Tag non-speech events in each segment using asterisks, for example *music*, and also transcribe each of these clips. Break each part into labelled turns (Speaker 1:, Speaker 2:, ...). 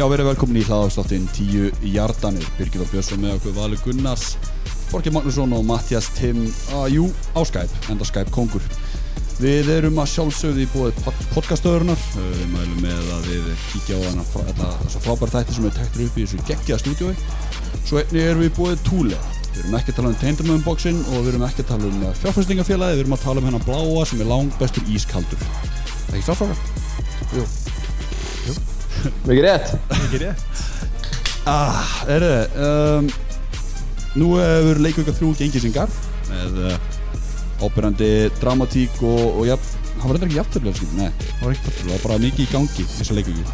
Speaker 1: Já, verið velkomin í hlaðarstáttinn 10 hjartanir. Birgir og Björnsson með okkur Valur Gunnars Borgir Magnússon og Mattias Tim ah, Jú, á Skype, enda Skype kongur. Við erum að sjálfsögðu í búið podcastöðurinnar Við mælum með að við kíkja á hana þessar frábæra þætti sem við tektum upp í þessu geggja stúdiói Svo einni erum við búið túlega Við erum ekki að tala um Taintermöðum boxin og við erum ekki að tala um fjárfæstingafélagi Við erum að tala um hennar bláa sem er lang bestur ískaldur Ekki sáfrákar? Jú. Jú
Speaker 2: Mikið rétt.
Speaker 3: Ekki rétt.
Speaker 1: Ah, erðu, um, nú hefur leikvöka þrjú gengið singar með uh, ábyrjandi dramatík og, og ja, hann var eitthvað ekki jafntöflega skil, nei, það var ekki jafntöflega, það var bara mikið í gangi þessa leikvöku.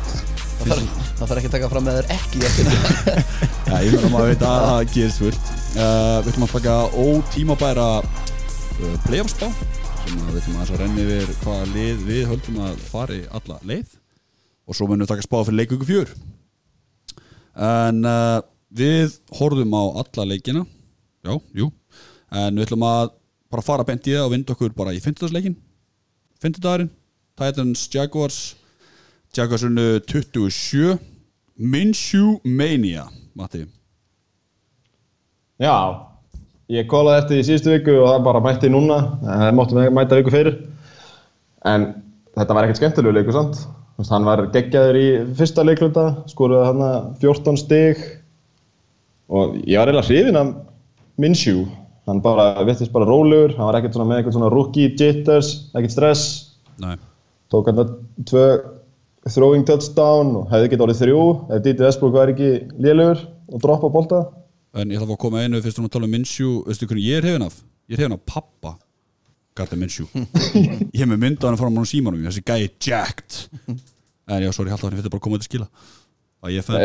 Speaker 4: Það þarf, ekki að taka fram með þér ekki eftir *laughs*
Speaker 1: Já, ég meina maður veit að það gerist fullt. Uh, við ætlum að taka ótímabæra uh, playoffsbá sem við ætlum að renni yfir hvaða lið við höldum að fari alla leið og svo munum við taka spá fyrir leikvöku fjör. En uh, við horfum á alla leikina. Já, jú. En við ætlum að bara fara bent í það og vinda okkur bara í fyndudagsleikin Fyndudagurinn Titans Jaguars. Jaguars unnu 27 Minshew Mania Matti.
Speaker 2: Já Ég kólaði eftir í síðustu viku og það bara mætti núna. Það máttum við mæta viku fyrir. En þetta var ekkert skemmtilegu leiku samt veist, Hann var geggjaður í fyrsta leikluta Skoruði hann 14 stig. Og ég var eiginlega hrifinn af Minshew. Hann bara, vittist bara rólegur Hann var ekkert svona með eitthvað svona rookie jitters Ekkert stress.
Speaker 1: Nei.
Speaker 2: Tók hann tvö throwing touchdown og hefði getið orðið þrjú ef Didi Esbúk var ekki lélugur og droppa bolta.
Speaker 1: En ég ætla að að koma einu fyrst um að tala um Minshew. Veistu hvernig ég er hefðin af? Ég er hefðin af pappa Gardner Minshew. Ég hef með mynda hann fór hann á símanum Þessi gæi jacked. En já, sorry, haldt að hann fyrir bara að koma til skila. Að ég fenn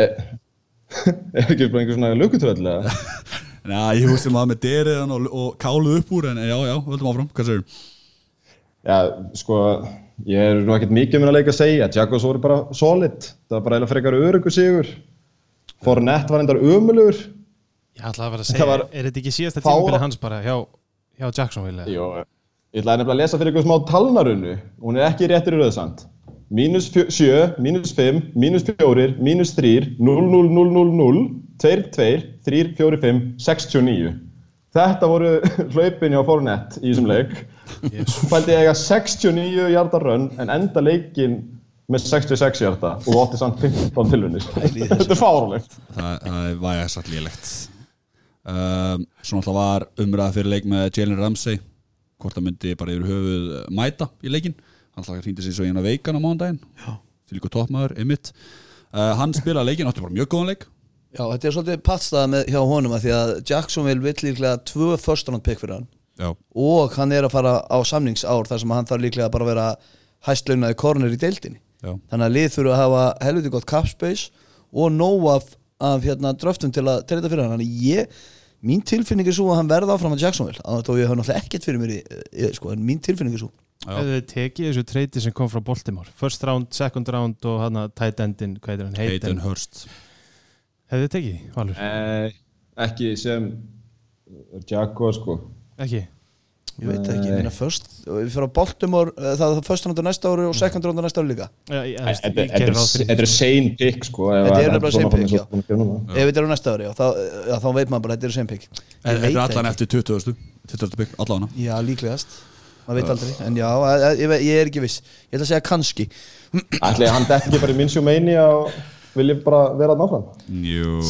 Speaker 1: *laughs*
Speaker 2: er ekki bara einhver svona lukutröll eða? *laughs*
Speaker 1: Næ, ég húst sem að með deriðan og, og káluð upp úr en já, já, höldum áfram, hvað segir
Speaker 2: Já, sko, ég er nú ekkert mikið um að leika að segja. Jaguars voru bara solid. Það var bara eiginlega frekar örugu sigur. Fournette var endar ömulugur
Speaker 3: Ég ætlaði að vera að segja, er þetta ekki síðasta tímabili hans bara hjá, hjá Jacksonville? eða?
Speaker 2: Jó, ég ætlaði nefnilega að lesa fyrir ykkur smá talnarunnu. Hún er ekki réttir í rauðsand. Mínus 7, mínus 5, mínus 4 mínus 3, 0, 0, 0, 0, 0 2, 2, 3, 4, 5 69 Þetta voru *laughs* hlaupin hjá Fournette í þessum leik.
Speaker 3: Jesús.
Speaker 2: Fældi ég eiga 69 hjarta rönn en enda leikin með 66 hjarta og átti samt 15 tilvunir Þetta er fárulegt
Speaker 1: Það, var ég satt lélegt. Um, Svo náttúrulega var umræða fyrir leik með Jalen Ramsey Hvort það myndi bara yfir höfuð eh, mæta í leikin Hann alltaf hringdi sér svo í hana veikan á mándaginn Til líka toppmaður, Emmitt uh, Hann spilaði leikin, átti bara mjög góðan leik.
Speaker 4: Já, þetta er svolítið pattstaða með hjá honum að því að Jacksonville vill líklega tvö first round pick fyrir hann.
Speaker 1: Já,
Speaker 4: og hann er að fara á samningsár þar sem hann þarf líklega bara að vera hæstlaunaði kornir í deildinni.
Speaker 1: Já,
Speaker 4: þannig að lið þurfa að hafa helviti gott cap space og nóg af, af hérna, dröftum til að til þetta fyrir hann. Þannig ég, mín tilfinning er svo að hann verða áfram að Jacksonville að ég hef náttúrulega ekkert fyrir mér í, í, sko, en mín tilfinning er svo.
Speaker 3: Hefðu þið tekið þessu treyti sem kom frá Baltimore First round, second round og hann að tight endin, hvað heitir hann?
Speaker 1: Hayden Hurst
Speaker 3: Hefðu þið tekið, Valur?
Speaker 2: eh, Ekki sem Jaguar sko
Speaker 3: Ekki?
Speaker 4: Ég veit ekki, ég meina first við fyrir að Baltimore, eh, það er first round á næsta ári og second round á næsta ári líka.
Speaker 3: Já, ég, ég,
Speaker 2: Þetta
Speaker 3: ég,
Speaker 2: er er sane pick sko ef
Speaker 4: Þetta
Speaker 2: að-
Speaker 4: er nefnilega
Speaker 2: svona
Speaker 4: same pick,
Speaker 2: að núna.
Speaker 4: ef þetta er á næsta ári, já, þá, já, þá veit maður bara þetta er sem pick. Ég
Speaker 1: þetta er allan eftir 20. 20. bygg, allan
Speaker 4: Já, líklegast. Maður veit aldrei, en já, ég, ég, ég er ekki viss. Ég ætla að segja kannski.
Speaker 2: Ætli hann detti ekki bara í Minshew Mania og vilji bara vera að náfram
Speaker 1: Jú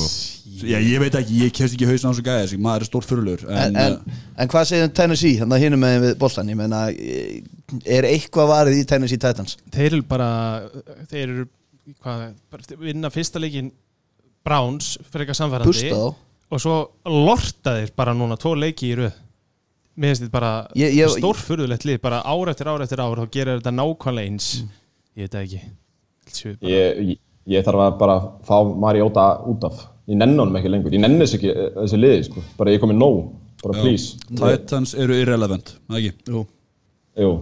Speaker 1: Já, ég veit ekki, ég kemst ekki hausin á þessu gæði maður er stór fyrirlur
Speaker 4: en,
Speaker 1: en,
Speaker 4: en, en hvað segir Tennessee, að hinum með við boltan ég meina, eh, er eitthvað varið í Tennessee Titans?
Speaker 3: Þeir eru bara Þeir eru hvað, bara vinna fyrsta leikin Browns fyrir eitthvað samfærandi
Speaker 4: Busta þá.
Speaker 3: Og svo lorta þeir bara núna tvo leiki í röð. Mér finnst þetta bara stórfurðulegt lið bara ár eftir ár eftir ár þá gerir þetta nákvæmlega eins. Ég veit það ekki. Séu bara-
Speaker 2: ég, ég, ég þarf að bara fá Mariota út af ég nenni honum ekki lengur, ég nenni þess ekki eh, þessi liði sko, bara ég komið nóg. Bara
Speaker 1: Já.
Speaker 2: please.
Speaker 1: Titans eru irrelevant, ekki?
Speaker 4: Jú.
Speaker 2: Jú,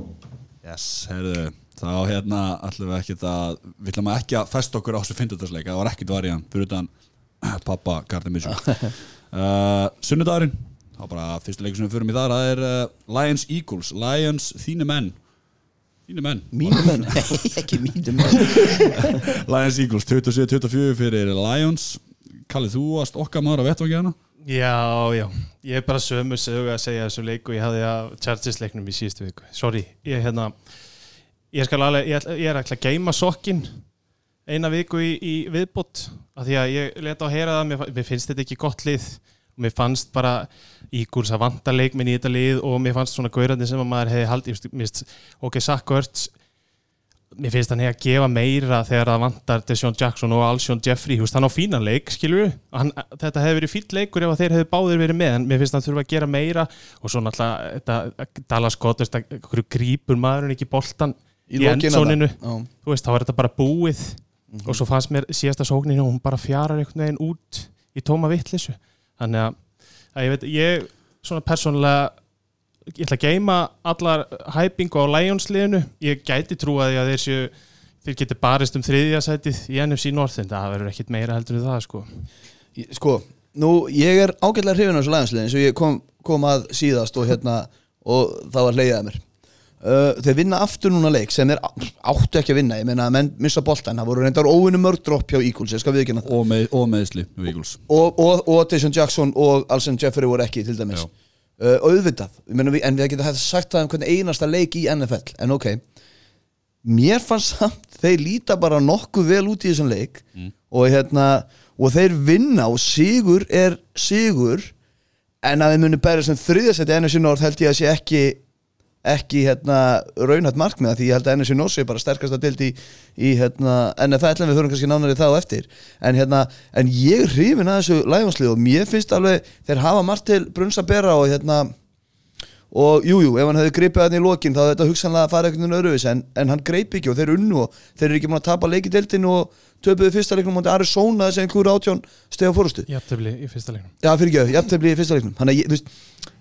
Speaker 1: Yes, heyrðu, þá hérna ætlum við ekkert að, við ætlum ekki að festa okkur á þessu fyndudagsleika, það var ekkert var í hann fyrir utan *clears throat* pappa Gardner Minshew. Uh, *laughs* Sunnudagurinn þá bara fyrsta leikur sem við förum í þar það er uh, Lions Eagles, Lions þínu menn. Mínu menn.
Speaker 4: Mínu menn, nei, *laughs* *laughs* ekki mínu menn.
Speaker 1: Lions Eagles 27-24 fyrir Lions Kallið þú varst okkar maður að vettvangi hana
Speaker 3: Já, já, ég er bara sömu sögu að segja þessu leiku. Ég hafði að Chargers leiknum í síðustu viku. Sorry, ég hérna ég, alveg, ég, ætla- ég er ætla að geima sokkin eina viku í, í viðbót af því að ég leta á að heyra það. Mér, mér finnst þetta ekki gott lið. Og mér fannst bara Ígurs að vanta leikminn í þetta lið og mér fannst svona gaurandi sem að maður hefði haldið ok, Ertz mér finnst hann hefði að gefa meira þegar það vantar Deshaun Jackson og Alshon Jeffrey veist, hann á fínan leik, hann, þetta hefði verið fínt leikur ef þeir hefði báðir verið með en mér finnst hann þurfa að gera meira og svo náttúrulega Dallas hverju grípur maðurinn ekki boltan í, þú veist, þá er þetta bara búið. Og svo fannst mér síðasta sókninu og hún bara fjarar einhvern veginn út í tóma vittlisu þannig að, að ég veit, ég svona persónulega ég ætla að geima allar hæpingu á Lions-liðinu ég gæti trúa því að þeir séu þeir geti barist um þriðja sætið í NFC North en það verður ekkit meira heldur en það sko.
Speaker 4: Sko, nú ég er ágætlega hrifin á þessu lægansliðin eins og ég kom, kom að síðast og hérna og það var leiðið að mér. Uh, Þeir vinna aftur núna leik sem þeir áttu ekki að vinna, ég meina að menn missa boltan það voru reyndar óvinni mörg dropp hjá Eagles ég skal það.
Speaker 1: Og, með, og meðsli hjá Eagles.
Speaker 4: Og, og, og Deshaun Jackson og Alson Jeffrey voru ekki til dæmis.
Speaker 1: Já.
Speaker 4: Uh, auðvitað, við, en við getum sagt það um hvernig einasta leik í NFL en ok, mér fannst samt þeir líta bara nokkuð vel út í þessum leik. Og hérna og þeir vinna og sigur er sigur. En að þeir muni bæra sem þriðasætti NFC North held ég að sé ekki ekki hérna raunhætt markmiða því ég held að NFC North sé bara sterkast að dild í, í hérna, NFL en við höfum kannski nánari það á eftir. En hérna, en ég er hrifin að þessu lægjónslið og mér finnst alveg þeir hafa margt til brunns að bera og hérna og jújú, jú, ef hann hefði greipið hann í lokin þá hefði þetta hugsanlega fara einhvern veginn öruvis en, en hann greip ekki og þeir unnu og þeir eru ekki búin að tapa leikidildinu og töpuðu fyrsta leiknum mútið Arizona þessi einhverju átjón stega fórustu
Speaker 3: Jafntefli í fyrsta leiknum.
Speaker 4: Já, fyrir ekki, jafntefli í fyrsta leiknum. Þannig að ég,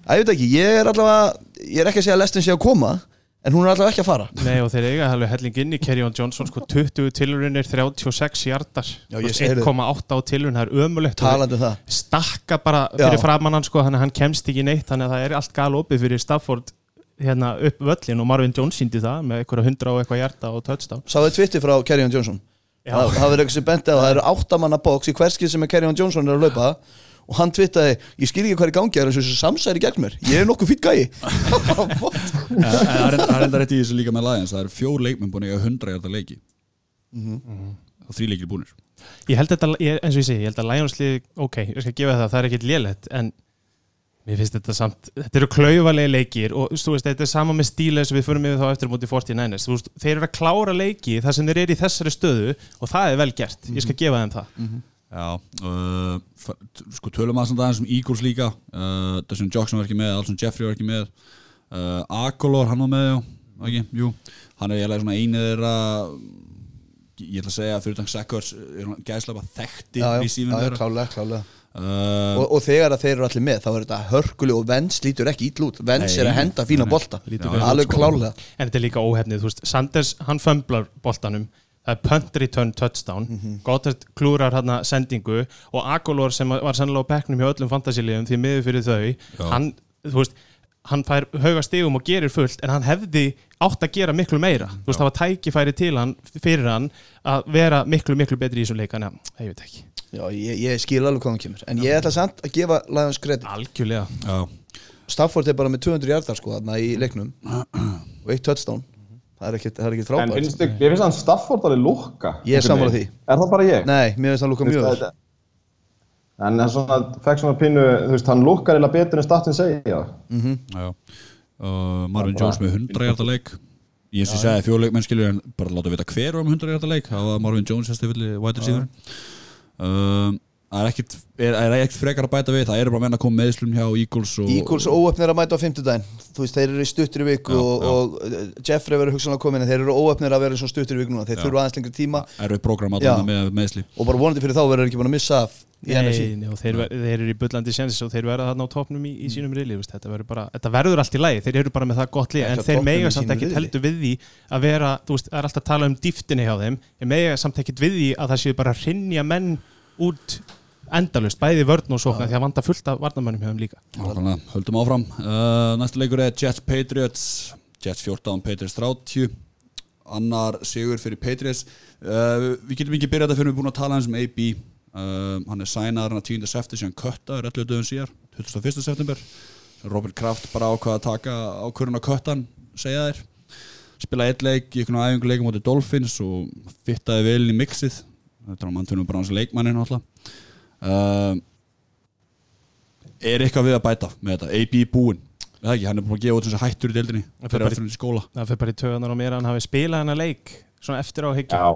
Speaker 4: ég veit ekki, ég er allavega ég er ekki að segja að lestin sé að koma en hún er allavega ekki að fara.
Speaker 3: Nei og þeir eiga alveg helling inn í Kerryon Johnson sko 20 tilurinnir, 36 hjartar
Speaker 4: Já, ég segi þér.
Speaker 3: 1,8 á tilurinn, það er ömulegt
Speaker 4: talandi um það.
Speaker 3: Stakka bara fyrir
Speaker 4: Já.
Speaker 3: framann hann sko, þannig að hann kemst ekki neitt þannig að það er allt gal opið fyrir Stafford hérna upp völlin og Marvin Jones síndi það með eitthvað hundra og eitthvað hjarta og touchdown.
Speaker 4: Sáðu Twitter frá Kerryon Johnson?
Speaker 3: Já.
Speaker 4: Það það verður eitthvað sem benti að það eru áttamanna bóks í hverskið sem er Kerryon Johnson er að laupa og hann twittaði, ég skil ekki hvað er í gangi það er eins og þessu samsæri gegn mér, ég er nokkuð fýtt gæi. *laughs*
Speaker 1: Það er- enda rétt í þessu líka með Lions. Það eru fjór leikmenn búin að eiga 100 hjarta leiki. Og þrý leikir búinir
Speaker 3: ég held þetta, ég, eins og ég segi, ég held að Lionslið ok, ég skal gefa það, það er ekkit lélegt en mér finnst þetta samt þetta eru klauvalegi leikir og þú veist, þetta er sama með stíla og við förum yfir þá eftir mútið 49ers, þú veist, þeir eru að klára leiki þar sem þeir eru í þessari stöðu og það er vel gert, ég skal gefa þeim það.
Speaker 1: Já, uh, f- t- sko tölum að samt aðeins um Eagles líka. Uh, Deshaun Jackson var ekki með, Alson Jeffrey var ekki með. Uh, Akolor, hann var með, já. Ekki, jú, hann er eiginlega svona einið þeirra ég ætla að segja fyrir þannig Sackers er hann gæðslega bara þekkti
Speaker 4: Já, já,
Speaker 1: receiver
Speaker 4: já, já,
Speaker 1: þeirra.
Speaker 4: klálega, klálega
Speaker 1: uh,
Speaker 4: og, og þegar að þeir eru allir með þá er þetta hörkuleg og Vens lítur ekki ítl út. Vens er að henda fína
Speaker 1: Nei,
Speaker 4: bolta. alveg
Speaker 1: sko.
Speaker 4: klálega
Speaker 3: en þetta er líka óhefnið, þú veist, Sanders hann fömblar boltanum. Það er punt return touchdown. Mm
Speaker 4: Mhm.
Speaker 3: Goddard klúrar hann sendingu og Agolor sem var sennilega á bekknum hjá öllum fantasíliðum því miður fyrir þau hann, þú veist, hann fær hauga stigum og gerir fullt en hann hefði átt að gera miklu meira. Þú veist, það var tækifæri til hann fyrir hann að vera miklu, miklu betri í þessum leik þannig að, ég veit ekki,
Speaker 4: Já, ég, ég skil alveg hvað hann kemur. En ég ætla samt að gefa Lions kredit
Speaker 3: algjörlega.
Speaker 1: Já,
Speaker 4: Stafford er bara með 200 hjartar sko þarna í leiknum. Og eitt touchdown. Það er ekkert, það er ekkert
Speaker 2: En
Speaker 4: frábært
Speaker 2: ég finnst hann Stafford alveg lukka
Speaker 4: Ég er sammála því.
Speaker 2: Er það bara ég?
Speaker 4: Nei, mér finnst hann lúka mjög
Speaker 2: En það er svona, fekk svona pínu, þú veist, hann lukkar eða betur en statinn segja
Speaker 1: já. Uh, Marvin Jones með 100 hjarta leik. Ég eins og segja fjór leikmenn skilur en bara láta vita hver var með 100 hjarta leik það var Marvin Jones þessi villi white receiver. Um, það er ekkit er, er ekkit frekar að bæta við það eru bara menn að koma meðslum hjá Eagles og,
Speaker 4: Eagles óöfnir að mæta á fimmtudaginn. Þú veist, þeir eru í stuttir í viku
Speaker 1: Já,
Speaker 4: og,
Speaker 1: já.
Speaker 4: og uh, Jeffrey verður hugsanlega komin en þeir eru óöfnir að vera svo stuttir í viku núna. Þeir
Speaker 1: Já.
Speaker 4: þurfa aðeins lengri tíma.
Speaker 1: Eru program
Speaker 4: Já.
Speaker 1: allan með meðsli
Speaker 4: og bara vonandi fyrir þá verður ekki búin að missa í
Speaker 3: Nei, nei, og þeir, þeir eru í bullandi sénsis og þeir verða þarna á topnum í, í sínum riðli þetta, þetta verður allt í lagi, þeir eru bara með það gott lið en þeir mega samt
Speaker 4: riðli.
Speaker 3: heldur við því að vera, þú veist, það er alltaf að tala um dýftinni hjá þeim, þeir mega samt ekkit við því að það séu bara að rinja menn út endalust, bæði vörn og sókna því að vanda fullt af varnamönnum hjá þeim líka.
Speaker 1: Nákvæmlega, höldum áfram. Uh, Næsta leikur er Jets Patriots Jets 14, Patriots 30 annar sigur fyrir Patriots. Uh, við getum ekki byrjað þetta fyrir við búin að tala um AB uh, hann er sænaður hann að 10. september síðan köttaður 11 dögum síðar 21. september. Robert Kraft bara ákvaða að taka ákvörðun á köttan segja þér. Spilaði eitt leik í einhvern æfinguleikum motið Dolphins og fittaði vel inn í mixið. Þetta er á manntunum bara hans leikmannin alltaf uh, er eitthvað við að bæta með þetta? AB búinn. Eða ekki, hann er búin að gefa út þessi hættur í deildinni
Speaker 3: Það
Speaker 1: fyrir
Speaker 3: bara í-
Speaker 1: skóla.
Speaker 3: Það fyrir bara í töðanar á mér að hann hafi spilað hennar leik svona eftir á hyggja
Speaker 2: Já,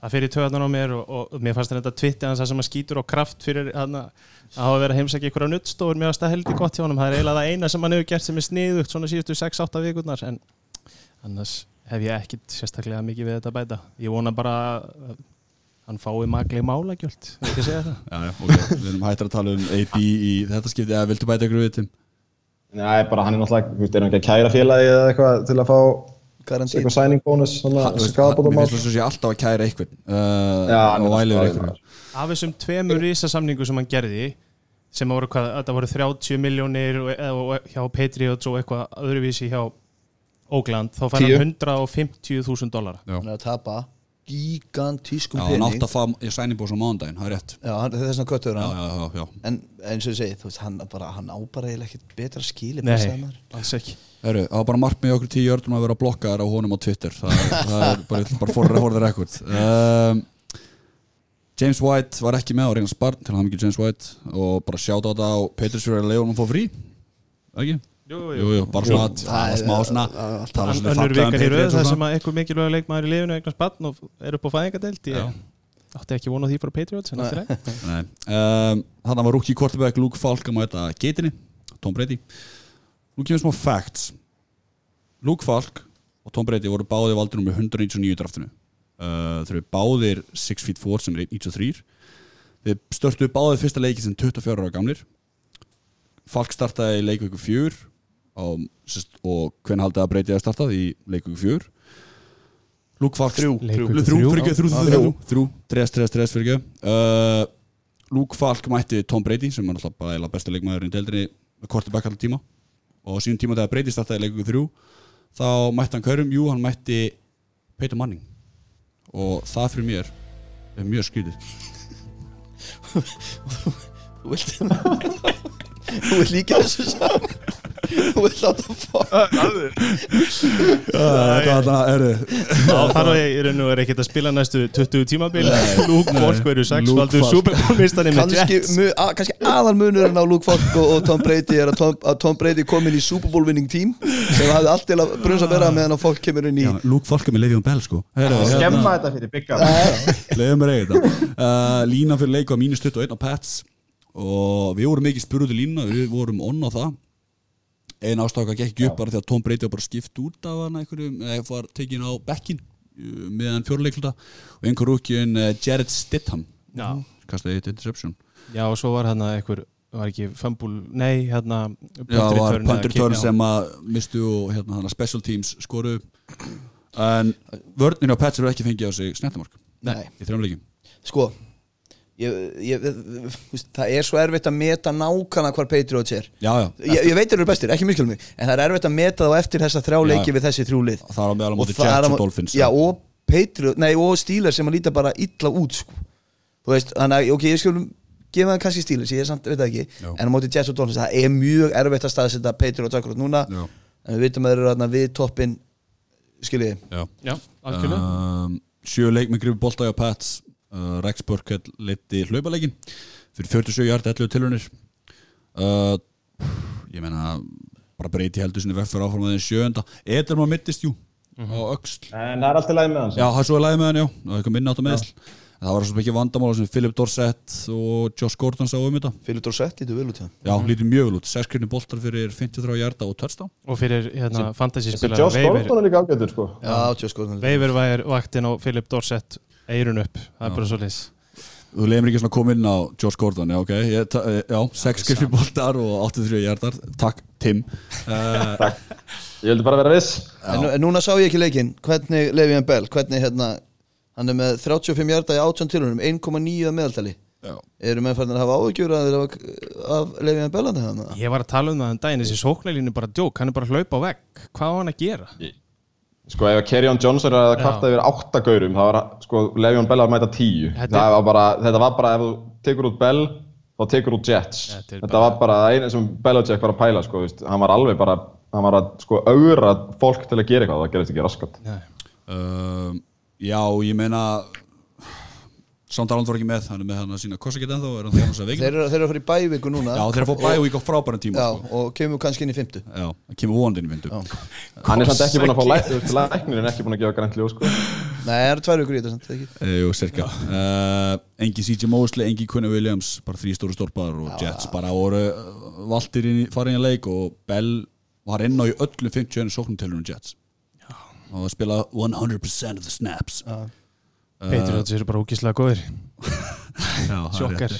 Speaker 3: það fyrir töðanar á mér og, og, og mér fannst þetta tvitti hans að sem að skýtur á kraft fyrir hann að að hafa verið að heimsækja ykkur á nuttstofur mér fannst það heldur gott hjá honum. Það er eiginlega það eina sem hann hefur gert sem er sniðugt svona síðustu 6-8 vikurnar en annars hef ég ekkit sérstaklega mikið við þetta að bæta. Ég vona bara að hann fái magli málagjöld ekki segja það.
Speaker 1: Já, já, ok, við erum hættir að tala um AB í þetta skipti, eða viltu bæta ykkur við Tim?
Speaker 2: Nei, bara hann er náttúrulega, eitthvað signing bonus, skadabótamál.
Speaker 1: Mér finnst þess að sé alltaf að kæra eitthvað uh,
Speaker 2: Já,
Speaker 1: og væli
Speaker 2: alltaf
Speaker 1: við
Speaker 2: að
Speaker 1: eitthvað
Speaker 3: af þessum tveimur risasamningu sem hann gerði sem voru, hvað, þetta voru 30 miljónir og, og hjá Patriots og eitthvað öðruvísi hjá Oakland þá fær hann 150.000 dólar
Speaker 4: Hann er að tapa gigantískum
Speaker 1: já hann
Speaker 4: pening.
Speaker 1: átt að fá í sænibós á mándaginn, það er rétt.
Speaker 4: Já, hann- það er svona köttur
Speaker 1: Já,
Speaker 4: En eins og ég segi, þú veist, hann, bara, hann á bara eiginlega ekkert betra skili
Speaker 3: Nei, alls ekki
Speaker 1: Heru, það var bara margt með okkur tíu ördum að vera blokkaðar á honum á Twitter. Það, það er bara, bara for, for the record. Um, James White var ekki með á reyna sparn til hann ekki James White. Og bara sjáta á þetta á Peters fyrir að að fá frí ekki?
Speaker 3: Jú,
Speaker 1: Jú, jú, bara svona
Speaker 4: það er-
Speaker 1: smá svona
Speaker 4: það er
Speaker 1: svona um
Speaker 3: vikan í röð
Speaker 1: Patriots og
Speaker 3: þar
Speaker 1: svona.
Speaker 3: sem að eitthvað mikilvæg leikmaður í lifinu eignast batn og er upp á fæðingadelt ég átti ekki vona því fyrir Patriots en allt í lagi.
Speaker 1: Nei. um, Þannig var rúki quarterback Luke Falk að mæta geitinni Tom Brady Nú kemur smá facts. Luke Falk og Tom Brady voru báðir valdur með 199 í draftinu. Uh, Þeir eru báðir 6 feet 4 sem er 193 Þeir störtuðu báðir fyrsta leiki sem 24 ára gamlir. Falk startaði í leikvíku 4 á, sest, og hvernig haldið að Brady að startað? Í leikvíku 4 Luke Falk
Speaker 4: Þrjú.
Speaker 1: Þrjú,
Speaker 3: þrjú.
Speaker 1: þrjú, tres, tres, tres, fyrir ekki uh, Luke Falk mætti Tom Brady sem er alltaf eiginlega besta leikmaður í deildinni með korti bekk allir tíma og á sínum tíma þegar Brady startaði leikum þrjú þá mætti hann kaurum, jú, hann mætti Peyton Manning. Og það fyrir mér er mjög skrítið.
Speaker 4: Þú vilt *laughs* Þú vilt líka þessu saman *laughs* Fá
Speaker 1: Þetta er
Speaker 3: þá þarf ég í raun og er ekkert að spila næstu 20 tímabil. Luke Falk verður sex?
Speaker 1: Luke
Speaker 3: valdur
Speaker 1: Falk.
Speaker 3: superbólmistari með Jets
Speaker 4: mu, að, kannski aðal munurinn á Luke Falk og, og Tom Brady er að Tom, að Tom Brady kom inn í Super Bowl winning team sem hafði allt til að brunsa vera meðan að fólk kemur inn í
Speaker 1: Luke Falk er með Le'Veon Bell sko. Heru,
Speaker 2: Skemma þetta fyrir
Speaker 1: mér eiga þetta. Uh, Lína fyrir leik var mínus 21 á Pats og við vorum ekki spurðu til lína við vorum onn á það einn ástaka gekk ekki upp bara því að Tom Brady var bara skipt út af hann einhverjum eða var tekin á bekkin uh, meðan fjórleikluta og einhver rúkjun uh, Jared Stidham.
Speaker 3: Já.
Speaker 1: kastaði eitt interception.
Speaker 3: Já og svo var hérna einhver var ekki fumble, nei hérna
Speaker 1: Já, það var
Speaker 3: já.
Speaker 1: sem að mistu og hérna hana special teams skoru en vörnir á Pats eru ekki fengið á sig snettumark
Speaker 4: Nei.
Speaker 1: í þrjámleikim
Speaker 4: sko ég, ég, það er svo erfitt að meta nákvæmlega hvar Patriots er.
Speaker 1: Já, já,
Speaker 4: ég, ég veit þeir eru bestir, ekki miskjálf mig en það er erfitt að meta þá eftir þessa þrjá
Speaker 1: Já,
Speaker 4: leiki
Speaker 1: já.
Speaker 4: við þessi þrjú lið.
Speaker 1: Það var á meðal á móti
Speaker 4: er
Speaker 1: Jets og Dolphins
Speaker 4: já, og Patriot, nei og Steelers sem að líta bara illa út sko. þú veist, þannig að ok, ég skulum gefa það kannski Steelers, ég er samt, veit það ekki
Speaker 1: Já.
Speaker 4: en á móti Jets og Dolphins, það er mjög erfitt að staðsetja Patriots akkurat núna.
Speaker 1: Já,
Speaker 4: en við vitum að þeir eru þarna við toppin skiljiði,
Speaker 1: já.
Speaker 3: Já, algjörlega.
Speaker 1: Um, Sjö leik með grifu bolta á Pats uh, Rex Burkhead leti hlaupaleikin fyrir 47 hjart 11 tilhörnir uh, ég meina bara breyti heldur sinni vekk fyrir áfram aðeins sjönda Edelman mittist jú á öxl.
Speaker 2: En það er allt í lagi með hans.
Speaker 1: já, það er svo að lægi með hann, já, það er eitthvað minna átt að meðsl það var svo ekki vandamála sem Philip Dorsett og Josh Gordon sá um þetta.
Speaker 4: Philip Dorsett, lítur vel út hjá
Speaker 1: já, lítið mjög vel út, 6 krifni boltar fyrir 53 hjarta og touchdown.
Speaker 3: Og fyrir hérna, fantasy spilar
Speaker 2: Josh Gordon er líka ágættur, sko.
Speaker 4: Já, Josh Gordon
Speaker 3: Veiver væri vaktin á Philip Dorsett eirun upp, það er bara svo leys
Speaker 1: Þú leiðum ekki svona að koma inn á Josh Gordon, já ok, ég, eh, já, 6 skrifir boltar og 83 hjartar, takk Tim. Uh,
Speaker 2: Ég vildi bara vera viss.
Speaker 4: en, en núna sá ég ekki leikinn, hvernig Levi Bell, hvernig hérna hann er með 35 hjarta í 18 tilhörnum 1,9 að meðaltali.
Speaker 1: Já.
Speaker 4: eru menn færðin að hafa áhugjur að af, af Levi Bell hann
Speaker 3: Ég var að tala um það en daginn, þessi sóknarlínu er bara djók, hann er bara að hlaupa á vegg. Hvað á hann að gera?
Speaker 2: Sko ef Kerryon Johnson er að kvarta yfir átta gaurum þá var sko Le'Veon Bell að mæta tíu
Speaker 3: Þetta er-
Speaker 2: þetta var, bara, þetta var bara ef þú tekur út Bell þá tekur út Jets
Speaker 3: Þetta er
Speaker 2: þetta
Speaker 3: bara-
Speaker 2: var bara það eina sem Belichick var að pæla sko, veist. hann var alveg bara hann var að sko augra fólk til að gera eitthvað það gerist ekki raskat
Speaker 3: Nei.
Speaker 1: Um, já, ég meina Sandaland var ekki með hann er með hann að sína korsakett ennþá er hann þess að
Speaker 4: Þeir
Speaker 1: veikin
Speaker 4: eru, þeir eru að fara í bævíku núna.
Speaker 1: Já, þeir eru að fá bævík á frábærum tíma
Speaker 4: Já,
Speaker 1: sko.
Speaker 4: og kemur kannski inn í fymtu
Speaker 1: Já, kemur vonandinn í vindu
Speaker 2: hann er samt ekki búin að fá læk- þú veist, læknir en ekki búin að gefa grænt ljós sko.
Speaker 4: Nei, það eru tvær vikur í þetta samt, ekki?
Speaker 1: e, Jú, cirka uh, Engi CJ Mosley, engi Quinn Williams bara þrý stóru stórpar og Jets bara voru uh, valtir inn í farin í leik og Bell var inn á í öllum 50 sóknumtelunum Jets. Og spila 100% of the snaps.
Speaker 4: Já,
Speaker 3: Patriots eru bara ógíslega góðir. *laughs*
Speaker 1: Það er
Speaker 3: Sjokkar.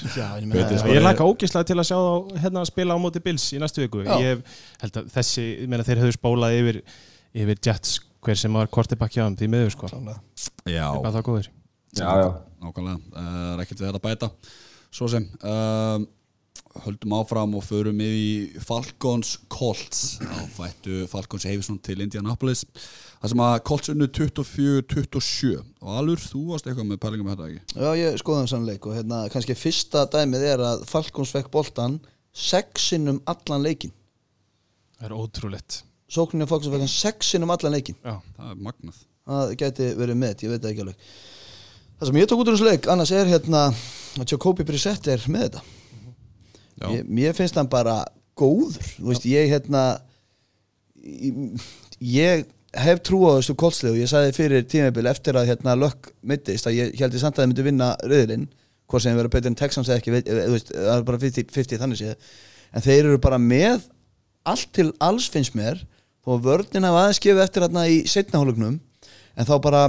Speaker 4: Ég
Speaker 3: laka ógíslega til að sjá þá hérna að spila á móti Bills í næstu viku. Ég held að þessi, ég meina þeir höfðu spólað yfir, yfir Jets hver sem var kortibakk hjá þeim því miður sko.
Speaker 1: Já,
Speaker 3: Hvað það góðir.
Speaker 2: Já, já.
Speaker 1: nákvæmlega, uh, það er ekkert við þetta að bæta. Svo sem um, höldum áfram og förum við í Falcons Colts. Á fættu Falcons Heivisson til Indianapolis það sem að Colts unnu 24-27 og Alur, þú varst eitthvað með pælingum með þetta ekki?
Speaker 4: Já, ég skoði hann sannleik og hérna, kannski fyrsta dæmið er að Falcons fekk boltan sexinum allan leikin
Speaker 3: Það er ótrúlegt.
Speaker 4: Sókninni á Falcons fekk hann sexinum allan leikin
Speaker 3: Já,
Speaker 1: það er magnað.
Speaker 4: Það gæti verið með, ég veit það ekki alveg. Það sem ég tók út úr þessu leik, annars er hérna að Jacobi Brissett er með þetta Ég, Mér finnst hann bara góður. Þú veist, ég hérna ég, ég hef trú á þessu kólslegu ég sagði fyrir tímabil eftir að hérna lökk mittist að ég held ég samt að það myndi vinna rauðilinn hvort sem vera betur en Texans eða ekki eða, veist, það er bara 50, 50 þannig séð. En þeir eru bara með allt til alls finnst mér og vörnin hafa aðeins gefið eftir hérna í setnahólugnum en þá bara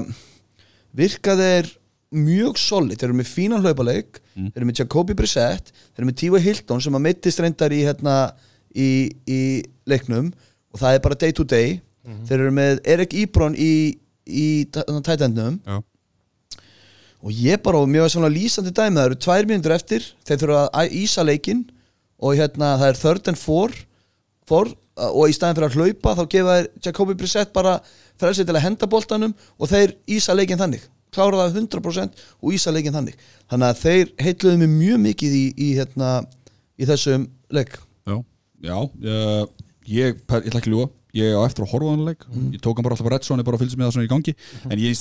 Speaker 4: virka þeir mjög solid, þeir eru með fínan hlaupaleik þeir eru með Jacobi Brissett þeir eru með Tíva Hilton sem að mittist reyndar í hérna í, í leiknum og það er bara day to day. Þeir eru með Erik Íbrón í, í tætendnum
Speaker 1: já,
Speaker 4: og ég bara, og mjög svona lýsandi dæmi það eru tvær mínútur eftir, þeir þurfa að ísa leikinn og hérna það er third and four, four og í staðin fyrir að hlaupa þá gefa þeir Jacobi Brissett bara frelsið til að henda boltanum og þeir ísa leikinn þannig klára það 100% og ísa leikinn þannig. Þannig að þeir heitluðu mig mjög mikið í, í, hérna, í þessum leik.
Speaker 1: Já, já uh, ég, per, ég ætla ekki að ljúga. Ég á eftir að horfa hann leik. Ég tók hann bara alltaf á Redson, ég bara fylgst með það svona í gangi. En ég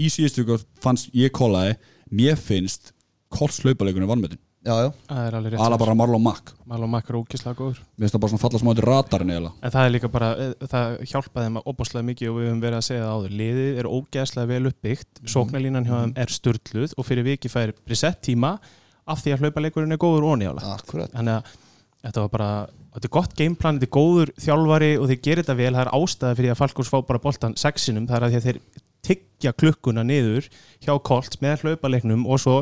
Speaker 1: í síðustu fannst ég kólaði, mér finnst Colts hlaupaleikunni vannmötin
Speaker 4: já, já,
Speaker 3: það er alveg rétt
Speaker 1: ala bara Marlon Mack.
Speaker 3: Marlon Mack er ógíslega góður.
Speaker 1: Mér finnst það bara svona falla smá til radarinn eiginlega.
Speaker 3: En það er líka bara, eh, það hjálpaði þeim óbúslega mikið og við höfum verið að segja það áður. Liðið er ógeðslega vel uppbyggt. Sóknarlínan hjá þeim er sturdluð og fyrir viki fær reset tíma af því að hlaupaleikurinn er góður og nýjála
Speaker 4: akkurat.
Speaker 3: Þannig að þetta var bara þetta er gott gameplan, þetta er góður þjálfari og þeir gerir þetta vel, það er ástæða fyrir að Falkos fá bara boltan sexinum, það er að að þeir tyggja klukkuna niður hjá Colts með hlaupaleiknum og svo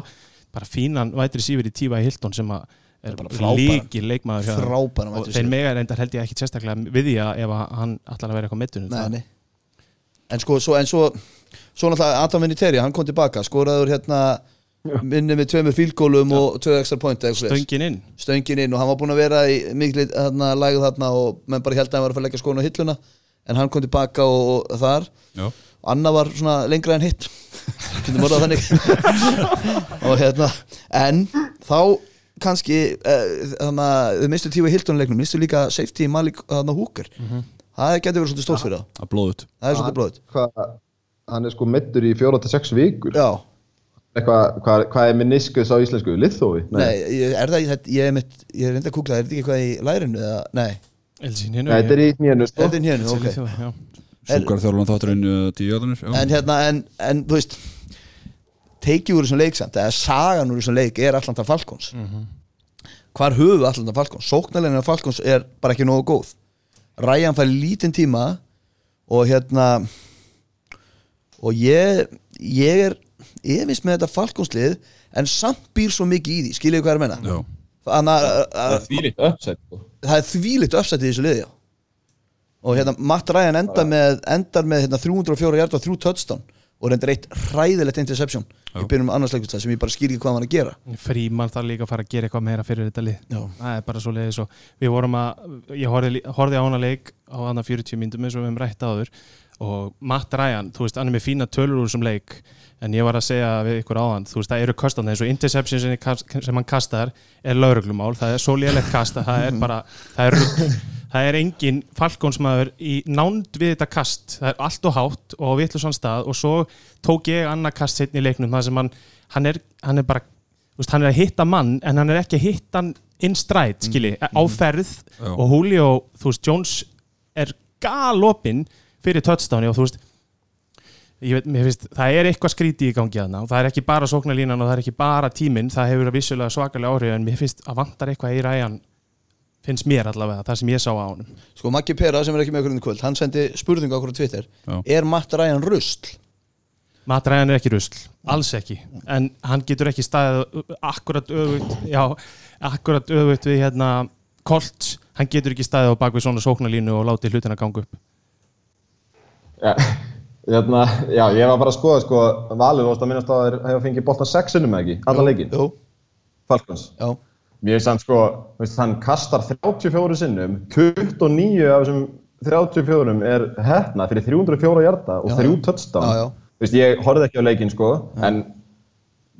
Speaker 3: bara fínan vætri sífur í tífa í Hilton sem að er líki leikmaður
Speaker 4: frábæra
Speaker 3: og þeir mega reyndar held ég ekki sérstaklega við því að ef hann ætlar að vera eitthvað
Speaker 4: nei. En sko, svo, en svo Svo náttúrulega Adam Vinatieri, hann kom tilbaka Skoraður hérna minni með tveimur fílgólum og tvö extra point
Speaker 3: stöngin inn.
Speaker 4: Stöngin inn og hann var búinn að vera í miklu hérna, lægð þarna og menn bara held að hann var að fara að leggja skóna á hilluna. En hann kom tilbaka og, og þar.
Speaker 1: Já,
Speaker 4: Anna var svona lengra en hitt. Kjöndum orðað þannig. *laughs* Og hérna en þá kannski uh, þannig að þau mistu tífa Hilton leiknum mistu líka safety Malik þarna húker það getur verið svolítið stórt fyrir það
Speaker 1: er blóðut
Speaker 4: það er svolítið bróðið
Speaker 2: Hvað, hann er sko meittur í fjóra til sex vikur.
Speaker 4: Já,
Speaker 2: hvað, hvað er meniskus á íslensku? Liðþói?
Speaker 4: nei, ég- er það ég, ég er mitt, ég er reynda að kúkla, er þetta ekki eitthvað í lærinu eða, nei,
Speaker 3: hérna
Speaker 2: Nei, þetta er í nýjanu
Speaker 4: þetta er hérna, ok
Speaker 1: sjúkar þjálfum þátturinn uh, tíu jöðunir
Speaker 4: en hérna, en, en þú veist teikið úr þessum leik samt eða sagan úr þessum leik er Atlanta Falcons. Hvar höfu Atlanta Falcons? Sóknarleginn af Falcons er bara ekki nógu góð. Ryan fær lítinn tíma og hérna og ég ég er efins með þetta Falcons-lið en samt býr svo mikið í því. Skiljið hvað er að menna
Speaker 1: já,
Speaker 4: Þannig að-
Speaker 2: Það
Speaker 4: að
Speaker 2: er þvílíkt uppsett sko.
Speaker 4: það er þvílitt uppsætt í þessu liði já. Og hérna Matt Ryan endar með, endar með hérna, 304 hjart og 3 touchdown og reyndar eitt hræðilegt interception. Í byrjum annarsleikustæð sem ég bara skýr ekki hvað hann var að gera.
Speaker 3: Fríman þarf líka að fara að gera eitthvað meira fyrir þetta lið. Það er bara svo leiðis og við vorum að ég horfði, lí- horfði á hana leik á hana 40 myndum eins og við hefum rætt áður og Matt Ryan, þú veist, hann er með fína tölur úr þessum leik en ég var að segja við ykkur áðan, þú veist, það eru kostandi eins og interception sem, sem hann kastar er lauruglumál, það er svo lélægt kasta það er bara, það er það er engin falkónsmaður í nánd við þetta kast, það er allt og hátt og vitlu svona stað og svo tók ég annað kast setni í leiknum, það sem hann hann er, hann er bara, veist, hann er að hitta mann en hann er ekki að hitta hann in stride, skilji, á ferð
Speaker 1: Já.
Speaker 3: og Julio, þú veist, Jones er galopinn fyrir touchdowni og þú veist ég veit, mér finnst, það er eitthvað skríti í gangi aðna og það er ekki bara sóknarlínan og það er ekki bara tíminn, það hefur vissulega svakalega áhrif en mér finnst að vantar eitthvað í ræjan finnst mér allavega, það sem ég sá á honum.
Speaker 4: Sko Maggi Pera sem er ekki með okkur í kvöld Hann sendi spurningu okkur á Twitter.
Speaker 1: Já.
Speaker 4: Er Matt Ryan rusl?
Speaker 3: Matt Ryan er ekki rusl, alls ekki. En hann getur ekki staðið akkurat öfugt já, akkurat öfugt við hérna Colt, hann getur ekki staðið á bakvið svona sóknarlínu og látið hlutina ganga upp.
Speaker 2: Já, hérna, já, ég var bara að skoða, sko, Valur, þú veist að minnast að þeir hefur fengið boltan sexunum eða ekki, allan leikinn,
Speaker 4: Jú,
Speaker 2: Falkons.
Speaker 4: já
Speaker 2: Mér finnst hann, sko, veist, hann kastar 34 sinnum, 29 af þessum 34 er hefna fyrir 304 hjarta og
Speaker 4: Já,
Speaker 2: þrjú
Speaker 4: já.
Speaker 2: touchdown.
Speaker 4: Já, já.
Speaker 2: Þú veist, ég horfði ekki á leikinn, sko, en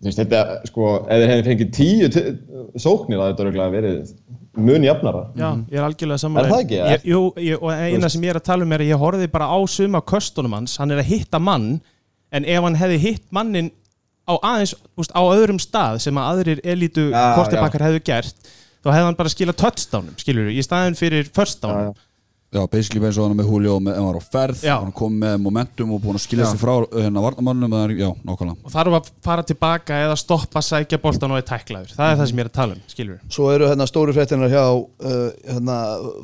Speaker 2: þú veist, þetta, sko, ef þeir hefði fengið 10 ti- sóknir að þetta örgulega verið mun jafnara.
Speaker 3: Já, ég er algjörlega saman
Speaker 2: Er það ekki,
Speaker 3: ég, Jú, ég, og eina sem ég er að tala um er að ég horfði bara á suma köstunum hans, hann er að hitta mann en ef hann hefði hitt mannin á aðeins, úst, á öðrum stað sem að aðrir elítu
Speaker 2: Já,
Speaker 3: kortibakkar hefðu gert, þá hefði hann bara skilað touchdownum, skilur í staðin fyrir first
Speaker 2: Já, já.
Speaker 3: downum
Speaker 1: Já, basically eins og hann með Julio með, ef hann var á ferð,
Speaker 3: Já.
Speaker 1: hann kom með momentum og búin að skilja
Speaker 2: Já.
Speaker 1: sig frá hérna varnamannum, það er, já, nákvæmlega.
Speaker 3: og þarf að fara tilbaka eða stoppa sækja boltan og er tæklaður, það er það sem ég er að tala um skilur
Speaker 4: Svo eru hérna stóru fréttinar hjá uh, hérna,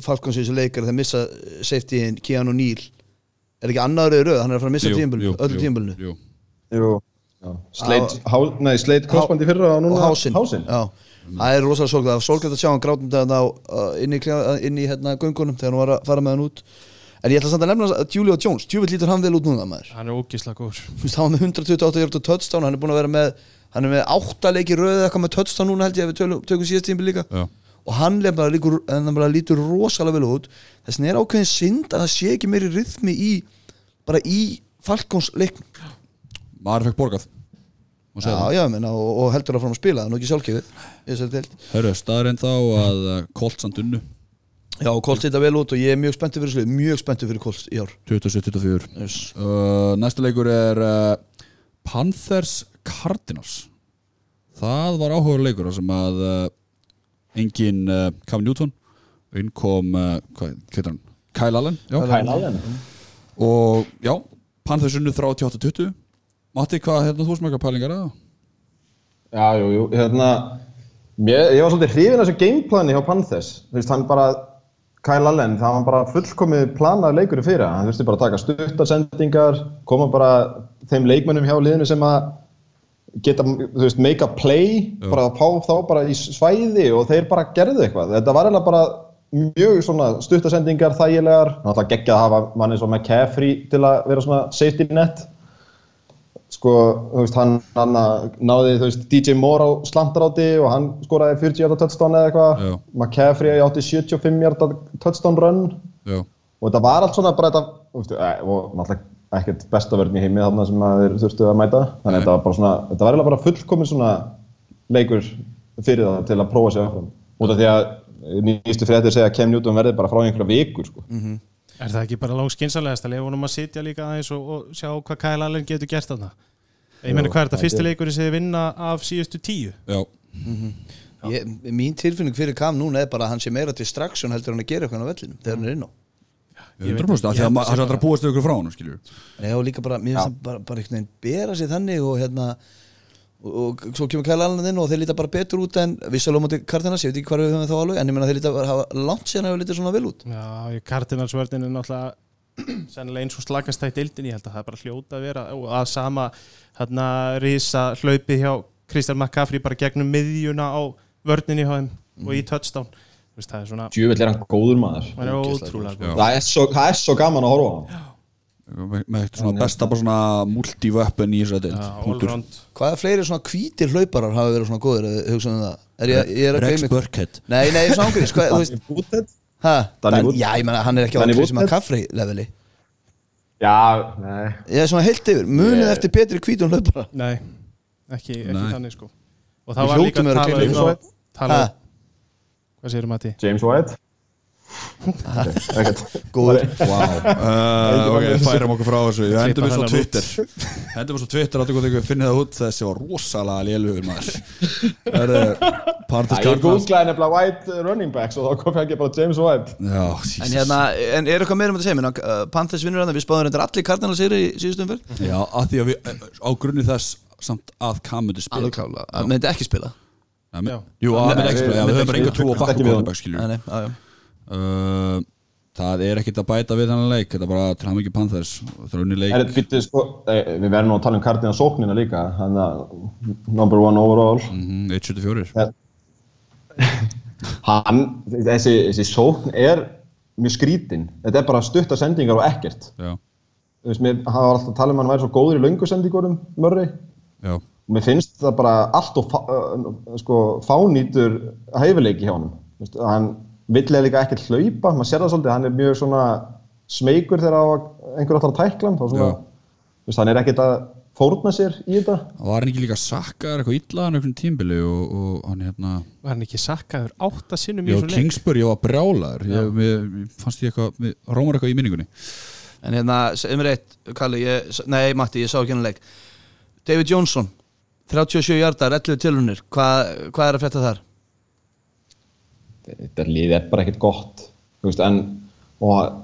Speaker 4: Falkonsins leikar þeir missa safetyin Keanu Neal Er ekki annaður röð, hann er að fara að missa tímbilinu, öllu tímbilinu
Speaker 1: Jú,
Speaker 2: Jú. Sleit, crossbandi fyrra og núna
Speaker 4: hásinn. Það er rosalega sorglega sorglega að sjá hann grátum uh, inn í, kljá- inn í hérna göngunum þegar hann var að fara með hann út. En ég ætla samt að nefna að Julio Jones, tjúvill lítur hann vel út núna maður.
Speaker 3: Hann er ógísla góður.
Speaker 4: Hann var með 128 hjörtu touchdown. Hann er búin að vera með hann er með 8 leiki röð eða eitthvað með touchdown núna held ég að við tölum, tökum síðast tímbil líka.
Speaker 1: Já,
Speaker 4: og hann bara, líkur, hann bara lítur rosalega vel út. Þess vegna er ákveðin synd að það sé ekki meiri rytmi í bara í Falkons leiknum.
Speaker 1: Maður fekk borgað.
Speaker 4: Já, já, menna, og, og heldur að fram að spila það er nú ekki deild.
Speaker 1: Hörru, staðurinn þá að uh, Colts samt unnu,
Speaker 4: já, Kolt sita vel út og ég er mjög spenntur fyrir slið mjög spenntur fyrir Kolt í ár
Speaker 1: 27-24.
Speaker 4: yes.
Speaker 1: Uh, næsta leikur er uh, Panthers Cardinals það var áhugaður leikur sem að uh, engin uh, Cam Newton inn kom uh, hvað heitir hann? Kyle Allen já.
Speaker 2: Kyle Allen.
Speaker 1: og já, Panthers unnu 38-20 Matti, hvað hérna þú eitthvað pælingar að?
Speaker 2: Já, jú, jú, hérna mér, ég var svolítið hrifin af þessu gameplani hjá Panthers. Þú veist, hann bara Kyle Allen, það var bara fullkomið planað leikur fyrir hann, hann þurfti bara að taka stuttasendingar koma bara þeim leikmönnum hjá liðinu sem að geta, þú veist, make a play bara að pá þá bara í svæði og þeir bara gerðu eitthvað, þetta var eiginlega bara mjög svona stuttasendingar þægilegar, náttúrulega geggjað að hafa manni svo McCaffrey til að vera svona safety net sko, þú veist, hann, hann náði, þú veist, DJ Moore á slantaráti og hann skoraði 40 hjarta touchdown eða eitthvað, McCaffrey átti 75 hjarta touchdown run.
Speaker 1: Já,
Speaker 2: og þetta var allt svona bara þetta, þú veist, e, og náttúrulega ekkert besta vörn í heimi þarna sem þeir þurftu að mæta, þannig að þetta var bara svona, þetta var eiginlega bara fullkomin svona leikur fyrir það til að prófa sig áfram, út af því að nýjastu fréttir segja að Cam Newton verði bara frá einhverja vikur, sko.
Speaker 3: Er það ekki bara langskinsalegast að lefa honum að sitja líka aðeins og, og sjá hvað Kyle Allen getur gert þarna? Ég meina
Speaker 2: Jú,
Speaker 3: hvað er þetta
Speaker 2: það
Speaker 3: fyrsti
Speaker 2: er-
Speaker 3: leikurinn sem þið vinna af síðustu tíu?
Speaker 1: já,
Speaker 4: ég, mín tilfinning fyrir Kam núna er bara að hann sé meira distraction heldur en að gera eitthvað á vellinum þegar hann er inn á.
Speaker 1: 100% af því að það. er að búast ykkur frá hann skilju
Speaker 4: Nei, og líka bara, mér finnst það bara, bara einhvern veginn bera sér þannig og hérna og, svo kemur Kyle Allen inn og þeir líta bara betur út en vissalega móti Cardinals, ég veit ekki hvað við höfum þá alveg en ég meina þeir líta bara hafa langt síðan að við líta svona vel út.
Speaker 3: Já, í Cardinals-vörðin er náttúrulega *clears throat* sennilega eins og slagast það í deildin ég held að það er bara hljóta að vera og að sama þarna risa hlaupi hjá Kristján McCaffrey bara gegnum miðjuna á vörninni hjá þeim og í touchdown. Þú veist, það er svona,
Speaker 2: Djúvill er hann góður maður.
Speaker 3: er góð
Speaker 2: Það er svo, það er svo gaman að horfa á hann.
Speaker 1: Með, eitt svona besta bara svona multi-weapon í þess að
Speaker 3: allround
Speaker 4: Hvaða fleiri svona hvítir hlauparar hafa verið svona góðir eða hugsa um það? Er ég, ég er að
Speaker 1: Rex Burkhead.
Speaker 4: Nei, nei, svona ángurins,
Speaker 2: Danny
Speaker 4: Dan-
Speaker 2: Wood-
Speaker 4: Já, ég meina, hann er ekki á
Speaker 2: Danny
Speaker 4: Chris
Speaker 2: Woodhead?
Speaker 4: McCaffrey leveli.
Speaker 2: Já, nei.
Speaker 4: Ég er svona heilt yfir, munið eftir Petri Kvítun hlaupara
Speaker 3: Nei, ekki, ekki
Speaker 1: Nei.
Speaker 3: þannig sko. Og það var líka
Speaker 4: að klikkuð.
Speaker 3: um? Hvað segir Matti?
Speaker 2: James White
Speaker 4: Góður.
Speaker 1: Wow. Uh, ok, færum okkur frá þessu. Við hendum við svo Twitter. Hendum við svo Twitter Áttu hvað þau finnið það út. Þessi var rosalega lélugur maður. Það er Panthers
Speaker 2: Ég
Speaker 1: Cardinals.
Speaker 2: googlaði nefnilega White running backs og þá kom ekki bara James White.
Speaker 1: Já,
Speaker 4: En hérna, en er eitthvað meira um þetta að segja? Mér? Uh, Panthers vinnur hann, við spáðum reyndar allir sigri í síðustu umferð.
Speaker 1: Já, að því að við Á grunni þess Samt að Cam myndi spila.
Speaker 4: Alveg klála, myndi ekki spila.
Speaker 1: Jú, að myndi ekki spila
Speaker 2: Hann.
Speaker 1: uh, Það er ekkert að bæta við þennan leik Þetta er bara hann ekki Panthers er unni leik.
Speaker 2: Er býttið sko eh, Við verðum að tala um Cardinals sóknina líka Hann number one overall.
Speaker 1: Mhm, 1.74 *laughs*
Speaker 2: Hann, þessi, þessi sókn er mjög skrítin. Þetta er bara stuttar sendingar og ekkert.
Speaker 1: Já,
Speaker 2: mér hann var alltaf tala um að hann væri svo góður í löngu sendingurum Murray.
Speaker 1: Já.
Speaker 2: Og mér finnst það bara allt og fá, uh, sko, fánýtur hæfileiki hjá veist, hann vill líka ekkert hlaupa, maður sér það svolítið hann er mjög svona smeykur þegar einhver ætlar að tækla hann þá svona,
Speaker 1: Já.
Speaker 2: þú veist, hann er ekkert að fórna sér í þetta
Speaker 1: Var hann ekki líka sakkaður eitthvað illa hann einhvern tímbili og, og hann hérna
Speaker 3: Var hann ekki sakkaður átta sinnum í
Speaker 1: Já,
Speaker 3: þessum leik?
Speaker 1: Kingsbury, ég var brjálaður ég, mér, mér fannst ég eitthvað, mér rómar eitthvað í minningunni
Speaker 4: En hérna, mér eitt, Kalli, ég, nei Matti, ég sá ekki hann leik David Johnson, 37 hjartar, 11 tilhunir, hvað, hvað er að frétta þar?
Speaker 2: Þetta líð er bara ekkert gott veist, en og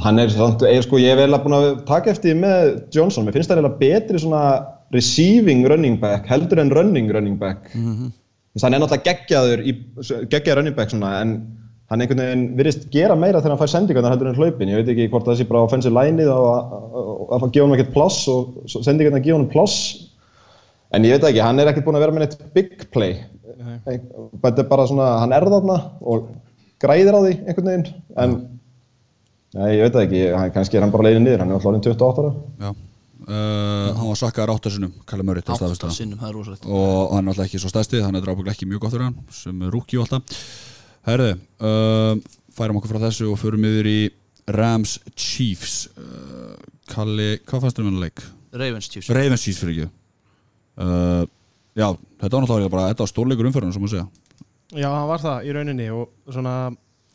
Speaker 2: hann er samt, er, sko, ég er vel að búin að taka eftir með Johnson, mér finnst það eiginlega betri svona receiving running back heldur en running running back mm -hmm. hann er náttúrulega geggjaður í, geggjaður running back svona, en hann einhvern veginn virðist gera meira þegar hann fær sendingarnar heldur en hlaupin, ég veit ekki hvort það sé bara offensive line-ið og að- gefa hann ekkert pláss og sendingarnar gefa hann pláss En ég veit ekki, hann er ekkert búinn að vera með neitt big play. Þetta er bara svona, hann er þarna og græðir á því einhvern veginn. En, nei, ég veit það ekki, hann, kannski er hann bara leiðin niður, hann er alltaf orðin 28 ára.
Speaker 1: Já. Uh, Hann var sakkaður áttasunum, Kalle Murray til
Speaker 4: Átta
Speaker 1: staðfesta.
Speaker 4: sinnum, það er rosalegt.
Speaker 1: Og hann er alltaf ekki svo stæðstið hann er drábúinlega ekki mjög gott fyrir hann sem er rúki og alltaf. Herði, uh, færum okkur frá þessu og förum yfir í Rams Chiefs. Uh, Kalli, hvað fannst þér með leik?
Speaker 4: Ravens Chiefs.
Speaker 1: Ravens Chiefs fyrir ekki uh, Já, þetta var náttúrulega bara þetta var stórleikur umferðan sem að segja.
Speaker 3: Já, hann var það í rauninni og svona,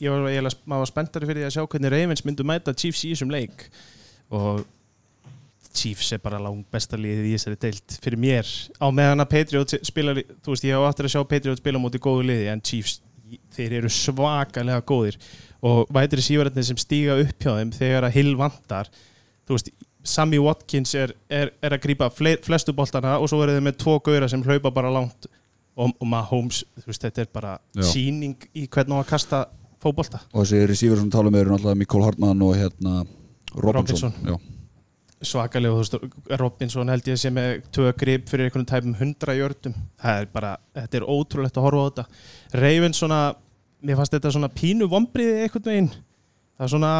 Speaker 3: ég var eiginlega, maður var spenntari fyrir því að sjá hvernig Ravens myndu mæta Chiefs í þessum leik. Og Chiefs er bara lang besta liðið í þessari deilt fyrir mér. Á meðan að Patriots spila, þú veist, ég á aftur að sjá Patriots spila móti góðu liði en Chiefs, þeir eru svakalega góðir. Og vætri sívararnir sem stíga upp hjá þeim þegar að Hill vantar þú veist, Sammy Watkins er, er, er að grípa fle, flestu boltana og svo eru þeir með tvo gauðra sem hlaupa bara langt og, og Mahomes, þú veist, þetta er bara
Speaker 1: Já.
Speaker 3: síning í hvernig að kasta fótbolta
Speaker 1: og þessi receiver sem tala með eru náttúrulega Mikól Hartmann og hérna Robinson,
Speaker 3: Robinson.
Speaker 1: Já.
Speaker 3: svakalega, þú veist, Robinson held ég sem er tvö grip fyrir einhvern tæpum hundra jördum, það er bara þetta er ótrúlegt að horfa á þetta Ravens svona, mér fannst þetta svona pínu vombriði einhvern veginn það er svona,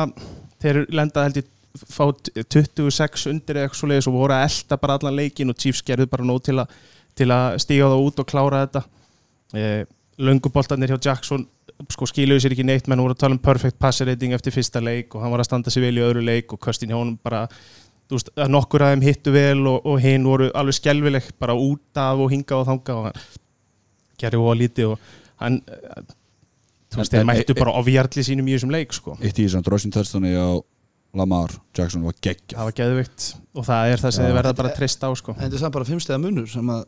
Speaker 3: þeir lenda held ég fá 26 undir eða eitthvað svo leiðis og voru að elda bara allan leikin og Chiefs gerðu bara nóg til, a, til að stíga það út og klára þetta. Eh, lönguboltarnir hjá Jackson sko skiluðu sér ekki neitt menn voru að tala um perfect passer rating eftir fyrsta leik og hann var að standa sér vel í öðru leik og Köstin hjá honum bara veist, að nokkur af þeim hittu vel og, og hinn voru alveg skelvileg bara út af og hinga og þanga og hann gerði og lítið og hann eh, þú veist, þeir mættu
Speaker 1: e-
Speaker 3: bara ofjarli sínum í þessum leik sko.
Speaker 1: Eitt í þessum drossin törstunni á Lamar Jackson var geggjað
Speaker 3: það var geðvikt og það er það sem
Speaker 1: Já.
Speaker 3: þið verða bara að treysta á sko
Speaker 4: Þetta er samt bara fimmstega munur sem að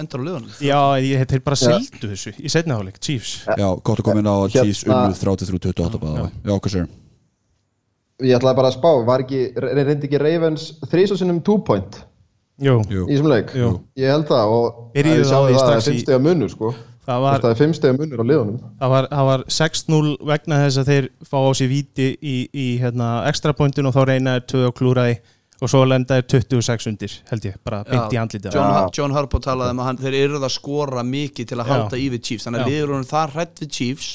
Speaker 4: endar á liðanum
Speaker 3: já, ég, þeir bara
Speaker 2: Já.
Speaker 3: sildu þessu í setna áleik, Chiefs
Speaker 1: Já, gott að koma inn á
Speaker 2: Hérna-
Speaker 1: Chiefs unnuð 33-28 bæða Já, hvað sér?
Speaker 2: Ég ætlaði bara að spá, var ekki, re- reyndi ekki Ravens þrís og sinnum two point
Speaker 3: Jú,
Speaker 2: í þessum leik?
Speaker 3: Jú.
Speaker 2: Ég held það og það, það er
Speaker 3: í-
Speaker 2: fimmstega munur sko.
Speaker 3: Það var,
Speaker 2: Það er fimmstega munur á liðunum.
Speaker 3: það var, var 6-0 vegna þess að þeir fá á sér víti í, í hérna, extra pointin og þá reynaði 2 og klúraði og svo lendaði 26 undir held ég, bara beint í andlitið
Speaker 4: John,
Speaker 2: Já.
Speaker 4: John Harbaugh talaði um að hann, þeir eru að skora mikið til að
Speaker 3: Já.
Speaker 4: halda í við Chiefs þannig að
Speaker 3: Já.
Speaker 4: liður honum það hrætt við Chiefs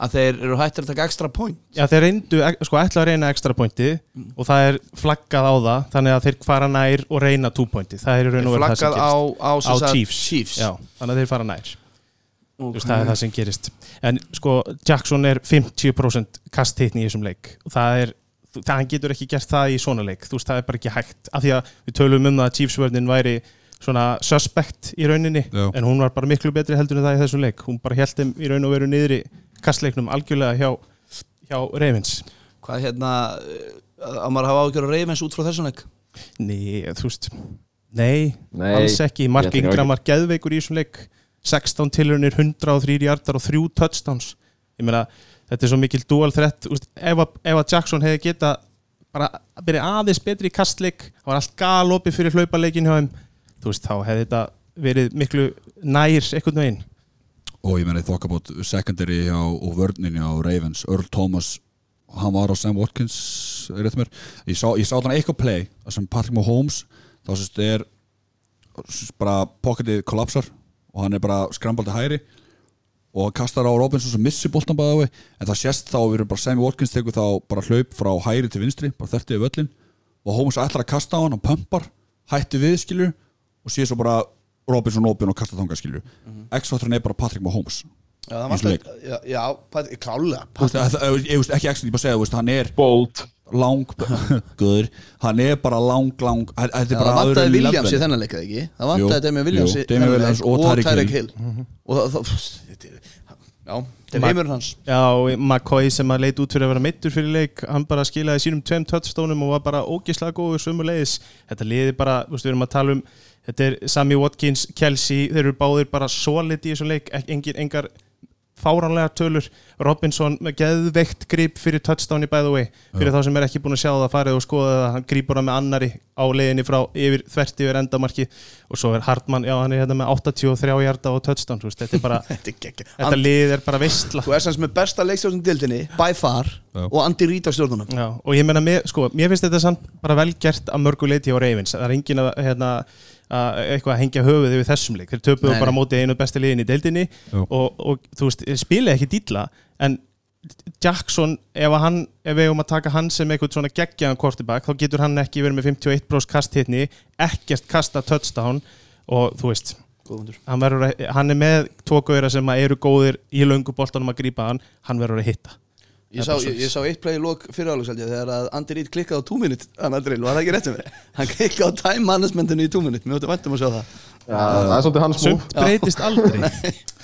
Speaker 4: að þeir eru hættir að taka extra point
Speaker 3: Já, þeir reyndu, sko, ætla að reyna ekstra pointi og það er flaggað á það þannig að þeir fara nær og reyna 2 pointi það er í raun og veru það sem
Speaker 4: flaggað á, á,
Speaker 3: á Chiefs,
Speaker 4: Chiefs.
Speaker 3: Já, þannig að þeir fara nær Þú veist, það er það sem gerist. En sko, Jackson er 50% kasthittni í þessum leik. Og það er, það hann getur ekki gert það í svona leik. Þú veist, það er bara ekki hægt. Af því að við tölum um það að Chiefs-vörnin væri svona suspect í rauninni
Speaker 1: Já.
Speaker 3: en hún var bara miklu betri heldur en það í þessum leik. Hún bara held þeim í raun og veru niður í kastleiknum algjörlega hjá, hjá Ravens.
Speaker 4: Hvað hérna uh, að maður hafa ágjör að reyfins út frá þessum leik?
Speaker 3: Nei, þú veist Nei,
Speaker 2: Nei,
Speaker 3: alls ekki. Mark Ingram var geðveikur í þessum leik 16 tilhörnir, 103 hjartar og 3 touchdowns. Ég meina, þetta er svo mikil dual threat ef, að, Jackson hefði geta bara verið aðeins betri í kastleik það var allt galopið fyrir hlaupaleikin hjá þeim þú veist, þá hefði þetta verið miklu nær einhvern veginn.
Speaker 1: Og ég meina í þokkabót secondary á, og vörninni á Ravens Earl Thomas, hann var á Sam Watkins er rétt mér, ég sá, ég sá þannig eitthvað play sem Patrick Mahomes þá sérst er sérst, bara pocketið kollapsar og hann er bara skrambaldi hæri og hann kastar á Robinson sem missi boltan bæða á en það sést þá við erum bara Sammy Watkins tekur þá bara hlaup frá hæri til vinstri bara þertið í völlin og Holmes ætlar að kasta á hann og pumpar, hætti við skilur og sé svo bara Robinson opinn og kasta þanga skilur X-faktorinn er bara Patrick Mahomes
Speaker 4: Já, það var
Speaker 1: leik.
Speaker 4: Já, já klálega
Speaker 1: ég veist ekki X, ég bara segja, veist, hann er
Speaker 2: Bolt
Speaker 1: lang, guður hann er bara lang, lang þetta
Speaker 4: Já,
Speaker 1: er
Speaker 4: það
Speaker 1: bara
Speaker 4: vantaði
Speaker 1: öðru
Speaker 4: Williams í þennan leik eða ekki Það vantaði Demi Williams
Speaker 1: jú,
Speaker 4: í þennan
Speaker 1: Williams og Tyreek Hill.
Speaker 4: Hill og það, það þetta er- Já, þetta er heimurinn hans
Speaker 3: Já, McCoy sem að leit út fyrir að vera meittur fyrir leik, hann bara skilaði sínum tveim touchdownum og var bara ógislega góður sömulegis. Þetta liði bara, þú veist, við erum að tala um þetta er Sammy Watkins, Kelsey þeir eru báðir bara solid í þessum leik engar fáránlega tölur. Robinson með geðveikt grip fyrir touchdown í by the way. Fyrir þá sem er ekki búin að sjá það farið og skoða það. Hann grýpur það með annari á leiðinni frá yfir, þvert yfir endamarki og svo er Hartmann, já hann er hérna með 83 hjarta og touchdown, veist, þetta er bara *laughs*
Speaker 4: Þetta
Speaker 3: þetta lið er bara veistla.
Speaker 4: Þú er sanns með besta leikstjórnum dildinni by far
Speaker 1: Já.
Speaker 4: og Andy Reid á stjórnunum.
Speaker 3: Já, og ég meina, mér, sko, mér finnst þetta samt bara vel gert að mörgu leiti á Ravens. Það er engin að, hérna, að eitthvað að hengja höfuð yfir þessum leik, þeir töpuðu bara
Speaker 4: nei.
Speaker 3: móti einu besti liðin í deildinni og, og þú veist, spila ekki dýtla en Jackson, ef, að hann, ef við eigum að taka hann sem eitthvað svona geggjaðan quarterback, þá getur hann ekki verið með 51% kasthitni, ekkert kasta touchdown og þú veist hann, verður hann er með tvo gauðra sem eru góðir í löngu boltanum að grípa hann hann verður að hitta
Speaker 4: Ég sá, ég, ég sá eitt play í lók fyrir álugsaldið þegar að Andy Reid klikkaði á 2 minút hann að drill, var það ekki rétt um mig? Hann klikkaði á time managementinu í 2 minút Mér væntum að sjá það.
Speaker 2: Já, það er svolítið hans múf
Speaker 3: breytist aldrei.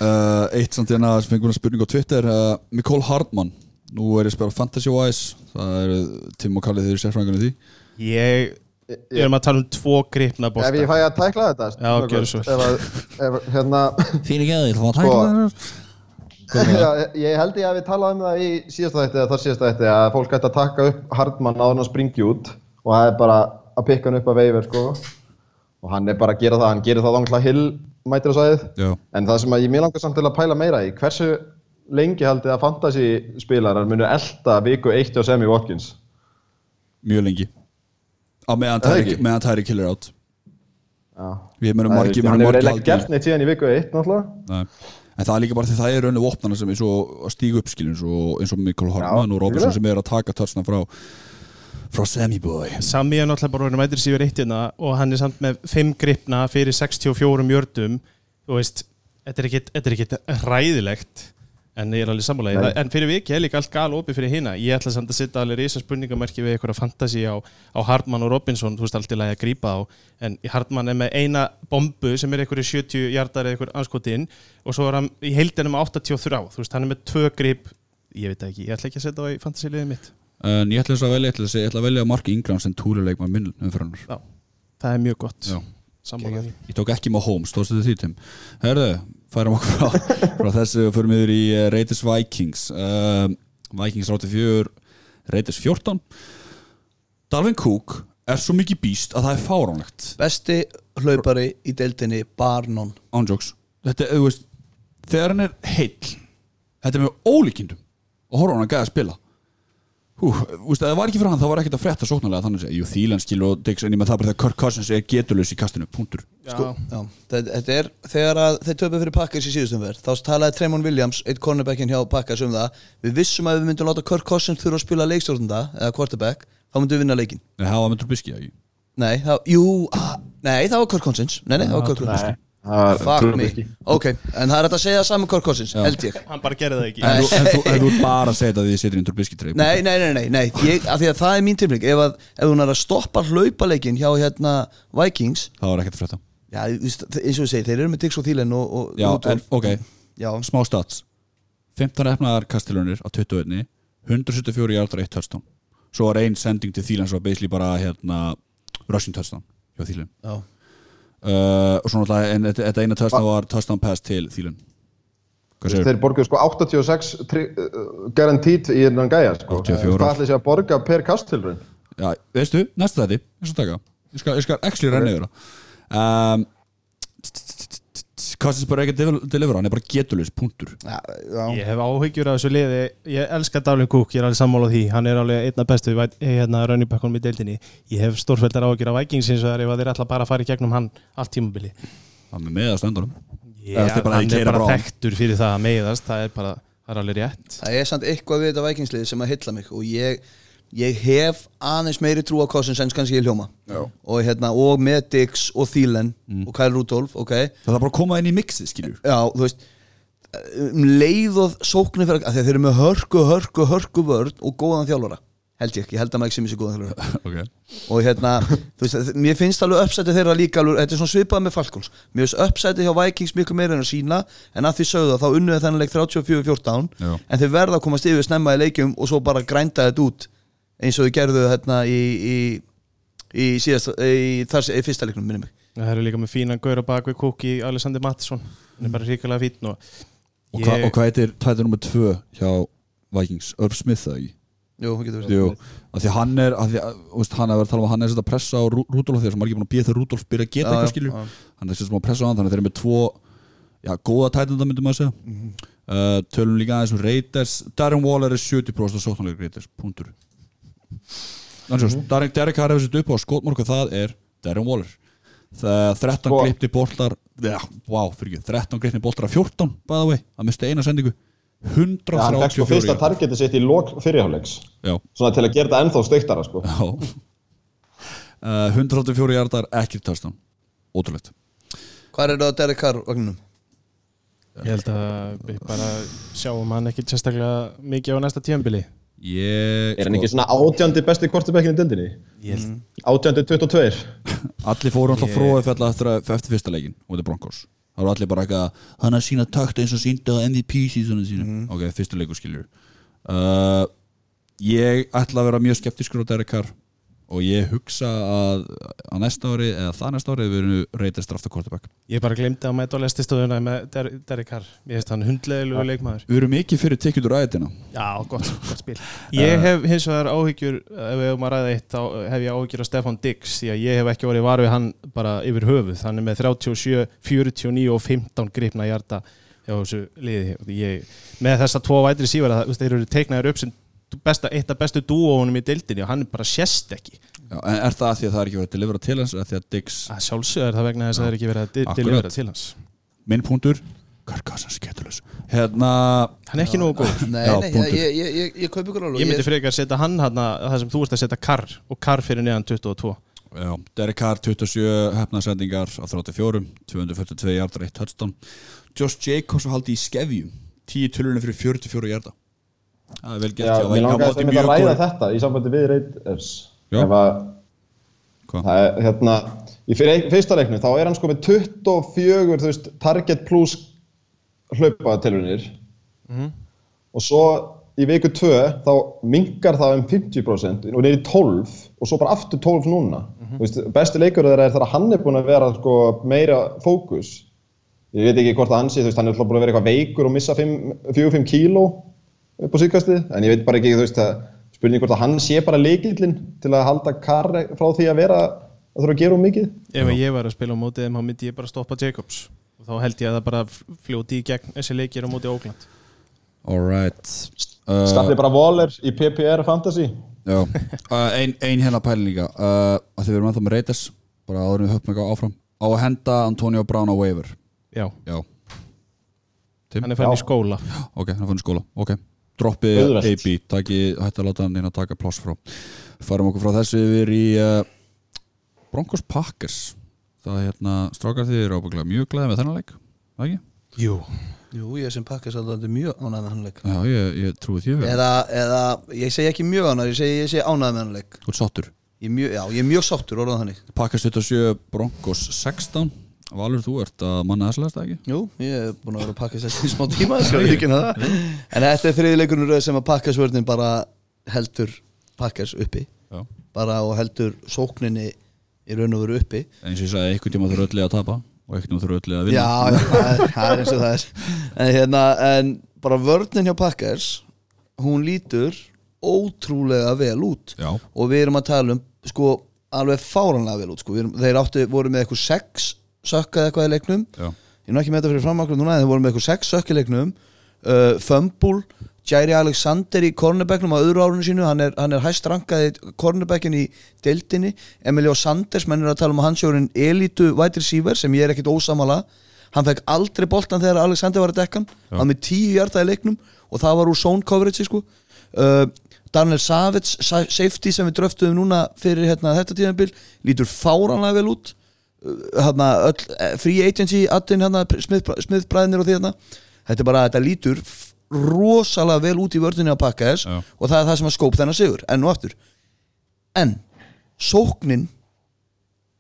Speaker 1: Uh, *laughs* eitt samt hérna sem fengur að spurning á Twitter uh, Nicole Hardman nú er ég að spila Fantasy Wise. Það er Tim og Kallið þeir eru sérfræðingunni því.
Speaker 3: Ég, við erum að tala um tvo gripna bolta.
Speaker 2: Ef ég fæ að tækla þetta
Speaker 3: Já, gjörðu svo.
Speaker 2: Ef að, ég held ég að við talaðum um það í síðasta þætti eða þar síðasta þætti að fólk ætti að taka upp Hardman áður en að springi út og það er bara að pikka hann upp að veiver sko. Og hann er bara að gera það, hann gerir það þangla Hill mætir á sæðið en það sem að ég mér langar samt til að pæla meira í hversu lengi haldið að fantasy spilarar munu elda viku eitt á Sammy Watkins?
Speaker 1: Mjög lengi. Á meðan Tyreek Hill er átt
Speaker 2: Já.
Speaker 1: við munum margir
Speaker 2: hann hefur eiginlega gert neitt síðan í viku eitt náttúrulega.
Speaker 1: Nei. En það er líka bara því það er önnu vopnana sem eins og að stíga upp skilin eins og, eins og Nicole Hardman og Robinson
Speaker 2: algjörlega.
Speaker 1: sem er að taka touchna frá frá Sammy Boy.
Speaker 3: Sami er náttúrulega bara orðin mætir síður eitt hérna og hann er samt með 5 gripna fyrir 64 jördum þú veist, er þetta er ekkit ræðilegt en ég er alveg sammálaðið, en fyrir viki er líka allt gal opið fyrir hina, ég ætla samt að setja alveg risa spurningamerki við einhverja fantasi á, á Hartmann og Robinson, þú veist allt í lagi að grípa á. En Hartmann er með eina bombu sem er einhverju 70 hjartar eða einhver anskotinn og svo er hann í heildina með 83 þú veist, hann er með tvö grip. Ég veit það ekki, ég ætla ekki að setja á í fantasiliðið mitt.
Speaker 1: En ég ætla þess að velja, ég ætla, ég ætla að velja Mark Ingram sem túluleik
Speaker 3: það er
Speaker 1: Já.
Speaker 3: sammálaðið
Speaker 1: Ég tók ekki með Holmes, stóðstu þið því Tim? Herðu, færum okkur frá, *laughs* frá þessu og förum yfir í uh, Raiders Vikings. Uh, Vikings 84 Raiders 14 Dalvin Cook er svo mikið býst að það er fáránlegt.
Speaker 4: Besti hlaupari í deildinni bar none.
Speaker 1: Ándjóks Þetta, þú veist, þegar hann er heill Þetta er með ólíkindum og horfa hann að gæða að spila Hú, þú veist, ef það var ekki fyrir hann, það var ekkert að frétta sóknarlega þannig að, jú, Þílan skil og Dix en ég með það bara þegar Kirk Cousins er getulös í kastinu, punktur.
Speaker 4: Sko, já, þetta, þetta er þegar að þeir töpu fyrir Packers í síðustum verð þá talaði Tremon Williams, eitt cornerbackin hjá Packers um það, við vissum að við myndum láta Kirk Cousins þurfa að spila leikstjórnunda eða quarterback, þá myndum við vinna leikin
Speaker 1: Nei, það var með Trubisky, ekki?
Speaker 4: nei, það, jú, að, nei, það var Kirk Cousins. Nei, nei, það var Kirk Cousins Fuck me. Ok, en það er þetta að segja saman Kirk Cousins, held ég.
Speaker 3: Hann bara gerði það ekki.
Speaker 1: En þú, en þú, en þú bara að segja þetta að því þið setur inn Trubisky treyf
Speaker 4: Nei, nei, nei, nei, nei. Ég, af því að það er mín tilbygg ef, að- ef hún er að stoppa hlaupaleikin hjá hérna Vikings
Speaker 1: Það var ekkert að frétta.
Speaker 4: Já, þú veist, eins og við segir, þeir eru með Dix og Thielen og, og
Speaker 1: Já,
Speaker 4: Rudolph.
Speaker 1: en ok,
Speaker 4: Já,
Speaker 1: smá stats. 15 efnaðar kastilunir á 21 174 hjartar 1 touchdown. Svo var ein sending til Þýlan svo var basically bara hérna rushing touchdown hjá Þýlan
Speaker 4: já.
Speaker 1: Uh, og svo náttúrulega en þetta eina touchdown var touchdown pass til segir
Speaker 2: Þeir borguðu sko 86 tri- uh, guaranteed í innan gæja sko.
Speaker 1: 84.
Speaker 2: Hvað ætli sé að borga per kastilrun?
Speaker 1: Já, veistu, næsta þetta ég skal actually renna yfir það Kostins bara ekki að delivera hann er bara getulus, punktur.
Speaker 4: Já, já.
Speaker 3: Ég hef áhyggjur af þessu liði. Ég elska Dalvin Cook, ég er alveg sammála því. Hann er alveg einna bestu væ- hérna, rönnibakkunum í deildinni. Ég hef stórfældar áhyggjur af Vikings eins og það er ef að þeir ætla bara í gegnum hann allt tímabili
Speaker 1: Það með með að stendunum
Speaker 3: Já,
Speaker 1: Eða þeir bara
Speaker 3: hann er bara
Speaker 1: hann.
Speaker 3: þekktur fyrir það að meiðast. Það er bara, það er alveg rétt.
Speaker 4: Það er samt eitthvað við þetta Vikingslið sem að hylla mig og ég, ég hef aðeins meiri trú á Cousins en kannski ég hljóma.
Speaker 1: Já.
Speaker 4: og, hérna, og með Dix og Thielen og Kyle Rudolph, ok?
Speaker 1: Það er bara að koma inn í mixið, skiljur
Speaker 4: Já, þú veist um leið og sóknir fyrir að þeir eru með hörku, hörku, hörku vörn og góðan þjálfara. Held ég ekki, ég held að maður ekki sem þessi góðan þjálfara. *laughs*
Speaker 1: Okay.
Speaker 4: og hérna, þú veist, mér finnst alveg uppsætið þeirra líka alveg, þetta er svona svipað með Falcons. Mér finnst uppsætið hjá Vikings miklu meira en að sína en að því sögðu það, þá unnuði þennan leik 34-14
Speaker 1: Já.
Speaker 4: en þeir verða að komast yfir snemma í leikjum og svo bara grænda þetta út eins og þau gerðu hérna í, í, í, síðast, í, þar, í fyrsta leiknum, minnum mig.
Speaker 3: Það eru líka með fínan gaur á bak við Cook í Alexander Mattisson hann er bara ríkilega fín og,
Speaker 1: og, hva, og hvað heitir tættur nummer 2 hjá Vikings? Irv Smith það ekki?
Speaker 4: Jú, það getur verið
Speaker 1: Jú, af því að hann er af því að, þú veist, hann er að að um að hann er að pressa á Rudolf þegar sem er ekki búin að býða þegar Rudolf byrja að geta eitthvað skilju hann er að pressa á hann þannig að þeir eru með tvo já, góða tætunda myndum að segja.
Speaker 4: Mhm.
Speaker 1: uh, tölum líka aðeins um Raiders. Darren Waller er 70% af sóknarleik Raiders punktur þannig að Derek, Derek Carr hefur sett upp á skotmorku það er Darren Waller. Það 13
Speaker 2: Sko-
Speaker 1: glipti boltar já, wow, fyrir ekki, 13 glipti boltar af 14 by the way, að misti eina sendingu.
Speaker 2: Hann fekk sko
Speaker 1: 134
Speaker 2: fyrsta
Speaker 1: yards.
Speaker 2: targetið sitt í lok fyrirháleiks
Speaker 1: já,
Speaker 2: Svona til að gera þetta ennþá steiktara sko.
Speaker 1: Uh, 184 hjartar, ekki touchdown. Ótrúlegt.
Speaker 4: Hvað er það að Derek Carr vagnunum?
Speaker 3: ég held að við bara sjáum hann ekki sérstaklega mikið á næsta tíðanbili
Speaker 1: Ég,
Speaker 2: Er hann ekki svona átjandi besti kortebekkin í dildinni?
Speaker 3: Ég held
Speaker 2: Átjandi 22
Speaker 1: Allir fóru alltaf
Speaker 3: Ég-
Speaker 1: fróði fell eftir, eftir fyrsta leikin og þetta er Broncos. Það voru allir bara eitthvað Hann að sína takt eins og síndi á MVP síðan sínu Ok, fyrsta leikur skilur uh, Ég ætla að vera mjög skeptiskur á Derek Carr og ég hugsa að á næsta ári eða það næsta ári við erum aftur quarterback.
Speaker 3: Ég bara glemdi að mæta á lestistöðuna með Der Derek Carr. Ég veist hann hundleðilegu leikmaður.
Speaker 1: Við erum mikið fyrir tekjut úr ræðina
Speaker 3: Já, gott, gott spil. *laughs* Ég hef hins vegar áhyggjur ef við höfum að ræða eitt þá hef ég áhyggjur af Stefan Diggs því að ég hef ekki orðið var við hann bara yfir höfuð. Hann er með 37, 49 og 15 gripna hjarta hjá þessu liði. Ég, með þessa tvo vætri sífara besta, eitt af bestu dúóunum í deildinni og hann er bara sést ekki.
Speaker 1: Já, En er það því að það er ekki verið að delivera til hans eða því að Diggs,
Speaker 3: að sjálfsögur er það vegna þess að það er ekki verið að di-
Speaker 1: Akkurat.
Speaker 3: delivera til hans.
Speaker 1: Minn punktur Kirk Cousins getulus Hérna,
Speaker 3: hann er ekki nógu góð
Speaker 4: Nei,
Speaker 1: Já,
Speaker 4: nei,
Speaker 1: punktur.
Speaker 4: ég, ég, ég, ég kaupi ykkur alveg.
Speaker 3: Ég myndi frekar setja hann hann það sem þú ert að setja Carr og Carr fyrir neðan 22
Speaker 1: Já, Derek Carr 27 hefnarsendingar á 34, 242 hjartar 1 touchdown. Josh Jacobs haldi í skefjum 10 tölunum fyrir 44 hjarta Það er vel gert
Speaker 2: Já,
Speaker 1: hjá
Speaker 2: mér
Speaker 1: á
Speaker 2: langaði
Speaker 1: móti
Speaker 2: sem að
Speaker 1: mjög
Speaker 2: ræða þetta í sambandi við Raiders
Speaker 1: Já.
Speaker 2: Ef að
Speaker 1: Hvað?
Speaker 2: Það er hérna Í fyrsta leiknu þá er hann sko með 24 þú veist, target plus hlaupatilunir
Speaker 3: Mhm.
Speaker 2: og svo í viku 2 þá mingar það um 50% og í 12 og svo bara aftur 12 núna. Þú veist, besti leikur þeirra er þegar hann er búinn að vera sko, meira fókus ég veit ekki hvort að þú veist, hann er búinn að vera eitthvað veikur og missa 4-5 kíló upp á síðkastið, en ég veit bara ekki, þú veist, að spurning hvort að hann sé bara leikillinn til að halda kar frá því að vera að þurfa að gera um mikið.
Speaker 3: ef ég var að spila á mótið þeim þá myndi ég bara stoppa Jacobs. Og þá held ég að það bara fljóti í gegn þessi leikir á mótið Ógland
Speaker 1: Alright uh,
Speaker 2: Startið bara Waller í PPR Fantasy.
Speaker 1: Já, *laughs* uh, ein, ein hérna pæling líka. Uh, að því við erum ennþá með Raiders bara áður en við höfum eitthvað áfram. Á að henda Antonio Brown á waiver.
Speaker 3: Já,
Speaker 1: Já,
Speaker 3: hann er fann í skóla.
Speaker 1: Ok, hann fann skóla. Ok, droppið. AB taki, hætti að láta hann inn að taka pláss frá. Farum okkur frá þessu yfir í uh, Broncos Packers. Það er hérna strákar þið eru ábygglega mjög glæði með þennan leik það ekki?
Speaker 3: Jú.
Speaker 4: Jú, ég sem pakkast alltaf mjög ánægð með hann leik.
Speaker 1: Já, ég, ég trúi því
Speaker 4: eða, eða, ég segi ekki mjög ánægð ég segi, ég segi ánægð með hann leik.
Speaker 1: Þú ert sáttur?
Speaker 4: Ég er mjög, Já, ég er mjög sáttur, orðað þannig.
Speaker 1: Pakkast 27, Broncos 16 Valur þú ert að manna þess lasta ekki?
Speaker 4: Jú, ég er búin að vera að pakka í smá tíma skal ég ekki það. En þetta er þriði leikurinn röð sem að pakkasvörnin bara heldur pakkas uppi.
Speaker 1: Já.
Speaker 4: Bara og heldur sókninni í raun og veru uppi.
Speaker 1: Eins og ég sagði, einhvern tíma þurfa öll að tapa og einhvern tíma þurfa öll að vinna.
Speaker 4: Já, það er, eins og það er. En, hérna, en bara vörnin hjá Packers hún lítur ótrúlega vel út.
Speaker 1: Já.
Speaker 4: og við erum að tala um sko alveg fáranlega vel út sko. Erum, þeir áttu, voru með eitthvað sex sökkað eitthvað í leiknum.
Speaker 1: Já.
Speaker 4: ég er nú ekki með þetta fyrir framaklega núna en þeir voru með eitthvað sex sökk í leiknum. Uh, Fumble, Jairi Alexander í cornerbacknum á öðru árunni sínu hann er, hann er hæst rankaði cornerbackin í deildinni, Emilio Sanders menn er að tala um að hann sjórin elitu receiver sem ég er ekkit ósamala hann fekk aldrei boltan þegar Alexander var að dekkan hann. Með tíu hjarta í leiknum og það var úr zone coverage sko. uh, Daniel Savage sa- safety sem við dröftuðum núna fyrir hérna, þetta tíðanbíl lítur fáranlega vel út hérna, öll, eh, free agency addin hérna, smiðbræðinir og því hérna þetta er bara, þetta lítur rosalega vel út í vördunni á pakka þess
Speaker 1: Já.
Speaker 4: og það er það sem að skóp þennan sigur enn og aftur en sóknin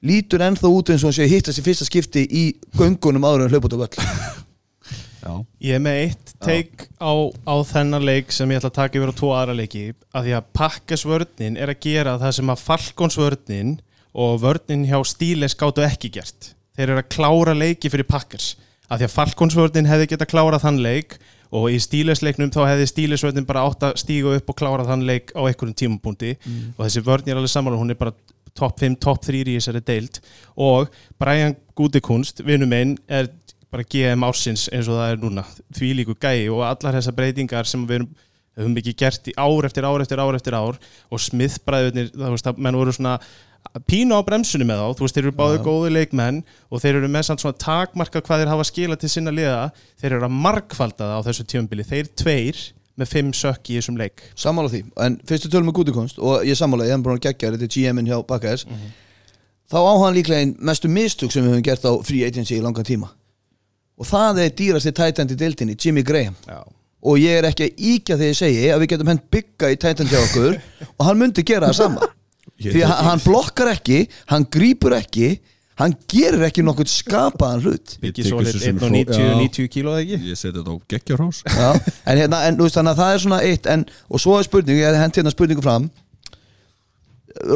Speaker 4: lítur ennþá út eins og hann sé að hittast í fyrsta skipti í göngunum áður en hlaup út á völl *laughs*
Speaker 1: Já.
Speaker 3: Ég er með eitt take á, á þennan leik sem ég ætla að taka yfir á tvo aðra leiki að því að pakkasvörnin er að gera það sem að falkonsvörnin og vörnin hjá Stíles gáttu ekki gert. Þeir eru að klára leiki fyrir pakkars að því að falkonsvörnin hefði geta klárað þann leik og í Stílesleiknum þá hefði Stílesvörnin bara átt að stíga upp og klára þann leik á einhverjum tímapunkti. Og þessi vörn er alveg saman hún er bara topp 5, topp 3 í þessari deild. Og Brian Gutekunst, vinnu minn er bara GM ársins eins og það er núna. Því líku gæi og allar þessar breytingar sem við erum, höfum ekki gert í ár eftir ár eftir ár eftir ár. Og smiðbræðunir, það veist að menn voru svona pínu á bremsunni með þá, þú veist þeir eru báðu góði leikmenn og þeir eru með samt svona takmarka hvað þeir hafa skilað til sinna liða. Þeir eru að markfalda það á þessu tjömbili þeir tveir með fimm sökk í þessum leik.
Speaker 4: Sammála því, en fyrstu tölum með gútikonst og ég sammála, ég hef að gegja þetta er GM-in hjá Bakkaðis þá á hann líklega einn mestu mistug sem við höfum gert á free agency í langa tíma. Og það er dýrasti tætandi dildinni, Jimmy Graham.
Speaker 3: Já.
Speaker 4: og ég er ekki að íkja þegar ég segi að við getum hent bygga í tætandi hjá okkur *laughs* og hann myndi gera það sama því að hann blokkar ekki hann grípur ekki hann gerir ekki nokkuð skapaðan hlut.
Speaker 1: Ég
Speaker 3: ekki
Speaker 1: tek
Speaker 3: svo
Speaker 1: þessu sem
Speaker 3: 190,
Speaker 1: hró- Já.
Speaker 3: 90 kíló eða ekki?
Speaker 1: Ég seti þetta á geggjarhás
Speaker 4: Já, en, hérna, en veist þannig að það er svona eitt en, og svo er spurning, ég hent hérna spurningu fram.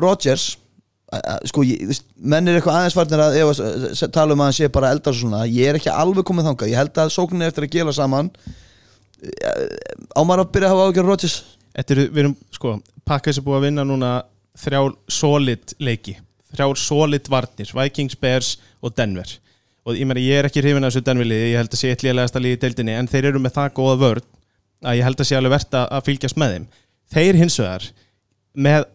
Speaker 4: Rodgers sko, ég, menn er eitthvað aðeins farnir að ef, tala um að hann sé bara eldar svona, ég er ekki alveg komið þangað, ég held að sóknin er eftir að gela saman. Á maður að byrja að hafa ágjör Rodgers
Speaker 3: Þetta eru, við erum, sko, Pakkas er búið að vinna núna þrjár solid leiki þrjár solid varnir, Vikings, Bears og Denver. Og ég meina, ég er ekki hrifin af þessu Denver liði, ég held að sé eitt lélegasta liði í deildinni, en þeir eru með það góða vörn að ég held að sé alveg verðt að að fylgjast með þeim. Þeir hins vegar með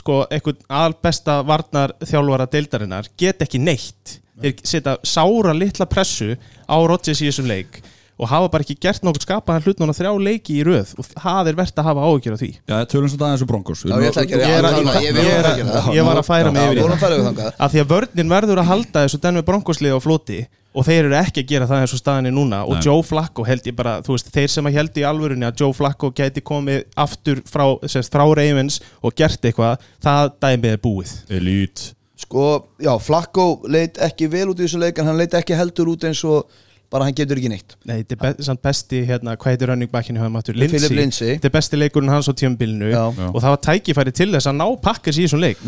Speaker 3: sko, eitthvað albesta varnar þjálfara deildarinnar get ekki neitt. Þeir setja sára litla pressu á Rodgers í þessum leik og hafa bara ekki gert nokkuð skapaðan hlut núna þrjá leiki í röð og það er verðt að hafa áhyggjur af því.
Speaker 1: Já, tölum svo aðeins um Broncos.
Speaker 4: Já, ég ætla ekki að
Speaker 3: Ég er er var að færa mig yfir það.
Speaker 4: að
Speaker 3: því að vörnin verður að halda þessu Denver Broncos-lið á floti og þeir eru ekki að gera það eins og staðinni núna og
Speaker 1: Nei.
Speaker 3: Joe Flacco held ég bara, þú veist, þeir sem að held í alvörunni að Joe Flacco gæti komið aftur frá, sérst, frá Ravens og gert eitthvað, það dæmið er búið.
Speaker 1: Elite.
Speaker 4: Sko, já, Flacco leit ekki vel út í þessu leik en hann leit ekki heldur út eins og bara hann getur ekki neitt.
Speaker 3: Nei, þetta er be samt besti, hérna, hvað heitir running backinu höfum aftur,
Speaker 4: Philip
Speaker 3: Lindsay,
Speaker 4: Lindsay.
Speaker 3: þetta er besti leikurinn hans á.
Speaker 4: Já.
Speaker 3: og það var tækifæri til þess að ná pakkars í þessum leik.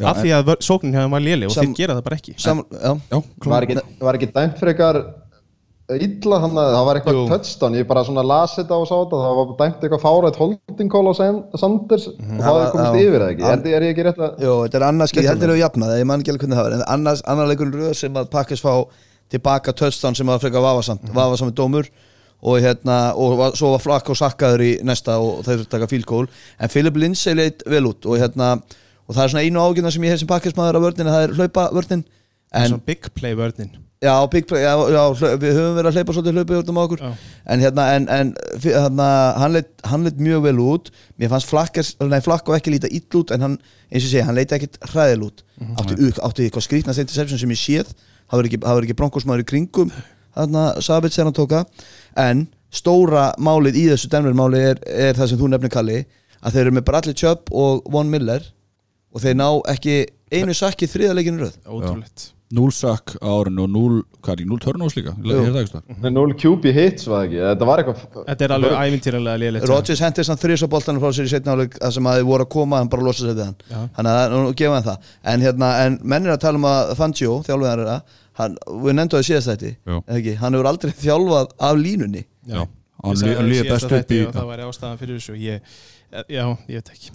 Speaker 1: Já,
Speaker 3: af því að sóknin hefði maður léli og
Speaker 4: Sam-
Speaker 3: þeir gera það bara ekki.
Speaker 4: Sam, já,
Speaker 1: Já,
Speaker 2: Var ekki, var ekki dæmt frekar illa hann að það var eitthvað
Speaker 3: Jú.
Speaker 2: touchdown, ég bara svona las þetta og sá þetta, það var dæmt eitthvað fárætt holding call á San- Sanders. Og það hefði komist yfir það ekki, er, er ég ekki rétt að
Speaker 4: Jó, þetta er annars, ég heldur að við jafna það, ég man ekki alveg hvernig það var en annars, annar leikurinn röð sem að Pakkes fá tilbaka touchdown sem að freka vafasamt mm vafasamt dómur. Og hérna, og var, svo var flakk og sakkaður í næsta og þeir taka goal. En Philip Lindsay leit vel út og hérna, og það er svona einu ágjörna sem ég hef sem Pakkes maður af vörnin, það er hlaupa
Speaker 3: Svona big play vörnin.
Speaker 4: Já, big play, já, já, við höfum verið að hleypa svolítið hlaupið út um okkur.
Speaker 3: Já.
Speaker 4: en hérna, en, en hérna, hann, leit, hann leit mjög vel út. Mér fannst nei flakka ekki líta ill út en hann, eins og segi, hann leit ekkit hræðil út. Mm átti eitthvað skrýtna interception sem ég séð það var ekki, ekki bronkosmaður í kringum þarna Sabitz þegar hann tóka en stóra málið í þessu Denver máli er, er það sem þú nefnir Kalli að þeir eru með Bradley Chubb og Von Miller og þeir ná ekki einu sakki þriðaleikinu röð.
Speaker 3: Ótrúlegt
Speaker 1: 0 sack á árinu og 0, hvað er ekki, 0 turnovers líka. Ég það.
Speaker 2: Með 0 QB hits var það ekki, þetta var eitthvað
Speaker 3: Þetta er alveg ævintýralega liðlegt
Speaker 4: Rodgers hendi þess að þrjus á boltanum frá sér í setna áleik það sem að þið voru að koma, hann bara losa sér við hann.
Speaker 3: Já.
Speaker 4: þannig að nú gefa hann það. En, hérna, en menn er að tala um að Fangio, þjálfæðar er að hann, við nefndu að síðast þetta
Speaker 1: Já.
Speaker 4: ekki, hann hefur aldrei þjálfað af línunni.
Speaker 1: Já,
Speaker 3: Ég
Speaker 1: hann
Speaker 3: sagði
Speaker 1: lí- hann
Speaker 3: það í
Speaker 1: líður
Speaker 3: síðasta
Speaker 1: best upp í
Speaker 3: og það væri ástæðan fyrir þessu. Ég, já, ég veit ekki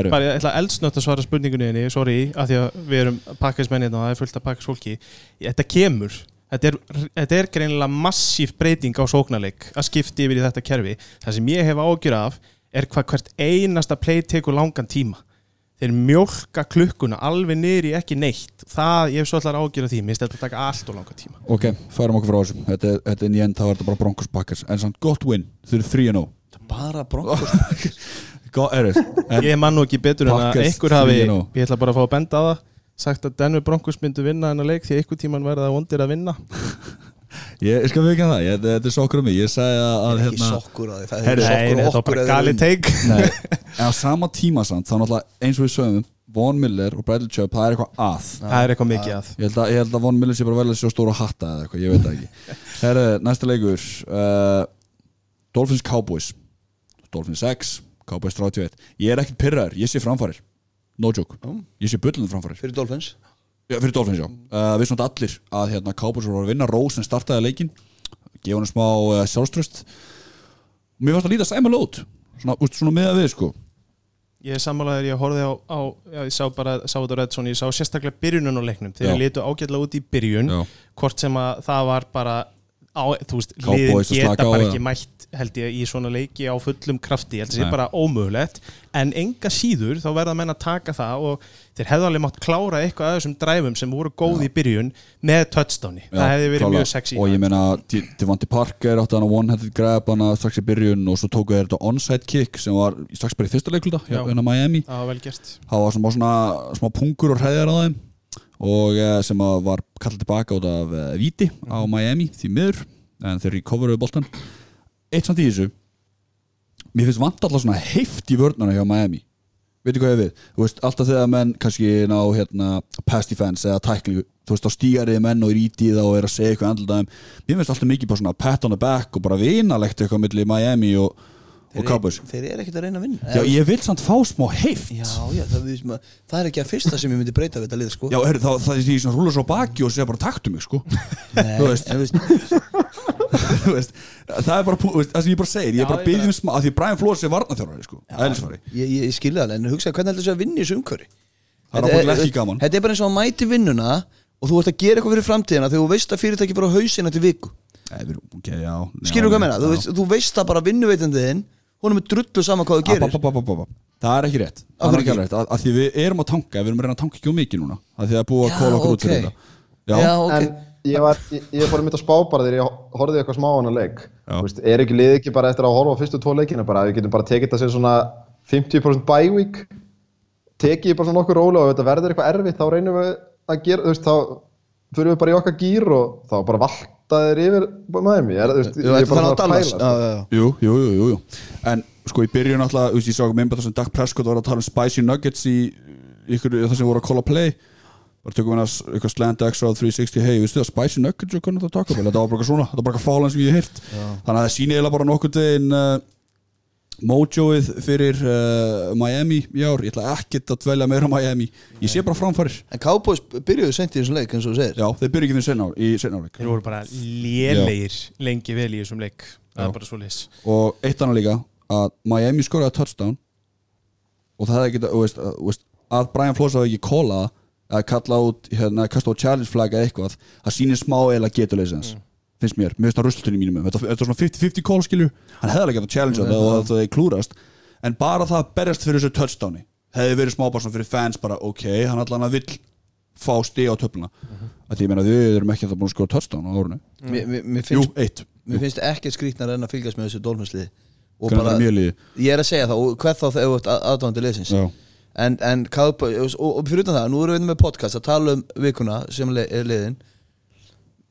Speaker 3: ég ætla eldsnött að svara spurningunni þinni, sorry, af því að við erum pakkismennið og það er fullt af pakkisfólki þetta kemur. Þetta er, þetta er greinilega massíf breyting á sóknarleik að skipti yfir í þetta kerfi. Það sem ég hef ágjur af er hvað hvert einasta play tekur langan tíma. Þeir mjólka klukkuna alveg niður í ekki neitt. Það, ég hef svolítið ágjur af því, mér finnst þetta að taka allt og langan tíma.
Speaker 1: Ok, færum okkur frá þessu. Þetta þetta er nýjend, þá er þetta bara Broncos Packers. En samt gott win, þau eru 3-0
Speaker 4: bara bronkos
Speaker 1: Gott þetta
Speaker 3: Ég man nú ekki betur en að einhver hafi,
Speaker 1: 3-0.
Speaker 3: ég ætla bara að fá að benda á það sagt að Denver Broncos myndu vinna hennar leik því einhver tíman verða vondir að vinna. *laughs*
Speaker 1: Ég, skal vikna það, ég, þetta er sokkur um mig. Ég sagði að, að
Speaker 4: ekki
Speaker 1: hérna
Speaker 4: sokkur á því það er
Speaker 3: bara gali teik
Speaker 1: Nei, en á *laughs* sama tíma samt Þá náttúrulega eins og við sögum Von Miller og Bradley Chubb, það er eitthvað að.
Speaker 3: Það er eitthvað mikið að.
Speaker 1: Ég held að, ég held að Von Miller sé bara vel að sjá stóra hatta eða eitthvað, ég veit það ekki. *laughs* Herre, næsta leikur uh, Dolphins Cowboys. Dolphins 6, Cowboys 31 Ég er ekkert pyrraður, ég sé framfærir No joke, ég sé bullinu framfærir
Speaker 4: fyrir Dolphins?
Speaker 1: Já, fyrir Dolphins, já. Uh, við svona allir að hérna Cowboys voru að vinna Rose sem startaði leikin gefa hann smá uh, sjálfströst. Mér fannst að líta sæma lót svona, úst, svona með að við sko.
Speaker 3: Ég er sammálaður, ég horfði á, á já, ég sá bara, sá þetta Redsson, ég sá sérstaklega byrjunum á leiknum, þeir litu ágætlega út í byrjun
Speaker 1: Já.
Speaker 3: hvort sem að það var bara á, þú veist, liðin geta
Speaker 1: á,
Speaker 3: bara ekki mætt held ég í svona leiki á fullum krafti. Ég held að það sé bara ómögulegt. En enga síður þá verða menn að taka það og þeir hefðu alveg mátt klára eitthvað af þessum dræfum sem voru góð í byrjun með touchdowni, það hefði verið
Speaker 1: klálega.
Speaker 3: mjög sexy.
Speaker 1: Og ég meina, Devontae Parker átti hann að one-handed grab hann strax í byrjun og svo tóku þeir þetta onside kick sem var strax bara í fyrsta leikluta
Speaker 3: Já.
Speaker 1: hérna Miami.
Speaker 3: Það var vel gert.
Speaker 1: Það var svona, svona smá pungur og hræðjar á þeim og uh, sem var kallað tilbaka út af uh, Víti á Miami því miður. En þeir recoveruðu boltan eitt samt í þessu. Mér finnst vant alltaf svona heift í vörnuna hjá Miami. Veitu hvað ég við, þú veist, alltaf þegar menn kannski ná hérna pass defense eða tæklingu, þú veist, þá stígariði menn og er ít í það og er að segja eitthvað andlutaðum mér finnst alltaf mikið bara svona pat on the back og bara vinalegt eitthvað milli Miami og, og Cowboys.
Speaker 4: þeir eru ekkert að reyna að vinna
Speaker 1: Já, ég vil samt fá smá heift.
Speaker 4: Já, já það, við, sem að- það er ekki að fyrsta sem ég myndi breyta við þetta lið sko.
Speaker 1: Já, heyrðu, þá, það er því sem rúlar svo baki og segja bara taktu mig, sko.
Speaker 4: Nei,
Speaker 1: þú veist.
Speaker 4: en, *laughs* veist,
Speaker 1: Það er bara, veist, það sem ég bara segir Ég er bara
Speaker 3: ég
Speaker 1: að byggja um smá, af því Brian Flores er varnaþjórari, sko
Speaker 4: ég, ég, skilði það en hugsaði hvernig heldur þessi að vinna í umhverfi?
Speaker 1: Það er ábúinlega ekki gaman.
Speaker 4: Þetta er bara eins og að mæti vinnuna og þú ert að gera eitthvað fyrir framtíðina þegar þú veist að fyrirtæki bara á hausinn eftir viku. Skilur þú hvað? Þú veist, þú veist að bara vinnuveitendiðin hún er með drullu saman hvað þú gerir.
Speaker 1: gerir Það er ekki rétt. Það er ekki
Speaker 4: ekki?
Speaker 1: rétt, af af því við erum að tanka Við erum að reyna að tanka ekki á mikið núna af Því að búa að
Speaker 4: Já,
Speaker 1: kóla okkur út fyrir
Speaker 4: ok.
Speaker 1: þetta. Já,
Speaker 4: Já, ok.
Speaker 2: En ég, var, ég, ég fór mitt að spá bara þegar ég horfði eitthvað smá á hana leik.
Speaker 1: Já.
Speaker 2: Þú veist, Er ekki lið ekki bara eftir að horfa á fyrstu tvo leikina bara, Við getum bara tekið þetta sem svona 50% bye week. Tekið bara svona nokkur rólega og ef þetta verður eitthvað erfitt Þá reynum við að gera, þú veist, þá fyrir við bara í okkar gýr og þá bara valta þeir yfir Miami er, þú veist,
Speaker 4: Þú ert
Speaker 2: bara að pæla,
Speaker 4: Já,
Speaker 2: sko.
Speaker 1: Jú, jú, jú, jú, En sko í byrjun alltaf, þú veist, ég sá ekki með það sem Dak Prescott var að tala um Spicy Nuggets í ykkur, það sem voru að call a play. Bara tökum hérna eitthvað slant extra á 360 hei, veistu það, Spicy Nuggets og hvernig það taka þetta var bara eitthvað svona, þetta var bara eitthvað fálan sem ég hef heyrt. Þannig að það sýni eiginlega bara nokkur degin uh, mojoið fyrir uh, Miami í ár, ég ætla ekkert að dvelja meira Miami, ég sé bara framfærir
Speaker 4: En Cowboys byrjuðu sent í þessum leik eins og þú segir.
Speaker 1: Já, þeir byrja ekki senna í senna áleik
Speaker 3: þeir voru bara lélegir lengi vel í þessum leik. Það er bara svo leis
Speaker 1: og eitt annað líka að Miami skoraði touchdown. Og það hefði geta, veist, að, veist, að Brian Flores hafi ekki kóla að kalla út, hérna, kasta á challenge flag eða eitthvað, það sýnir smá eða getuleysins, finnst mér, finnst það rusltunni mínum þetta, þetta er svona 50-50 call skilju. Hann hefði gett að challenge þetta og það er klúrast en bara það að berjast fyrir þessu touchdowni hefði verið smá bara svona fyrir fans bara ok, hann allan að vill fá stig á töfluna. Að því ég meina við erum ekki að það búin að skora touchdown á
Speaker 4: mér
Speaker 1: Jú, eitt,
Speaker 4: mér finnst ekkert skrítnar en að fylgjast með þessu dólfinsliði og
Speaker 1: hvernig
Speaker 4: bara,
Speaker 1: það er mjög liði
Speaker 4: ég er að segja það og hvað þá ert aðdáðandi liðsins.
Speaker 1: Já,
Speaker 4: en, en og, og, fyrir utan það, nú erum við með podcast að tala um vikuna sem er liðin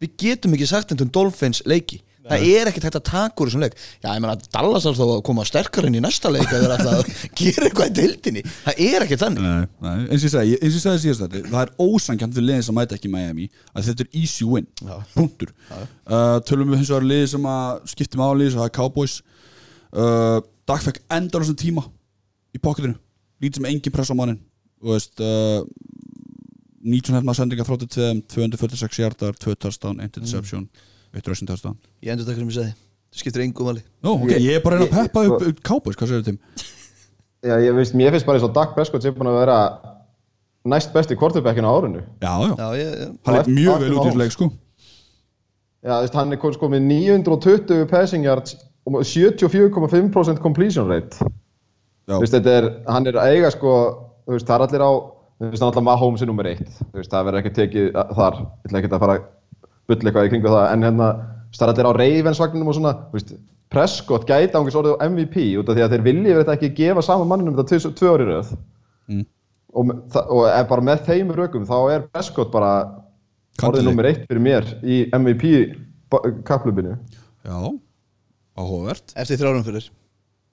Speaker 4: við getum ekki sagt þetta um Dolphins leiki. Það er ekkert hægt að taka úr þessum leik. Já, ég meina, Dallas er þá að koma sterkar inn í næsta leik að þeir ætla að *laughs* gera eitthvað í deildinni. Það er ekkert þannig.
Speaker 1: Nei, nei, eins og ég segi, eins og ég segi síðast þetta það er ósangjant við liðin sem mæta ekki Miami að þetta er easy win,
Speaker 4: Já.
Speaker 1: punktur. Uh, tölum við hins vegar liði sem að skipti máli, sem það er Cowboys. Uh, Dag fekk endar á þessum tíma í pocketinu, lítið sem engin press á mannin og veist uh, 19 hefna sendingar frá til 246 hjartar, 2 touchdown, 1 interception 1 rushing touchdown.
Speaker 4: Ég endur takk sem ég segi, það skiptir engum vali
Speaker 1: Nú, ok, ég er bara að reyna að peppa upp, upp Cowboys, hvað segir þeim?
Speaker 2: Já, ég veist, mér finnst bara eins og Dak Prescott sé búin að vera næst besti quarterbackin á árinu.
Speaker 1: Já, já,
Speaker 4: já, ég, ég,
Speaker 1: hann er mjög vel út í leik, sko.
Speaker 2: Já, þú veist, hann er sko með 920 passing yards og með 74,5% completion rate.
Speaker 1: Já,
Speaker 2: Þú veist, þetta er, hann er að eiga sko, þú veist, það er allir á, þú veist, náttúrulega Mahomes er nummer eitt. Þú veist, það verður ekki tekið þar, ég ætla ekki að fara að bulla eitthvað í kringu það, en hérna, er allir á Ravens-vagninum og svona, þú veist, Prescott gæti ángis orðið á MVP út af því að þeir vilja verið ekki gefa sama manninum þetta tvö, ári röð.
Speaker 1: Mm.
Speaker 2: Og, og bara með þeim rökum þá er Prescott bara orðið nummer eitt fyrir mér í MVP kapplubinu.
Speaker 1: já, áhugavert
Speaker 4: eftir þrjárum fyrir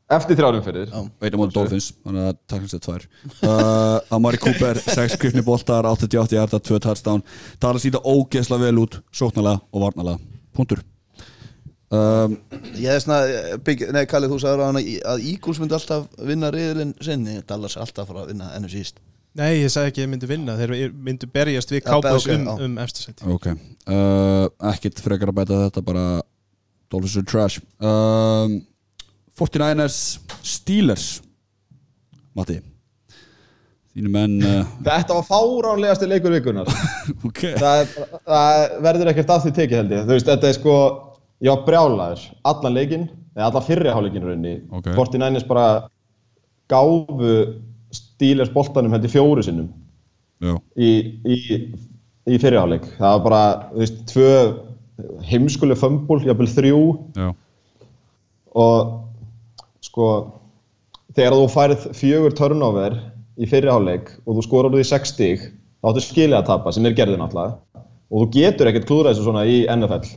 Speaker 2: Eftir þrjárum fyrir.
Speaker 4: Já.
Speaker 1: Veitum á Dolphins, þannig að takk þetta tvær. *laughs* Uh, Amari Cooper, 6 skrifni boltar 88 hjarta, 2 touchdown. Tala síta ógeðslega vel út, sóknarlega og varnarlega, punktur. Um,
Speaker 4: ég er svona, bygg, nei Kalli þú sagður á hana að Eagles myndi alltaf vinna riðilinn sinni, Dallas er alltaf fara að vinna ennum síst
Speaker 3: Nei, ég sagði ekki að þeir myndu vinna. Þeir myndu berjast við
Speaker 4: Já,
Speaker 3: Cowboys
Speaker 4: ok,
Speaker 3: um, um eftirsæti
Speaker 1: Ok, uh, ekkert frekar að bæta þetta bara Dolphins are trash. Um, 49ers Steelers Matti menn uh, *laughs*
Speaker 2: Þetta var fáránlegasti leikur vikunar. *laughs*
Speaker 1: Ok
Speaker 2: það, það verður ekkert af því tekið held ég. Þú veist, þetta er sko, var brjálaður allan leikinn, eða allan fyrri hálfleikinn rauninni.
Speaker 1: Ok.
Speaker 2: 49ers bara gáfu Steelers boltanum í fjóru sinnum
Speaker 1: Já,
Speaker 2: í, í, í fyrri hálfleik. Það var bara, þú veist, tvö heimskuleg fömbul, jafnvel þrjú
Speaker 1: já,
Speaker 2: og sko þegar þú færið fjögur turnover í fyrri hálfleik og þú skorar úr því 6 stig þá áttu skilja að tapa sem er gerðin alltaf og þú getur ekkert klúðra þessu svona í NFL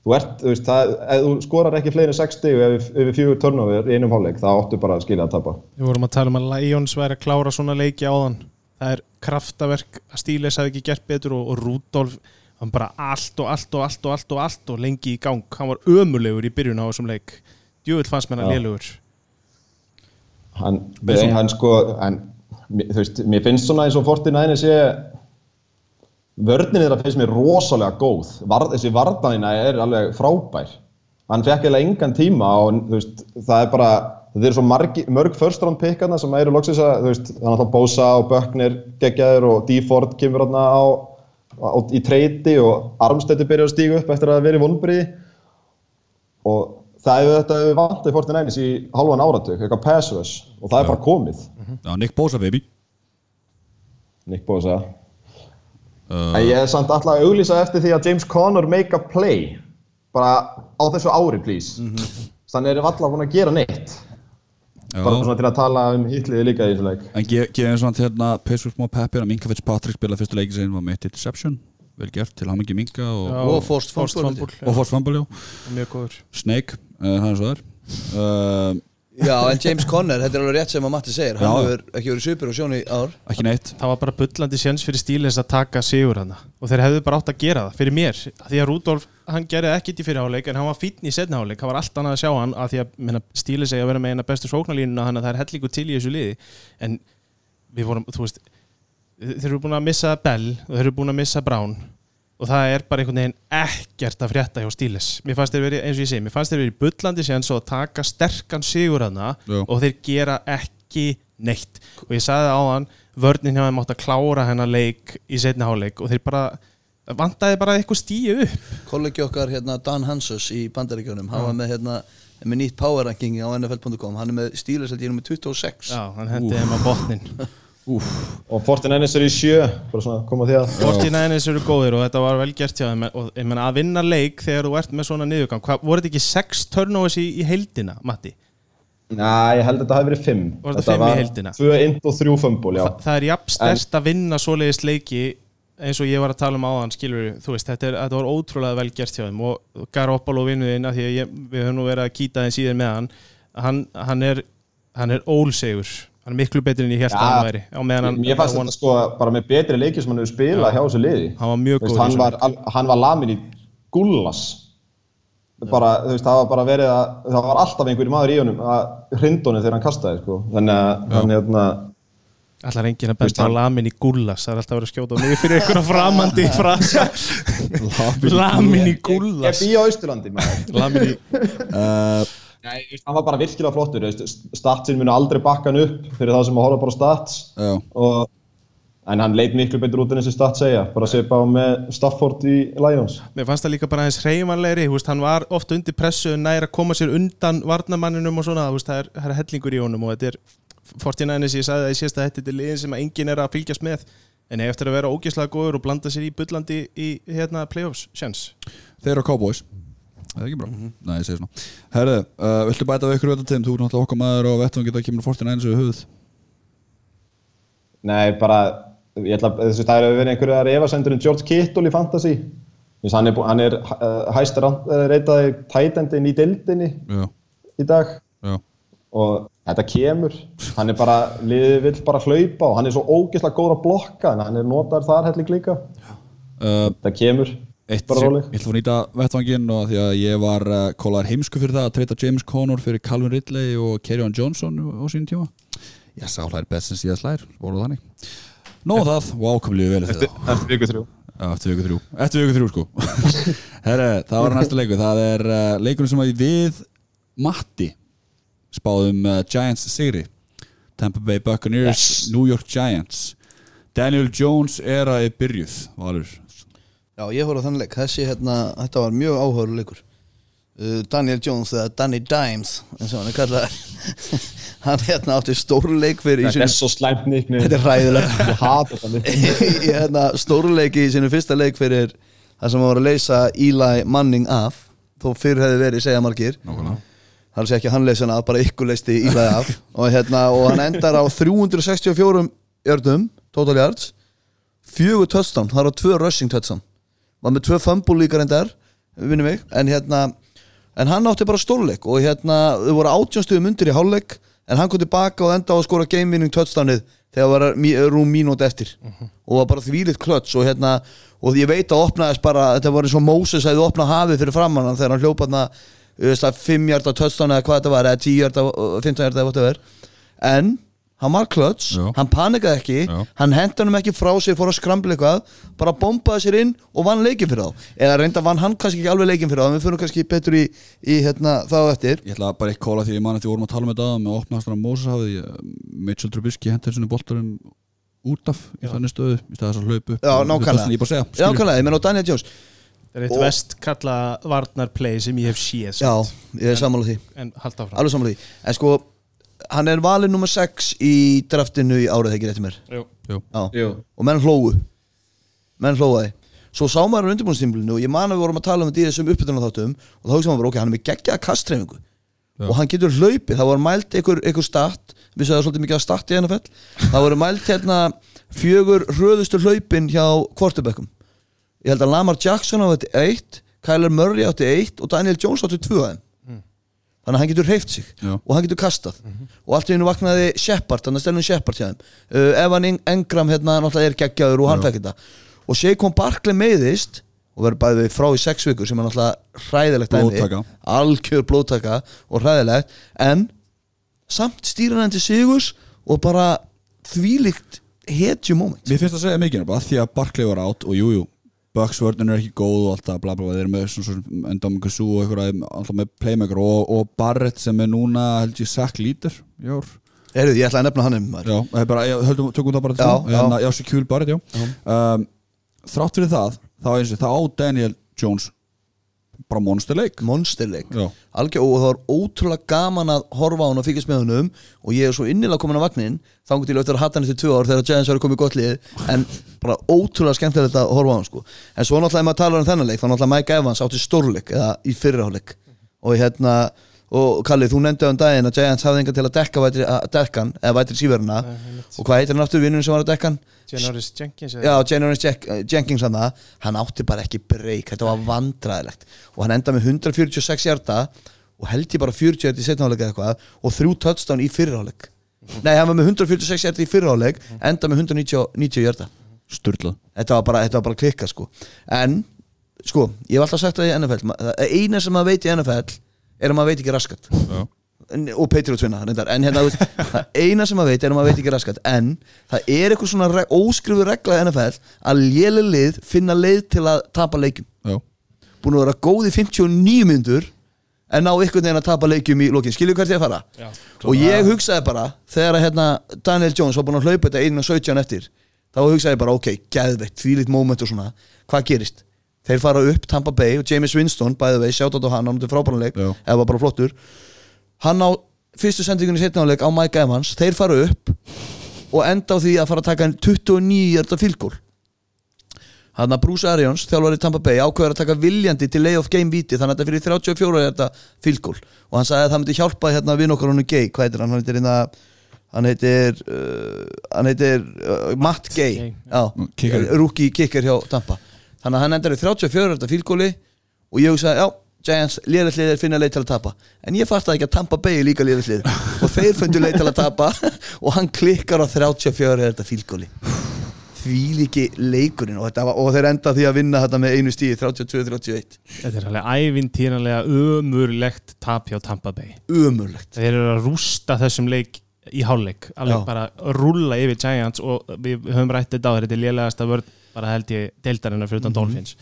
Speaker 2: þú ert, þú veist, það, þú skorar ekki fleiri en 6 stig ef við fjögur turnover í einum hálfleik þá áttu bara að skilja að tapa.
Speaker 3: Við vorum að tala um að Lions væri að klára svona leiki áðan. Það er kraftaverk að Steelers hafi ekki gert betur og, og Rudolf hann bara allt og allt og allt og allt og allt og lengi í gang. Hann var ömulegur í byrjun á þessum leik. Djúvill fannst mér hann
Speaker 2: Já.
Speaker 3: lélugur
Speaker 2: hann,
Speaker 1: svona-
Speaker 2: hann sko hann, þú veist, mér finnst svona eins og 49 sé vörnin þeirra finnst mér rosalega góð Var, þessi vardanina er alveg frábær hann fekk eða engan tíma og þú veist, það er bara þetta eru svo margi, mörg first round pickarna sem eru loksins að, þú veist, þannig að Bosa og Böcknir geggjaður og D. Ford kemur hérna á, á, í treyti og Armstetti byrjar að stíga upp eftir að vera í vonbriði og það hefur þetta hefur vantið 49ers í halvan áratug, eitthvað pass rush og það er bara komið,
Speaker 1: já Nick Bosa baby.
Speaker 2: Nick Bosa.
Speaker 1: Uh,
Speaker 2: en ég er samt alltaf að auglýsa eftir því að James Conner make a play. Bara á þessu ári please. Þannig erum við alltaf búin að gera neitt.
Speaker 1: Já.
Speaker 2: bara svona til að tala um hitliði líka í þessu leik.
Speaker 1: En ge- gefum svona til hérna Pace smá peppir að Minka Fitzpatrick spilaði fyrstu leiki sem var með eitt interception. Vel gert til hamingi Minka og,
Speaker 3: Já,
Speaker 4: Og fumble.
Speaker 3: fumble,
Speaker 1: og Force Fumble já.
Speaker 3: já, mjög góður.
Speaker 1: Snake, það er svo þar
Speaker 4: Já, en James Conner, þetta er alveg rétt sem að Matti segir. Hann hefur ekki verið svipur og sjóni ár.
Speaker 1: Ekki neitt.
Speaker 3: Það var bara bullandi sjens fyrir Steelers að taka sigur hana og þeir hefðu bara átt að gera það fyrir mér. Því að Rudolf, hann gerði ekkit í fyrirháleik en hann var fínn í setniháleik, það var allt annað að sjá hann að því að minna, Steelers eigi að vera með eina bestu sóknarlínuna þannig að það er hellingu til í þessu liði. En við vorum, þú veist þeir eru búin að missa Bell og þeir eru búin að missa Brown og það er bara einhvern veginn ekkert að frétta hjá Steelers. Mér fannst þeir verið, eins og ég segi, mér fannst þeir verið bullandi sjens og að taka sterkan sigur hana
Speaker 1: Já.
Speaker 3: og þeir gera ekki neitt. Og ég sagði á hann vörnin hjá þeim átt að klára hennar leik í setni háleik og þeir bara vantaði bara eitthvað stíu upp.
Speaker 4: Kollegi okkar, hérna, Dan Hansus í bandaríkjunum Hann var með, hérna, með nýtt power ranking á nfl.com Hann er með stílis held ég nummer 26
Speaker 3: já, hann hendi þeim á botnin *laughs*
Speaker 1: Úf,
Speaker 2: og 49ers er í sjö bara svona koma því að.
Speaker 3: 49ers eru góðir og þetta var vel gert hjá þeim. Og ég menna að vinna leik þegar þú ert með svona niðurgang Hva, voru þetta ekki 6 turnovers í, í heildina, Matti?
Speaker 2: Næ, ég held að þetta hafi verið fimm.
Speaker 3: Var þetta fimm í heildina?
Speaker 2: Tvö int og þrjú fömbul, já.
Speaker 3: Þa, það er jafn stærst að vinna svoleiðis leiki eins og ég var að tala um áðan skilur, þú veist, þetta, er, þetta var ótrúlega vel gert hjá þeim. Og Garoppolo vinnuðinn við höfum nú verið að kýta þeim síðan með hann hann, hann er, hann er ólsegur hann er miklu betri en ég held
Speaker 2: Já.
Speaker 3: að hann væri hann,
Speaker 2: Mér fannst þetta sko bara með betri leiki sem hann hefur spilað hjá þessu liði.
Speaker 3: Hann var mjög góð
Speaker 2: hann, var, var lamin í gullas. Bara, veist, það var bara verið að það var alltaf einhverjum maður í honum að hrindónu þegar hann kastaði sko. þannig að hann hérna
Speaker 3: Allar enginn að
Speaker 2: Þú veist,
Speaker 3: benda á lamin í gullas? Það er alltaf verið að skjóta á mig fyrir einhverja framandi frasa. *laughs* Lamin í
Speaker 2: ég
Speaker 3: gullas.
Speaker 2: bý á Austurlandi maður?
Speaker 3: Lamin í *laughs*
Speaker 1: uh,
Speaker 2: Nei, veist, hann var bara virkilega flottur statsin munu aldrei bakka hann upp fyrir það sem að horfa bara á stats.
Speaker 1: Já,
Speaker 2: og, en hann leit miklu betur út en þessi stats segja bara að sepa á með Stafford í Lions.
Speaker 3: Mér fannst það líka bara þú veist, Hann var oft undir pressu nær að koma sér undan varnamanninum og svona það, er, það er hellingur í honum og þetta er 49ers, ég sagði það í síðasta þetta þetta er liðin sem að enginn er að fylgjast með. En ég eftir að vera ógeðslega góður og blanda sér í bullandi í hérna playoffs sjans
Speaker 1: þeir eru Cowboys Það er ekki bra, nei ég segi svona. Herðu, uh, viltu bæta við ykkur þetta tegum Þú er náttúrulega okkar maður og vettum geta kemur 49 við höfuð.
Speaker 2: Nei, bara, ég ætla að þessi það hefur verið einhverjar efasendur en George Kittle í Fantasy. Hann er, hann er uh, hæst reytaði tætendin í dildinni
Speaker 1: Já,
Speaker 2: í dag.
Speaker 1: Já.
Speaker 2: Og þetta kemur. Hann er bara, liðið vill bara hlaupa og hann er svo ógeðslega góður að blokka en hann er notaður þar helling líka.
Speaker 1: Uh,
Speaker 2: það kemur,
Speaker 1: Eitt, sem- ég ætla að nýta vettvanginn og því að ég var uh, kólaður heimsku fyrir það að treyta James Conner fyrir Calvin Ridley og Kerryon Johnson á sínum tíma. Ég sá hlæðir best sem síðast hlæðir voru þannig. Nó það, og ákamlíðu vel eftir það
Speaker 2: eftir viku þrjú.
Speaker 1: Já, eftir viku þrjú. Eftir viku þrjú sko. *laughs* Herre, það var næsta leikur. Það er uh, leikurinn sem að við Matti spáðum uh, Giants sigri. Tampa Bay Buccaneers,
Speaker 2: Yes.
Speaker 1: New York Giants. Daniel Jones er að byrjuð Valur
Speaker 4: Já, ég horfði á þann leik, þessi hérna, þetta var mjög áhörðu leikur. Uh, Daniel Jones eða Danny Dimes eins og hann er kallaður. *laughs* Hann hérna átti stórleik fyrir í
Speaker 2: þetta er svo slæmt nýkni *laughs*
Speaker 4: Þetta er hræðilegt. *laughs*
Speaker 2: Ég hata þetta nýkni
Speaker 4: í hérna, stórleiki í sínum fyrsta leik fyrir það sem var að leysa Eli Manning af þó fyrr hefði verið segja margir.
Speaker 1: Nákvæmlega.
Speaker 4: Það er sér ekki að hann leysa hann af, bara ykkur leysti Eli af. Og, hérna, og hann endar á 364 jördum total yards fjögur touchdown, það er á tvö rushing touchdown var með tvö fumble líka reyndar vinnum mig, en hérna en hann átti bara stórleik og hérna þau voru átjónstuðum undir í hálfleik en hann kom tilbaka og enda á að skora game winning touchdownið þegar var rúm mínúti eftir og var bara þvílitt klöts og hérna og ég veit að opnaðist bara þetta var eins og Moses að þið opna hafið fyrir framann hann þegar hann hljópa þarna þú veist, að 5 hjarta touchdown eða hvað þetta var eða 10 hjarta, 15 hjarta eða whatever. En hann var klöts
Speaker 1: Já.
Speaker 4: hann panikaði ekki,
Speaker 1: Já.
Speaker 4: hann henda hann ekki frá sér fór að skrambla eitthvað, bara bombaði sér inn og vann leikin fyrir þá, eða reynda vann hann kannski ekki alveg leikin fyrir þá, en við fyrir kannski betur í, í hérna, þá eftir.
Speaker 1: Ég ætla bara eitt kóla því ég man eftir vorum að tala um þetta með opnaðast á Moses hafið Mitchell Trubisky hendur svona boltarum út af í þannig stöðu í staðis að hlaupa upp
Speaker 4: Já,
Speaker 1: og-
Speaker 4: nákvæmlega. Nákvæmlega, ég menn á Daniel Jones.
Speaker 3: Það er eitt
Speaker 4: Og-
Speaker 3: vest kalla varnarplay sem ég hef séð
Speaker 4: Já, ég er sammála því.
Speaker 3: en halda áfram.
Speaker 4: Alveg sammála því, en sko hann er valið nummer 6 í draftinu í árið þegar eftir mér.
Speaker 3: Jú.
Speaker 1: Jú.
Speaker 4: Já.
Speaker 2: Jú.
Speaker 4: og menn hlógu. Menn hlóaði svo sá maður á undirbúinstímbilinu og ég man að við vorum að tala um þetta í þessum uppbytunar þáttum og þá hugsa maður bara ok, hann er með geggjaða kastreifingu og hann getur hlaupið, það voru mælt einhver, einhver stat, við sagðum svolítið mikið að stat í NFL það voru mælt hérna fjögur hröðustu hlaupin hjá quarterbackum. Ég held að Lamar Jackson átti eitt Kyler Murray átti eitt og Daniel Jones átti tvö af þeim þannig að hann getur hreift sig
Speaker 1: Já.
Speaker 4: og hann getur kastað og allt í hennu vaknaði Shepard, þannig að stelnum Shepard hjá þeim uh, Evan Engram hérna náttúrulega er geggjaður og hann fekk þetta og Saquon Barkley meiðist og verður bæðið frá í sex vikur sem er náttúrulega hræðilegt dæmi.
Speaker 1: Blóðtaka.
Speaker 4: algjör blóðtaka og hræðilegt en samt stýra hann til sigurs og bara þvílíkt hetju moment
Speaker 1: Mér finnst að segja mikið bara því að Barkley var átt og jújú jú, Bucks vörðin er ekki góð og allt það bla bla bla. Þeir eru með Endomingo Su og eitthvað alltaf með playmaker og, og Barrett sem er núna held ég Sack Leader í ár.
Speaker 4: Heyrðu, ég ætla að nefna hann um
Speaker 1: Já, það bara, já, höldum, tökum það bara til
Speaker 4: Já,
Speaker 1: þá.
Speaker 4: já.
Speaker 1: En, já, Shaquille Barrett, já. Um, Þrátt fyrir það, þá eins og það á Daniel Jones bara monsterleik
Speaker 4: monsterleik. Algjör, og það var ótrúlega gaman að horfa á hann og fylgjast með honum og ég er svo innilega komin á vagnin þangur til eftir að hatta hann eftir tvö ár þegar Giants verður komið í gott lið en bara ótrúlega skemmtilegt að horfa á hann sko. en svo náttúrulega ef maður talar um þennan leik þá náttúrulega Mike Evans átti stórleik eða í fyrirháleik og hérna og Kalli, þú nefndi á um daginn að Giants hafði enga til að dekka vætri, að dekka hann eða vætri síveruna og hvað heitir hann aftur vinnun sem var að dekka hann?
Speaker 3: Janoris Jenkins
Speaker 4: Já, Janoris Jack, Jenkins hann það hann átti bara ekki breyk, þetta var vandræðilegt. Og hann endaði með 146 hjarta og held ég bara 40 hjarta í setnáleik eða eitthvað og þrjú touchdown í fyrirháleik Nei, hann var með 146 hjarta í fyrirháleik endaði með 190 hjarta
Speaker 1: Sturlað.
Speaker 4: Þetta var bara, þetta var bara klikka sko. En, sko, ég hef alltaf sagt það í NFL eina sem maður veit í NFL er að maður veit ekki raskat.
Speaker 1: Já
Speaker 4: og Patriots vinna reyndar. en hérna, *laughs* það eina sem maður veit er að maður veit ekki raskat. En það er eitthvað svona reg óskrifu regla í NFL að léle lið finna leið til að tapa leikjum.
Speaker 1: Já.
Speaker 4: Búin að vera góð í 59 myndur en ná einhvern veginn að tapa leikjum í lokin. Skilju hvert ég að fara?
Speaker 3: Já.
Speaker 4: og ég hugsaði bara þegar að hérna, Daniel Jones var búin að hlaupa þetta 1.17 eftir þá hugsaði ég bara ok, geðveitt, þvílitt moment og svona. Hvað gerist? Þeir fara upp Tampa Bay og James Winston, bæði vei, sjátt á hann hann er frábæranleik, eða var bara flottur hann á fyrstu sendingunni setnáleik á Mike Evans, þeir fara upp og enda á því að fara að taka en 29 hjarta fylgól hann að Bruce Arians, þjálfari Tampa Bay ákveður að taka viljandi til lay of game viti þannig að þetta fyrir 34 hjarta fylgól og hann sagði að það myndi hjálpa hérna við okkar honum Gay, hvað heitir hann, hann heitir hérna hann heitir uh, hann heitir uh, Matt Gay.
Speaker 1: Kicker.
Speaker 4: rookie kicker hjá Tampa. Þannig að hann endar í 34 hjarta fylgóli og ég hugsaði, já, Giants liðarslið er finna leið til að tapa. En ég fatt ekki að Tampa Bay er líka liðarslið og þeir fundu leið til að tapa. *laughs* Og hann klikkar á 34 þetta fílgóli því líki leikurinn. Og, var, og þeir enda því að vinna þetta með einu stíði 32-31
Speaker 3: Þetta er alveg ævintýranlega ömurlegt tap hjá Tampa Bay.
Speaker 4: Umurlegt
Speaker 3: Þeir eru að rústa þessum leik í hálfleik. Alveg
Speaker 4: Já.
Speaker 3: bara rúlla yfir Giants og við höfum rætt þetta á þetta er lélegasta vörð bara held ég deildarinnar fyrir utan Dolphins.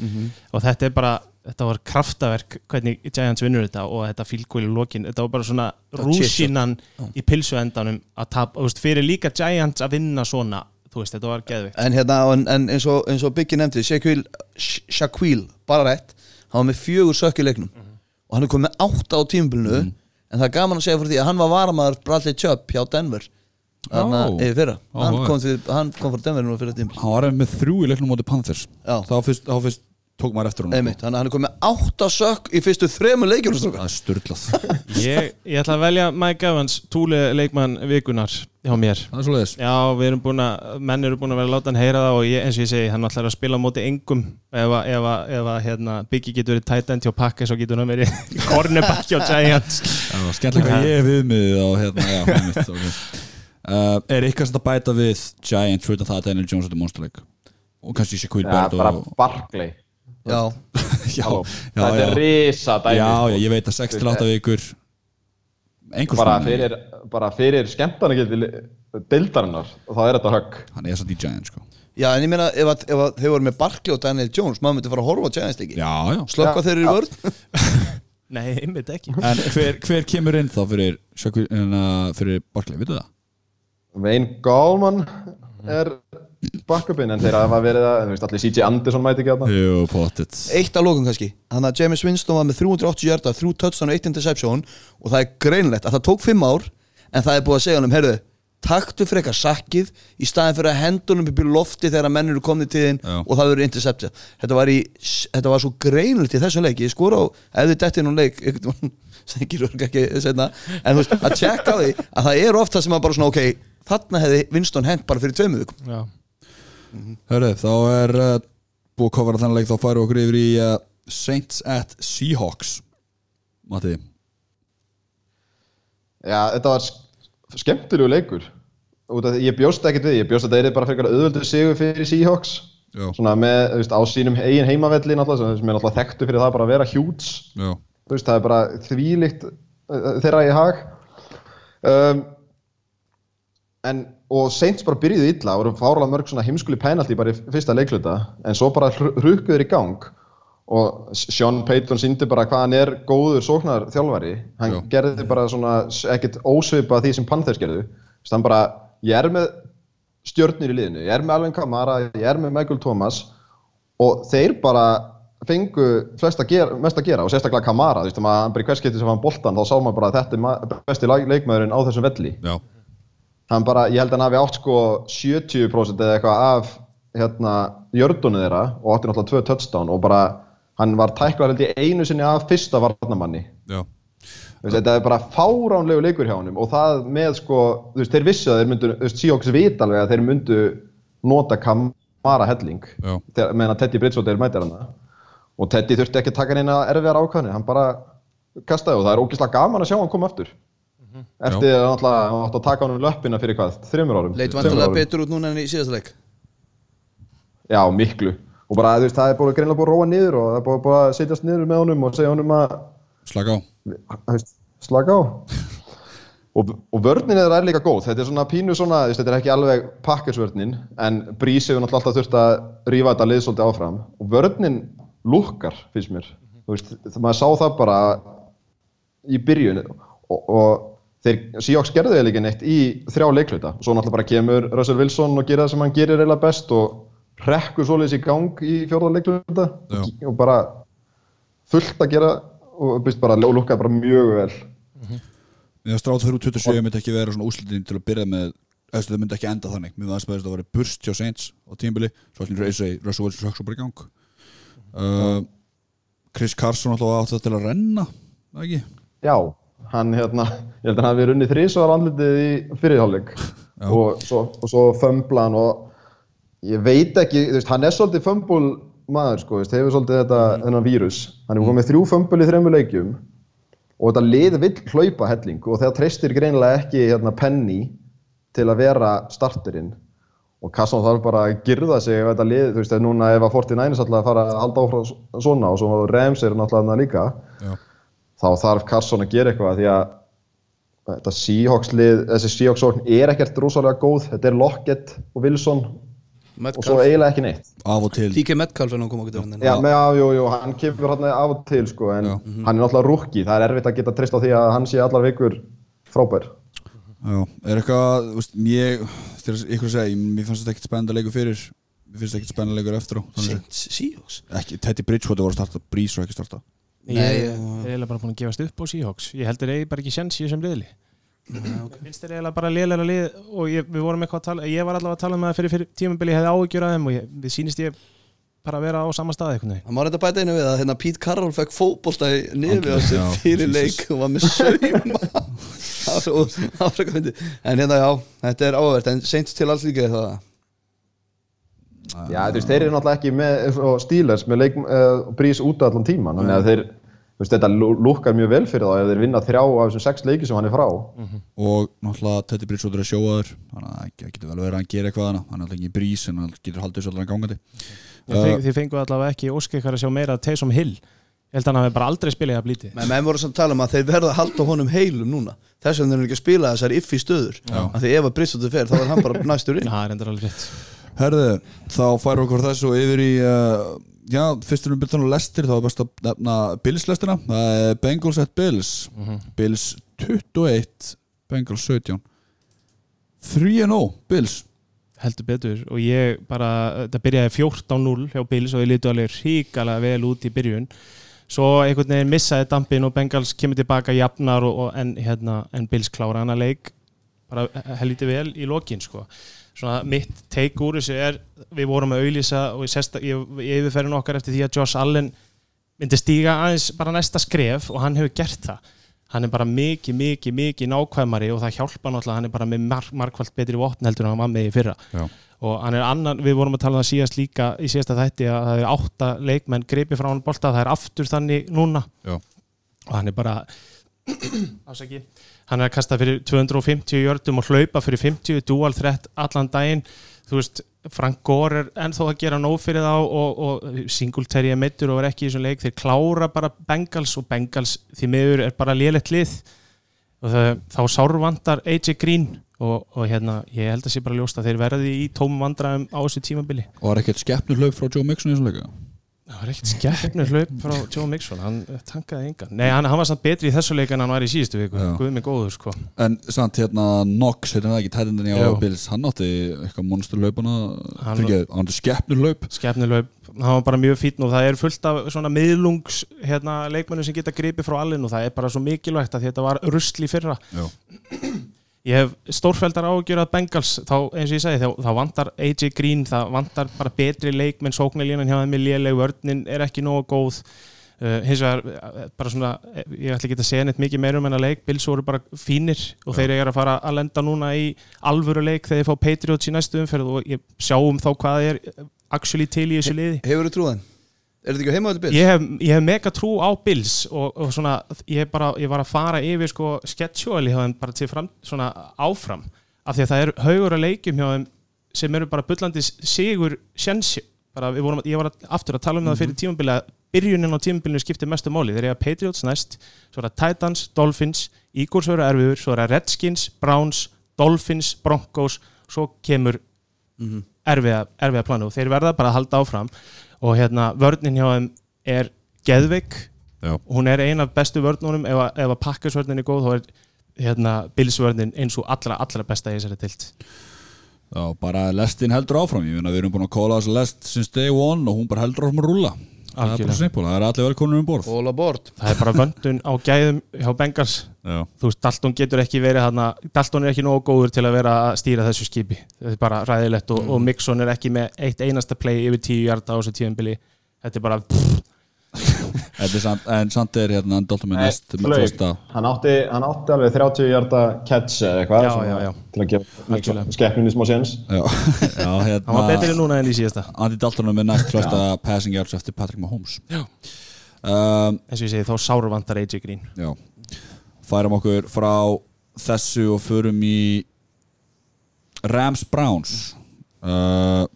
Speaker 3: og þetta er bara þetta var kraftaverk hvernig Giants vinnur þetta og þetta fílgóli í lokin. Þetta var bara svona
Speaker 4: chip
Speaker 3: rúsinan í pilsuendanum að tap, veist, fyrir líka Giants að vinna svona þú veist, þetta var geðvikt
Speaker 4: en, hérna, en, en eins og, eins og Biggie nefndi Shaquille, Sh- Shaquille, bara rétt hann var með fjögur sökk í leiknum og hann er komið með átta á tímabilinu en það er gaman að segja fyrir því að hann var varamaður Bradley Chubb hjá Denver þannig
Speaker 1: Ó.
Speaker 4: að yfir fyrra. Hann
Speaker 1: Áhugavert.
Speaker 4: kom, til, hann kom frá Denver núna fyrir tímbil
Speaker 1: Hann var með þrjú í leiknum móti Panthers.
Speaker 4: Já.
Speaker 1: Þá fyrst, þá fyrst tók maður eftir hún
Speaker 4: Einmitt, þannig að hann er komið með átta sökk í fyrstu þremur leikjum
Speaker 1: Það er styrlað *laughs*
Speaker 3: ég, ég ætla að velja Mike Evans túli leikmann vikunar hjá mér.
Speaker 1: Það svo
Speaker 3: Já, við erum búin að, menn eru búin að vera að láta hann heyra það og ég, eins og ég segi, hann ætlar að spila á móti engum. Ef að, ef að, ef að hérna, Biggie getur verið tight end hjá Packers og getur hann verið *laughs* cornerback hjá Giants.
Speaker 1: Hvað ég er viðmiðið á hérna Já, *laughs* einmitt okay. uh, Er eitthvað sem að bæta við Giant fyrir það að Daniel Jones er monsterleik? Og kannski og
Speaker 2: Barkley
Speaker 4: Já,
Speaker 1: já, *laughs* já,
Speaker 2: Þetta er risa dæmi
Speaker 1: já,
Speaker 2: sko.
Speaker 1: já, ég veit að 6-8 vikur.
Speaker 2: Bara fyrir, bara fyrir skemmtanagildi deildarinnar og þá er þetta högg.
Speaker 1: Hann er samt í Giant sko.
Speaker 4: Já en ég meina ef, að, ef að þau voru með Barkley og Daniel Jones maður myndi fara að horfa á Giants ekki
Speaker 1: já, já.
Speaker 4: Slökka
Speaker 2: Já,
Speaker 4: þeir eru í vörð *laughs*
Speaker 3: Nei, einmitt ekki.
Speaker 1: En hver, hver kemur inn þá fyrir hérna, fyrir Barkley, veitu það?
Speaker 2: Wayne Gallman er backupinn en þeir hafa verið að, þú veist, allir CJ Anderson mæti ekki að það
Speaker 4: Eitt af lókum kannski. Þannig að James Winston var með 380 hjarta, 3 touchdown og 1 interception og það er greinlegt að það tók 5 ár en það er búið að segja honum, heyrðu taktu frekar sakkið í staðin fyrir að hendunum upp í lofti þegar menn eru komnið til þinn og það verður interceptið þetta var, í, þetta var svo greinlegt í þessum leik. Ég skora á, ef þið dettið nú leik *laughs* sem gerur ekki setna en þú veist, að tjekka því að það er ofta sem að bara svona, ok, þarna hefði Winston hent bara fyrir tveimu vikum
Speaker 3: Já,
Speaker 1: Hörru, þá er uh, búið að kofara þennan leik þá færu okkur yfir í uh, Saints at Seahawks. Matti?
Speaker 2: Já, þetta var sk- skemmtilegu leikur. Ég bjóst ekkert við, ég bjóst að þetta er bara frekar auðvöldu sigur fyrir Seahawks.
Speaker 1: Já,
Speaker 2: svona með, þú veist, á sínum eigin heimavelli sem er náttúrulega þekktu fyrir það bara að vera hjúts þú veist, það er bara þvílíkt uh, þeirra í hag. Um, en og Saints bara byrjuðu illa og voru fárlega mörg svona heimskuli penalty bara í fyrsta leikluta en svo bara hrukkuður í gang. Og Sean Payton síndi bara hvað hann er góður sóknar þjálfari hann
Speaker 1: Já.
Speaker 2: gerði bara svona ekkert ósvipa því sem Panthers gerðu. Þess, hann bara, ég er með stjörnir í liðinu, ég er með Alvin Kamara ég er með Michael Thomas. Og þeir bara fengu flest að gera, mest að gera og sérstaklega Kamara, þú veist, að hann bara í hverskipti sem hann boltan þá sá maður bara að þetta er besti leikmaðurinn á þessum velli.
Speaker 1: Já,
Speaker 2: hann bara, ég held að hann hafi átt sko 70% eða eitthvað af hérna, jördunni þeirra og átti náttúrulega tvö touchdown og bara hann var tæklar held ég einu sinni af fyrsta varnamanni þetta er bara fáránlegu leikur hjá honum og það með sko, þú veist, þeir vissu að þeir myndu, þú veist, Seahawks vita alveg að þeir myndu nota Kamara helling. Meðan að Teddy Bridgewater mætir hann og Teddy þurfti ekki að taka neina erfiðar ákvæðni, hann bara kastaði og það er ógeðslega gaman að sjá hann koma aftur eftir að hann átti að taka honum löppina fyrir hvað, þreymur árum?
Speaker 4: Leit vantilega betur út núna en í síðasta leik?
Speaker 2: Já, miklu. Og bara, þú veist, það er búin að greinlega búin að róa niður og það er búin að setjast niður með honum og segja honum að
Speaker 1: slaka á.
Speaker 2: Þú veist, slaka á. Og, og vörnin er líka góð. Þetta er svona pínu svona, þú veist, þetta er ekki alveg pakkesvörnin en Brís hefur náttúrulega alltaf þurft að rífa þetta lið svolítið áfram. Og vörnin lukkar, finnst mér. Þú veist, það maður sá það bara í byrjun. Og, og þeir Seahawks gerðu eða ekki neitt í þrjá leikluta og svo náttúrulega bara kemur Russell Wilson og gera það sem hann gerir eiginlega best og rekkur svoleiðis í gang í fjórða leikluta
Speaker 1: Já.
Speaker 2: og bara fullt að gera og byrst bara og lukkaði bara mjög vel.
Speaker 1: Mér finnst ráð fyrir 27 myndi ekki vera svona úslitin til að byrja með Eftir, það myndi ekki enda þannig. Mér finnst að það væri burst hjá Saints á tímbili Svo allir eins og Russell Wilson sökk svo bara í gang. Uh, Chris Carson alltaf átti það til að renna það ekki?
Speaker 2: Já, hann hérna, ég held að hann hafi runnið þrísvar andlitið í fyrirháleik og svo, og svo fömblan og ég veit ekki, veist, hann er svolítið fömbul maður, sko, veist, hefur svolítið þetta, þennan vírus. Hann hefur komið þrjú fömbul í þremmu leikjum og þetta lið vill hlaupa helling og þegar treystir greinilega ekki hérna penny til að vera starterinn og Kassan þarf bara að girða sig ef þetta lið, þú veist, ef núna ef að 49ers ætla að fara að halda áfram svona og svo Rams er náttúrulega líka.
Speaker 1: Já,
Speaker 2: þá þarf Carson að gera eitthvað því að þetta Seahawks lið, þessi Seahawks sókn er ekkert rosalega góð, þetta er Lockett og Wilson og svo
Speaker 4: Metcalf
Speaker 2: eiginlega ekki neitt.
Speaker 1: Af og til.
Speaker 4: TK Metcalf er nú koma okkur til
Speaker 2: Já, með, já, jú, jú, hann kemur hann af og til sko, en
Speaker 1: Já.
Speaker 2: hann er náttúrulega rúkki, það er erfitt að geta treyst á því að hann sé allar vikur frábær.
Speaker 1: Já, er eitthvað, þú veist, ég þegar ykkur segja, mér fannst þetta ekkert spennandi leikur fyrir mér finnst þetta ekkert spennandi leikur eftir á ekki, Teddy Bridgewater voru að starta, Breeze og ekki starta
Speaker 3: Ég
Speaker 4: Nei,
Speaker 3: er
Speaker 4: ég-
Speaker 3: eiginlega bara búin að gefast upp á Seahawks. Ég held þeir eigi bara ekki sjans í þessum liðli finnst þeir eiginlega bara liðlega lið og ég, við vorum eitthvað að tala ég var allavega að tala um það fyrir, fyrir tímabili ég hefði áhyggjur af þeim og ég, við sýnist ég bara að vera á sama stað eitthvað
Speaker 4: Það má reynda bæta einu við að hérna Pete Carroll fekk fótbolta í nefið á sér fyrir
Speaker 1: Jesus.
Speaker 4: leik og var með sauma. *laughs* Það var svo- það var frekar fyndið. En hérna já, þetta er áverð en Saints til alls líka er það.
Speaker 2: Já, þú veist, þeir eru náttúrulega ekki með Steelers með leik, uh, brís út allan tíman þannig að þeir, veist, þetta lúkkar mjög vel fyrir þá ef þeir vinna þrjá af þessum sex leiki sem hann er frá.
Speaker 1: Og náttúrulega Teddy Bridgewater er sjóaður þannig að það getur vel verið að hann gera eitthvað hana hann er alltaf ekki Breeze en hann getur haldið svo allan gangandi.
Speaker 3: Þið feng, þið fengu allavega ekki óskikar að sjá meira af Taysom Hill. Ég held að hann hafi bara aldrei spilað að blítið
Speaker 4: Men menn voru samt að tala um að þeir verða að halda honum heilum núna. Þess vegna er hann ekki að spila þessar iffi stöður. Af því ef að Bristóttur fer þá er hann bara næstur inn. *laughs*
Speaker 3: Það er endur alveg rétt.
Speaker 1: Herðu, þá færum okkur þessu yfir í uh, já, fyrstur um byrjun og lestir þá er best að nefna Bills lestina það er Bengals at Bills. Bills 21 Bengals 17 3-0 Bills.
Speaker 3: Heldur betur. Og ég bara, þetta byrjaði 14-0 hjá Bills og ég lítu alveg ríkalega vel út í byrjun. Svo einhvern veginn missaði dampin og Bengals kemur tilbaka jafnar og, og en, hérna, en Bills klára hana leik. Bara helviti vel í lokin sko. Svona mitt take úr þessu er við vorum að auðlýsa og ég, yfirferðin okkar eftir því að Josh Allen myndi stíga aðeins bara næsta skref og hann hefur gert það hann er bara mikið, mikið, mikið nákvæmari og það hjálpa náttúrulega, hann er bara með mark, markvælt betri vopn heldur en hann var með í fyrra
Speaker 1: Já.
Speaker 3: og hann er annan, við vorum að tala um það síðast líka í síðasta þætti að það er átta leikmenn greipi frá hann bolta, það er aftur þannig núna
Speaker 1: Já.
Speaker 3: og hann er bara *clears throat* ásaki, hann er að kasta fyrir 250 jördum og hlaupa fyrir 50 dual threat allan daginn. Þú veist, Frank Gore er ennþá að gera nóg fyrir þá og, og Singletary er meittur og er ekki í þessum leik. Þeir klára bara Bengals og Bengals því miður er bara lélætt lið. Og það, þá sárvandar AJ Green og, og hérna, ég held að sé bara ljóst að þeir verði í tómum vandræðum á þessu tímabili.
Speaker 1: Og var ekkert skeppnur hlaup frá Joe Mixon í þessum leika
Speaker 3: Það var ekkert skeppnur *laughs* hlaup frá Joe Mixon, hann tankaði engan. Nei, hann, hann var samt betri í þessu leik en hann var í síðustu viku. Guð mig góður, sko.
Speaker 1: En samt hérna Knox, hérna ekki tætindin í á
Speaker 3: Jú.
Speaker 1: Bills Hann átti eitthvað Fyrir ekki, hann átti skeppnurlaup
Speaker 3: Skeppnur hlaup, hann var bara mjög fítn og það er fullt af svona miðlungs hérna, leikmennu sem geta gripið frá allin og það er bara svo mikilvægt að þetta var rusl í fyrra.
Speaker 1: Já, *clears throat*
Speaker 3: Ég hef stórfældar ágjör að Bengals þá eins og ég segi, þá, þá vantar AJ Green það vantar bara betri leikmenn sóknarlínan hjá þeim er léleg, vörnin er ekki nógu góð. Uh, hins vegar uh, bara svona, eh, ég ætla ekki að segja neitt mikið meira um en að leik, Bills voru bara fínir og þeir eru að fara að lenda núna í alvöru leik þegar þeir fá Patriots í næstu umferð og ég sjáum þá hvað er actually til í þessu liði.
Speaker 4: Hefur þú trúðan? Er þetta ekki heima á þetta bil?
Speaker 3: Ég hef, ég hef mega trú á Bills og, og svona, ég, bara, ég var að fara yfir sko schedule hjá þeim bara til fram, svona áfram. Af því að það er haugur að leikjum hjá þeim sem eru bara bullandi sigur sjensi, bara vorum, ég var að, aftur að tala um það fyrir tímabili að byrjunin á tímabilinu skiptir mestu máli, þeir eru að Patriots næst svo er það Titans, Dolphins, Eagles eru erfiður, svo er það Redskins, Browns Dolphins, Broncos svo kemur erfiða, erfiða planu og þeir verða bara að halda áfram og hérna vörnin hjá þeim er geðveik.
Speaker 1: Já,
Speaker 3: hún er ein af bestu vörnunum. Ef að, að pakkasvörnin er góð þá er hérna bilsvörnin eins og allra, allra besta í þessari tilt
Speaker 1: já, bara lestin heldur áfram. Ég finna við erum búin að kóla þess lest since day one og hún bara heldur áfram að rúlla Það er bara
Speaker 3: Algjörlega.
Speaker 1: snippul, það er allir velkonur um borð.
Speaker 4: All aboard.
Speaker 3: Það er bara vöndun á gæðum hjá Bengals.
Speaker 1: Já,
Speaker 3: þú veist, Dalton getur ekki verið hana, Dalton er ekki nógu góður til að vera að stýra þessu skipi. Þetta er bara ræðilegt og, og Mixon er ekki með eitt einasta play yfir tíu hjarta á þessu tíðanbili þetta er bara pff,
Speaker 1: en samt er hérna Dalton með næst
Speaker 2: Hann átti, hann átti alveg 30 hjarta catch eða eitthvað til að gefa skeppninni smá séns.
Speaker 1: Já, *laughs* já
Speaker 3: hann var betri
Speaker 1: hérna
Speaker 3: núna en í síðasta.
Speaker 1: Andy Dalton með næst flesta passing yards eftir Patrick Mahomes.
Speaker 3: Já.
Speaker 1: um,
Speaker 3: eins og ég segi, þá sáru vantar AJ Green.
Speaker 1: Já. Færum okkur frá þessu og förum í Rams Browns. Uh,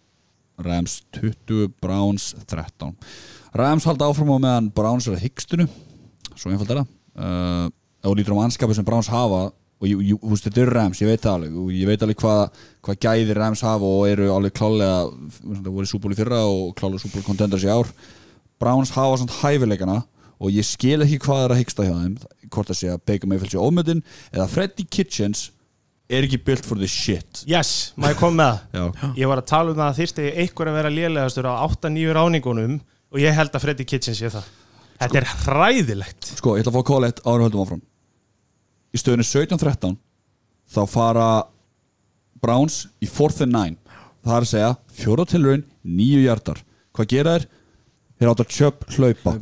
Speaker 1: Rams 20 Browns 13 Rams halda áfram á meðan Browns er að hyggstunu svo einfald er það. Og lítur á mannskapi sem Browns hafa og þú veist, þetta eru Rams, ég veit það alveg og ég veit alveg hvað, hvað gæðir Rams hafa og eru alveg klálega það voru súból í fyrra og klálega súból contenders í ár. Browns hafa svona hæfileikana og ég skil ekki hvað er að hyggsta hjá þeim hvort það sé að Baker Mayfield sé ómyndin eða Freddy Kitchens er ekki built for this shit.
Speaker 3: Yes, maður kom með það? Ég var að tala um það að þyrsti einhver að vera lélegastur á 8-9 ráningunum og ég held að Freddy Kitchen sé það. Þetta er hræðilegt.
Speaker 1: Sko, ég ætla að fá call 1 áður en höldum áfram. Í stöðinu 17-13 þá fara Browns í 4th and 9 það er að segja, fjóra tilraun nýju hjartar, hvað gera þeir? þeir átt að tjöp hlaupa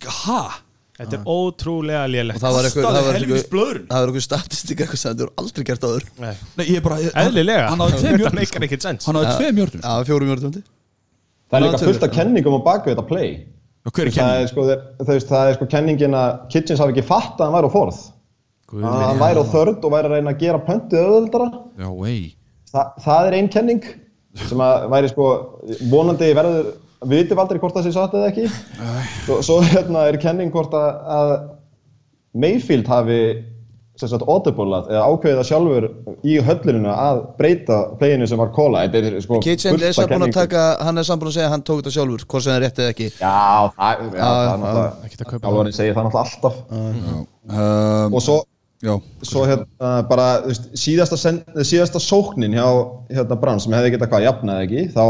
Speaker 1: Þú hæ?
Speaker 3: Þetta er ótrúlega
Speaker 4: Og
Speaker 3: lélegt
Speaker 4: það var eitthvað
Speaker 1: helvítis
Speaker 4: eitthvað
Speaker 1: blöðrun.
Speaker 4: Það var eitthvað statistik eitthvað sem þetta voru aldrei gert áður.
Speaker 3: Nei.
Speaker 1: Nei, ég er bara
Speaker 3: Eðlilega,
Speaker 1: hann hafði tveim *laughs*
Speaker 3: þetta
Speaker 1: hjörtum
Speaker 3: meikar ekkert sens
Speaker 1: hann hafði tveim hjörtum
Speaker 4: Já, fjórum mjörðum
Speaker 2: Það er líka fullt af kenningum á baku þetta play.
Speaker 1: Og hver er
Speaker 2: það
Speaker 1: kenning?
Speaker 2: er, sko, það, það, það er sko kenningin að Kitchens hafi ekki fatt að hann væri á forð. Að hann væri á þörd og væri að reyna að gera pöntið auðvöldara
Speaker 1: Já, vei
Speaker 2: Þa, það er ein kenning sem að væri sko vonandi verður við vitum aldrei hvort það sé satt eða ekki. Svo, svo hérna er kenning hvort að, að Mayfield hafi sagt audibleat eða ákveðið það sjálfur í höllunina að breyta playinu sem var kóla þetta er sko
Speaker 4: Kitchen er
Speaker 2: af
Speaker 4: samt búin að taka Hann er samt búin að segja að hann tók þetta sjálfur Hvort sem það er rétt eða ekki.
Speaker 2: Já, það, það er náttúrulega
Speaker 3: Ekkert að kaupa
Speaker 2: Þjálfarinn segir það náttúrulega alltaf.
Speaker 1: Um,
Speaker 2: og svo
Speaker 1: Já,
Speaker 2: svo hérna bara síðasta sóknin hjá hérna Brann sem hefði getað hvað jafnaði ekki þá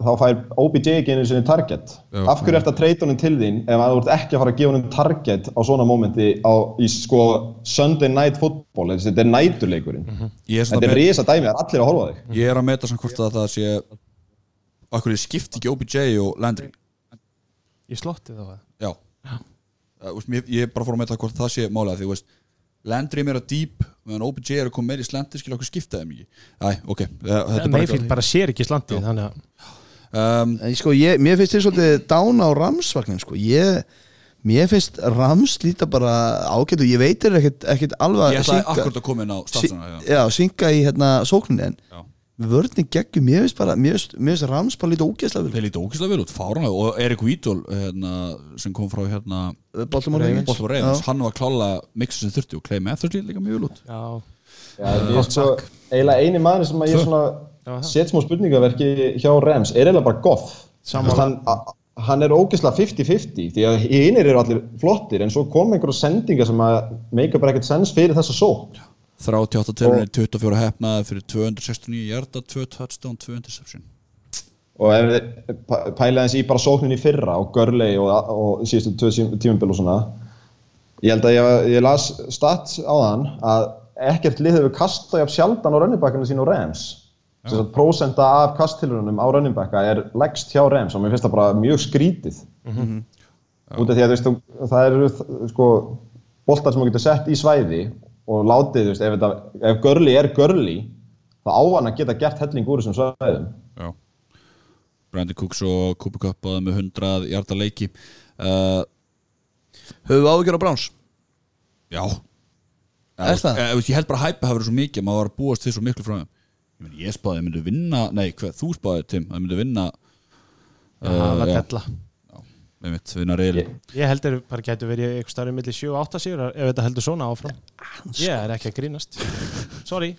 Speaker 2: þá fær OBJ ekki einu sinni target.
Speaker 1: Já.
Speaker 2: af hverju ert að treyta honum til þín ef að þú ert ekki að fara að gefa honum target á svona mómenti á, í sko Sunday Night Football? Þessi, þetta er næturleikurinn.
Speaker 1: Ég er,
Speaker 2: þetta er risa dæmi, það er allir að horfa á þig.
Speaker 1: Ég er að meta samt hvort að það sé Akkur ég skipti ekki OBJ og Landry?
Speaker 3: Ég slotti það
Speaker 1: Já. Uh, úst, mér, Ég er bara fór að meta hvort það sé málega Því þú veist Landry er meira deep meðan OBJ er að koma meira í slandi skilja okkur skiptaði mikið Æ, ok, uh, þetta er bara
Speaker 3: Mayfield bara sér ekki slantið Þannig að
Speaker 1: um,
Speaker 4: En sko, ég, mér finnst þér svolítið dána á Ramsvagnin sko. ég, Mér finnst Rams líta bara ágætt og ég veit er ekkert, ekkert alveg
Speaker 1: Ég
Speaker 4: að
Speaker 1: ætlaði akkurat að koma inn á statsana
Speaker 4: sí- Já, synga í hérna sókninni en
Speaker 1: Já.
Speaker 4: Vörðin geggjum, mér finnst bara mér finnst, Rams bara lítið ógeðslega vel
Speaker 1: Þeir líti ógæslega vel út, fáranlega Og Erik Vídól hérna, sem kom frá hérna
Speaker 4: Baltimore Ravens.
Speaker 1: Hann var klála mixið sem þurfti og Clay Matthews líti líka mjög vel út.
Speaker 3: Já,
Speaker 2: Já, ég er sko, eiginlega eini maður sem að ég svona set smá spurningaverki hjá Rams er eiginlega bara Goff. Hann, hann er ógeðslega 50-50 því að hinnir eru allir flottir en svo kom einhverja sendingar sem að make up ekkert sens fyrir þessa sók
Speaker 1: 38 tölunir, 24 hefnaði fyrir 269 hjarta, 2 touchdown, 2 interception.
Speaker 2: Og ef þið pæ- pæla eins í bara sóknin í fyrra og Gurley og, og síðustu tímumbil og svona ég held að ég, ég las stats á þann að ekkert lið hefur kastað jafn sjaldan á runningbækina sín og Rams. Þess að prósenta af kasttilurunum á runningbæka er leggst hjá Rams og mér finnst það bara mjög skrítið. Út af því að það eru sko boltar sem þú getur sett í svæði og látið, þú veist, ef, þetta, ef Gurley er Gurley þá á hann að geta gert helling úr þessum svæðum
Speaker 1: Já Brandon Cooks og Cooper Cup báði með 100 hjarta leiki uh,
Speaker 4: Höfum við áhyggjur á Browns?
Speaker 1: Já
Speaker 4: Er
Speaker 1: Ég-
Speaker 4: það?
Speaker 1: eh, veist, Ég held bara að hæpa hafa verið svo mikið maður var að búast því svo miklu frá þeim Ég, meni, ég spáði að þeir myndu vinna Nei, hver, þú spáði Tim að þeir myndu vinna
Speaker 3: Það var
Speaker 1: já. Mitt,
Speaker 2: Ég-
Speaker 3: Ég heldur bara getur verið eitthvað starfið millir 7 og 8 sigur ef þetta heldur svona áfram. Ég er ekki að grínast. Sorry.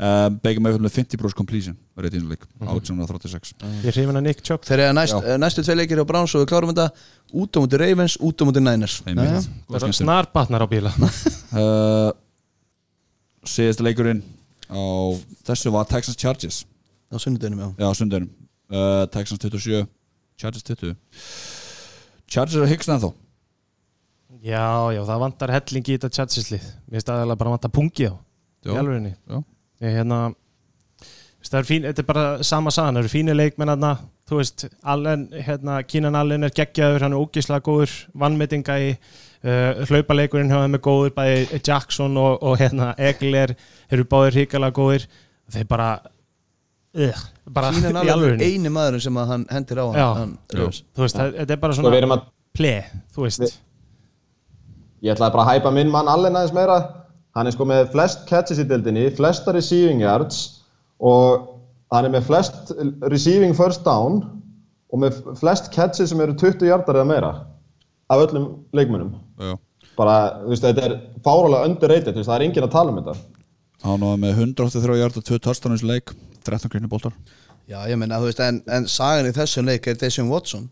Speaker 1: Uh, Begum með með 50% completion var rétt innleik,
Speaker 3: Mhm.
Speaker 1: 1836
Speaker 3: Ég hrifin að Nick Chubb.
Speaker 4: Þeir eru næst, eh, næstu tvei leikir á Browns og við klárum þetta út á múti Ravens, út á múti Niners.
Speaker 3: Er snar batnar á bíla. *laughs*
Speaker 1: Uh, Síðasta leikurinn á þessu var Texans Chargers.
Speaker 4: Á sunnudeginum, já.
Speaker 1: Já, sundarinn uh, Texans 27, Chargers 20 Chargers er að hyggsta ennþá
Speaker 3: Já, já, það vantar hellingi í þetta tjatsinslið Mér finnst aðeins bara vantar pungi á í
Speaker 1: Já.
Speaker 3: alvegni
Speaker 1: Já.
Speaker 3: Ég hérna það er fín, þetta er bara sama sagan það eru fínir leikmenn aðna þú veist, Allen, hérna, Kínan Allen er geggjaður hann er ógislega góður, vannmetinga í uh, hlaupaleikurinn hjá þeim er góður bæði Jackson og, og hérna Egler eru báðir hrikalega góðir þeir bara uh, bara
Speaker 4: Kínan
Speaker 3: í
Speaker 4: alveg eini maðurinn sem að hann hendir á hann,
Speaker 3: Já.
Speaker 4: hann. Ravens.
Speaker 3: þú veist, þetta er bara
Speaker 2: Sko við
Speaker 3: svona
Speaker 2: erum að,
Speaker 3: ple, þú veist
Speaker 2: Við- ég ætlaði bara að hæpa minn mann allen aðeins meira. Hann er sko með flest catches í deildinni, flesta receiving yards og hann er með flest receiving first down og með flest catches sem eru 20 yardar eða meira af öllum leikmönnum.
Speaker 1: Já.
Speaker 2: Bara, þú veist, þetta er fáralega underrated, þú veist, það er enginn að tala um þetta.
Speaker 1: Hann var með 183 hjarta 2 touchdowns leik 13 grunni boltar
Speaker 4: Já, ég meina, þú veist, en, en sagan í þessum leik er Deshaun Watson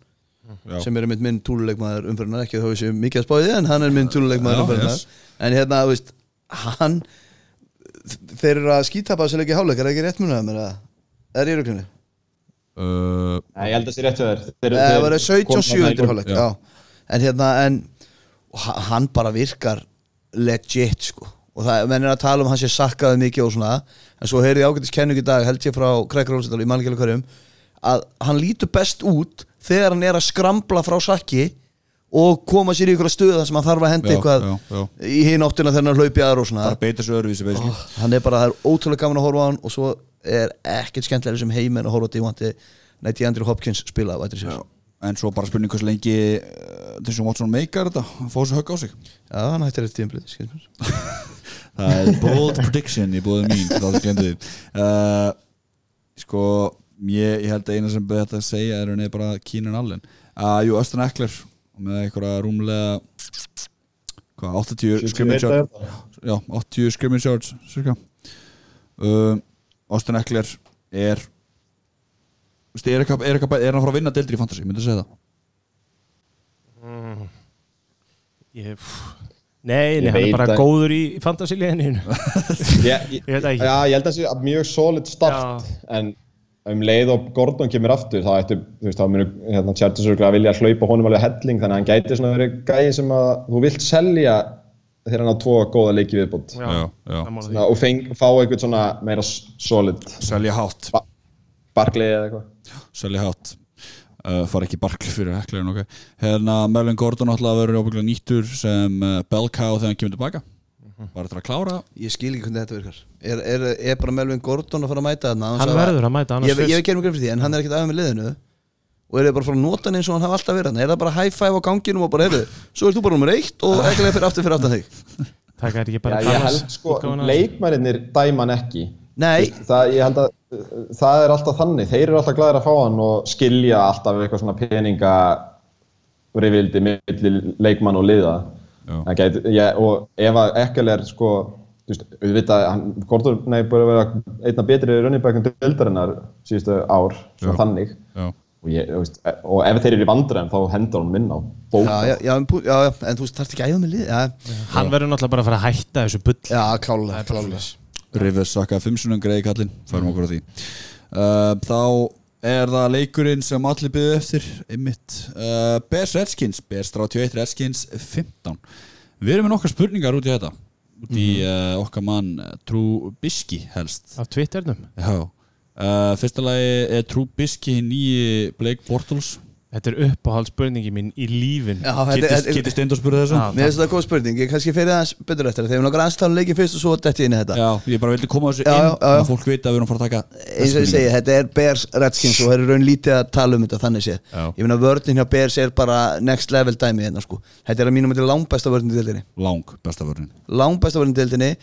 Speaker 1: Já.
Speaker 4: sem er minn, minn túluleikmaður umfyrirnar ekki þó við séum mikið að spáði en hann er minn túluleikmaður
Speaker 1: Já,
Speaker 4: umfyrirnar
Speaker 1: yes.
Speaker 4: en hérna, þú veist, hann þeir eru að skítapa þessu leiki háleik, er það ekki rétt munið að mér að er í röglinni?
Speaker 1: uh,
Speaker 2: Nei, ég held að það sé rétt þér. Þeir-
Speaker 4: Það
Speaker 2: þeir
Speaker 4: var
Speaker 2: komu þarna
Speaker 4: 17-7
Speaker 2: í-
Speaker 4: undir háleik,
Speaker 1: já.
Speaker 4: en hérna, en hann bara virkar legit, sko og það, menn er að tala um að hann sé sakkaði mikið og svona, en svo heyrði ég ágættis kennung í dag, held ég frá Craig Rosenthal í mannleikjölu hverjum, að hann lítur best út þegar hann er að skrambla frá sakki og koma sér í ykkur stöðu þar sem hann þarf að henda
Speaker 1: Já,
Speaker 4: eitthvað
Speaker 1: já, já.
Speaker 4: í hinn áttina þegar hann hlaupi aðra og svona.
Speaker 1: Bara beita svo öðruvísi basically.
Speaker 4: hann er bara, það er ótrúlega gaman að horfa á hann og svo er ekkert skemmtilega sem heim en að horfa á Divanti Nætti Andrew Hopkins spila
Speaker 1: en svo bara spurning hversu lengi þessum Watson meikar þetta hann fór svo högg á sig?
Speaker 4: Já, hann hættir eftir tímblið *laughs*
Speaker 1: það er bold prediction í búðum mín þá þú glemdi því. Uh, sko ég, ég held að eina sem beði þetta að segja er henni bara Keenan Allen. Uh, jú, Östan Eckler með einhverja rúmlega hvað, 80 scrimmage
Speaker 2: 71
Speaker 1: yards. já, 80 scrimmage yards cirka. Um, Austin Eckler er Þú veist, er, eitthvað, eitthvað, hann að fara að vinna deildir í fantasy, myndi að segja það?
Speaker 3: Ég, pff, Nei, nei,
Speaker 2: Ég
Speaker 3: hann er bara góður í fantasíliðinu. *laughs*
Speaker 2: Ég, ég,
Speaker 3: Ég ekki.
Speaker 2: Já, ég held að það sé mjög solid start en um leið og Gordon kemur aftur þá ættu, þú veist, þá munur hérna, Chargers örugglega að vilja hlaupa honum alveg helling þannig að hann gæti svona verið gæði sem að þú vilt selja þegar hann á tvo góða leiki viðbútt
Speaker 3: Já,
Speaker 1: Já, já.
Speaker 2: og feng, fá eitthvað svona meira solid
Speaker 1: Selja hátt,
Speaker 2: ba Barkley eða eitthvað.
Speaker 1: Selja hátt uh, fara ekki barkli fyrir Eckler ok. hérna Melvin Gordon alltaf verður óbygglega nýttur sem uh, bell cow þegar hann kemur tilbaka. Bara til að klára.
Speaker 4: Ég skil ekki hvernig þetta virkar. Er, er, er bara Melvin Gordon að fara að mæta þarna? Án
Speaker 3: Hann
Speaker 4: þess að-
Speaker 3: verður að mæta,
Speaker 4: Ég, ég, ég
Speaker 3: fyrst-
Speaker 4: gerum grein fyrir því, en hann er ekkert aðeins með liðinu. Og er þið bara að fara að nota hann eins og hann hafa alltaf verið þarna? Er það bara high five á ganginum og bara, heyrðu, svo ert þú bara nummer eitt og ekki fyrir aftur fyrir aftan þig? *laughs*
Speaker 3: Það er ekki
Speaker 2: Já,
Speaker 3: bara
Speaker 2: ég held sko, leikmærinir dæma hann ekki
Speaker 4: Nei,
Speaker 2: það, ég held að það er alltaf þannig, þeir eru alltaf glæðir að fá hann og skilja alltaf eitthvað svona peninga rivildi milli leikmann og liða. Það gæti, ég, og ef að Ekkel er sko þú veist, auðvitað, hann, Gordon nei, búið að vera einna betri runningbækjum til vildarinnar síðustu ár, svona þannig.
Speaker 1: Já,
Speaker 2: og, ég, veist, og ef þeir eru í vandræðum þá hendur hann minn á bók
Speaker 4: já, já, já, en, þú veist, þarf ekki að æfa með lið? Já,
Speaker 3: Hann verður náttúrulega bara að fara að hætta þessu bull.
Speaker 4: Já klálega, klálega
Speaker 1: Rivers sakka 5 sunum greiði kallinn Færum okkur á því. Uh, Þá er það leikurinn sem allir byggðu eftir einmitt uh, Bears Redskins. Bears 31 Redskins 15 Við erum með nokkar spurningar út í þetta. Út í uh, okkar mann uh, Trú Biski helst.
Speaker 3: Af Twitternum?
Speaker 1: Já. Uh, Fyrsta lagi er Trú Biski nýji Blake Bortles
Speaker 3: Þetta er uppáhald spurningi mín í lífin
Speaker 4: Já, þetta er-
Speaker 1: Getið Geti Steindor spurði þessu?
Speaker 4: Mér finnst þetta góð spurning, ég kannski fyrir aðeins betur eftir það, þegar við langar aðeins tala um leikin fyrst og svo detti inn í þetta.
Speaker 1: Já, ég bara vildi koma þessu
Speaker 4: Já,
Speaker 1: inn
Speaker 4: já, já, já.
Speaker 1: að fólk vita að við erum að fara að taka
Speaker 4: eins og ég segi, þetta er Bears Redskins og það er í raun lítið að tala um þetta þannig séð.
Speaker 1: Já.
Speaker 4: ég meina vörðin hjá Bears er bara next level dæmi hérna sko. Þetta er að mínum að í deildinni.
Speaker 1: Lang besta
Speaker 4: vörðin í deildinni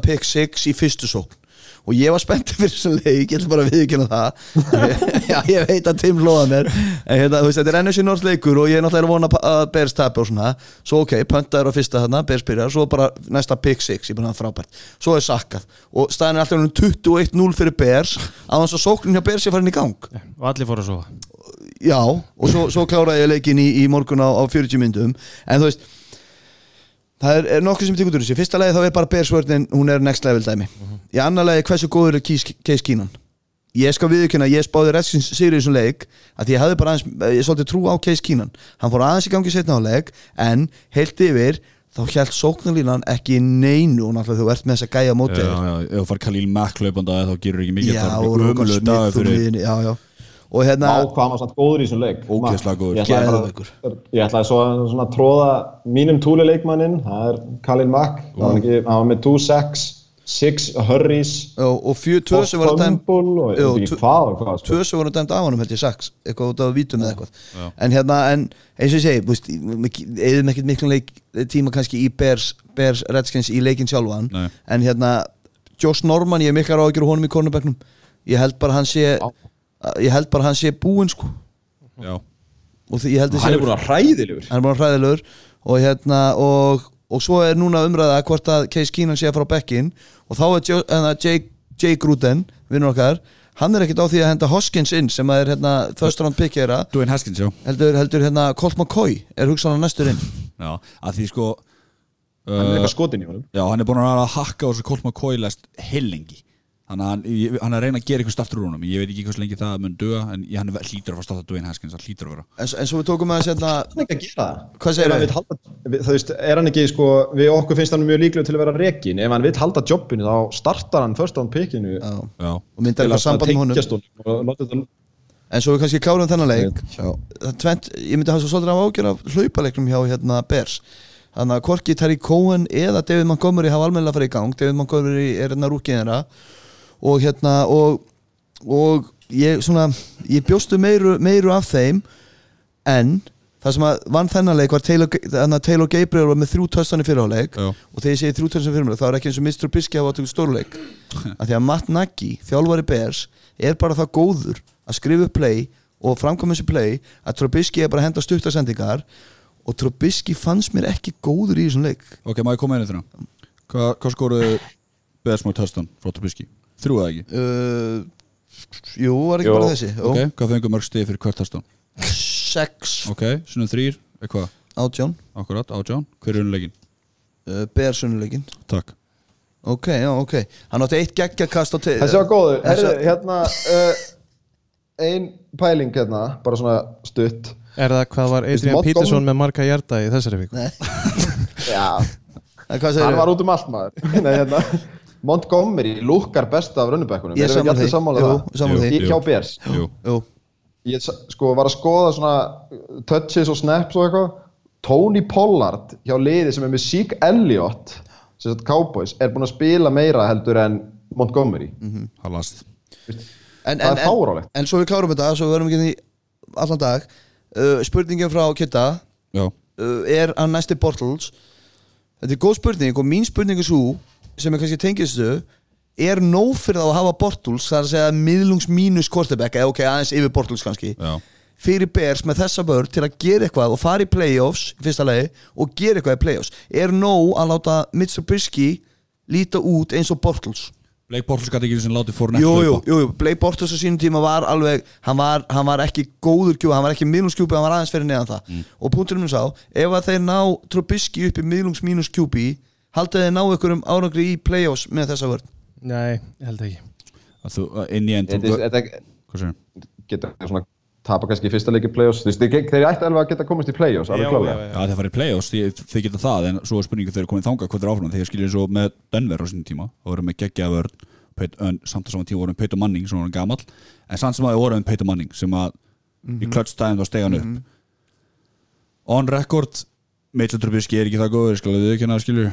Speaker 4: þarna pick 6 í fyrstu sókn. Og ég var spenntið fyrir þessum leik, ég ætla bara að viðkynna það. *laughs* Já, ég veit að Tim loða mér. En hérna, þú veist, þetta er ennum sér norð leikur og ég er náttúrulega að vona að Bears tapi og svona. Svo ok, pöntaður á fyrsta þarna, Bears byrjar svo bara næsta pick 6, ég búin að það frábært. Svo er sakkað. Og staðin er alltaf um 21-0 fyrir Bears á þess að sóknin hjá Bears er farin í gang.
Speaker 3: Og allir fóru að sofa.
Speaker 4: Já, og svo, svo kláraði ég leikin í, í morgun á, á 40 myndum en þú veist það er, er nokkuð sem tekur úr þessu. Fyrsta lagi þá er bara Bearsvörnin, hún er next level dæmi. Í annar lagi hversu góður er Case Keenan? Ég skal viðkynna, ég spáði Redskins sigur í þessum leik að ég hafði bara aðeins, ég svolítið trú á Case Keenan. Hann fór aðeins í gangi setna á leik en heilt yfir þá held sóknarlínan ekki neinu. Og náttúrulega þú ert með þessa gæja
Speaker 1: Já,
Speaker 4: móti
Speaker 1: já, ef þú far Khalil Mack hlaupanda þá gerur ekki mikið.
Speaker 4: Já, og
Speaker 1: ömurlegur
Speaker 4: Smith
Speaker 1: fyrir
Speaker 4: liðinni, já, já og hérna,
Speaker 2: hann var samt góður í þessum leik
Speaker 1: Ógeðslega góður.
Speaker 2: Ég ætlaði bara-
Speaker 4: Geðveikur.
Speaker 2: Ég ætlaði svo að svona að tróða mínum túli leikmanninn Það er Kalin Mack Hann var ekki- hann var með 2 sacks 6 hurries
Speaker 4: og, og fjö tvö sem var að dæm
Speaker 2: fumble og ég
Speaker 4: Jú,
Speaker 2: veit ekki
Speaker 4: tvö-
Speaker 2: hvað og hvað sko.
Speaker 4: tvö sem voru dæmt af honum held ég saks eitthvað út af vítum eða eitthvað en hérna, en eins og ég segi búst, eðum ekkert miklu leik, tíma kannski í Bears, Bears Redskins í leikin sjálfan
Speaker 1: Nei.
Speaker 4: en hérna, Josh Norman ég er miklar ágjör honum í kornubæknum ég held bara hann sé ég held bara hann sé búinn sko.
Speaker 1: Já,
Speaker 4: og því ég held að
Speaker 2: Hann er búin að hræðilegur.
Speaker 4: Hann er bara hræðilegur. Og hérna og, og svo er núna umræða hvort að Case Keenan sé að fara á bekkin og þá er hérna, Jay, Jay Gruden vinnur okkar, hann er ekkert á því að henda Hoskins inn sem að er hérna
Speaker 1: Haskins, já.
Speaker 4: Heldur, heldur hérna Colt McCoy er hugsanlega næstur inn.
Speaker 1: Já, að því sko
Speaker 2: Hann er
Speaker 1: uh,
Speaker 2: eitthvað skotin í honum.
Speaker 1: Já, hann er búin að að hakka á þessu Colt McCoy lest heilengi Þannig að hann, hann er að reyna að gera eitthvað staftur úr honum. Ég veit ekki hversu lengi það mun duga En ég, hann hlýtur að fara að starta Dwayne Haskins Það hlýtur að vera.
Speaker 4: En, en svo við tókum að hérna
Speaker 2: Hann er ekki að gera það.
Speaker 4: Hvað
Speaker 2: hann vill halda- við- Það veist, er hann ekki sko Við okkur finnst hann mjög líklega til að vera rekin Ef hann vill halda jobbinu þá startar hann first round pickinu.
Speaker 4: Já,
Speaker 1: Já,
Speaker 4: og myndar eitthvað samband með honum. en svo við kannski klárum þennan leik.
Speaker 1: Já,
Speaker 4: það tvent, ég myndi hafa svo svolítið af ágjör af hlaupaleiknum hjá hérna þannig að Korki Terry Cohen eða David Montgomery hafa almennilega farið í gang. David Montgomery er hérna rúkiðina og hérna og, og ég svona ég bjóstu meiru, meiru af þeim en það sem að vann þennan leik var Taylor, Taylor Gabriel var með þrjú töstan í fyrirháleik og þegar ég segi þrjú töstan í fyrirháleik þá er ekki eins og Mr. Biski hafa átöku stórleik að *laughs* því að Matt Nagy, þjálfari Bears er bara það góður að skrifa upp play og framkvæma þessu play að Trubisky er bara að henda stuttasendingar og Trubisky fannst mér ekki góður í þessum leik.
Speaker 1: Ok, má ég koma í þrjá Hvað, hvað skoruðu Beðsmóð Töstan frá Trubisky? Þrjú eða ekki?
Speaker 4: uh, Jú, var ekki
Speaker 2: Jú.
Speaker 4: bara þessi. Jú.
Speaker 1: Ok, hvað fengum mörg stið fyrir hvert Töstan?
Speaker 4: Sex.
Speaker 1: Ok, sunnum þrýr, eitthvað
Speaker 4: átján.
Speaker 1: Akkurat, átján, hver er unnlegin?
Speaker 4: uh, Bearsunnuleikin
Speaker 1: Takk.
Speaker 4: Ok, já, ok. Hann átti eitt geggjakast á te-
Speaker 2: Þessi var góður,
Speaker 4: Þessi-
Speaker 2: hérna uh, Ein pæling hérna Bara svona stutt.
Speaker 3: Er það hvað var Adrian Peterson með marga hjarta í þessari viku?
Speaker 4: Nei, *laughs*
Speaker 2: Já, hann var út um allt maður. *laughs* Nei, hérna Montgomery lúkar best af runnubekkunum
Speaker 4: Ég sammála
Speaker 2: allir
Speaker 4: því.
Speaker 2: Í- Hjá
Speaker 1: Jú,
Speaker 2: Ég sko var að skoða svona uh, touches og snaps og eitthvað. Tony Pollard hjá liði sem er með Zeke Elliott sem sagt Cowboys er búinn að spila meira heldur en Montgomery.
Speaker 1: Það last.
Speaker 4: En,
Speaker 2: Það er fáránlegt.
Speaker 4: en svo við klárum þetta Svo við verðum ekki í allan dag. Uh, Spurningin frá Kitta. Uh, Er hann næsti Bortles? Þetta er góð spurning og mín spurning er svo sem er kannski tengistu er nóg fyrir þá að hafa Bortles það er að segja miðlungs mínus quarterback eða ok, aðeins yfir Bortles kannski
Speaker 1: já,
Speaker 4: fyrir Bears með þessa börn til að gera eitthvað og fara í playoffs í fyrsta lagi og gera eitthvað í playoffs. Er nóg að láta Mitch Trubisky líta út eins og Bortles
Speaker 1: Blake Bortles gæti ekki sem látið fór
Speaker 4: Jú, jú, jú, jú, Blake Bortles á sínum tíma var alveg, hann var, hann var ekki góður kjúpi, hann var ekki miðlungskjúpi, hann var aðeins fyrir neðan það.
Speaker 1: Mm.
Speaker 4: og punkturinn minn sá, ef að þeir ná Trubisky upp í miðlungs mínus kjúpi haldið þeir ná einhverjum árangri í play-offs með þessa vörn?
Speaker 3: Nei, ég held ekki.
Speaker 1: Þú, inn í segir?
Speaker 2: geta svona tapa kannski í fyrsta leiki play-offs. Þeir þeir ætti alveg að geta komast í play-offs alveg
Speaker 3: Já,
Speaker 2: klálega.
Speaker 3: já, já.
Speaker 1: Já, þeir farið í play-offs, þið, þið geta það en svo er spurningu þegar komið þangað hvað þeir áfram? Þegar skiljið svo með Denver á sínum tíma og voru með Peit, en samt að saman tíma voru með Peyton Manning sem voru gamall. En samt sem að þeir voru með Peyton Manning sem að í klöttstæðin þá stegan upp. On record Mitchell Trubisky er ekki það góður? Skal við ekki hérna skilju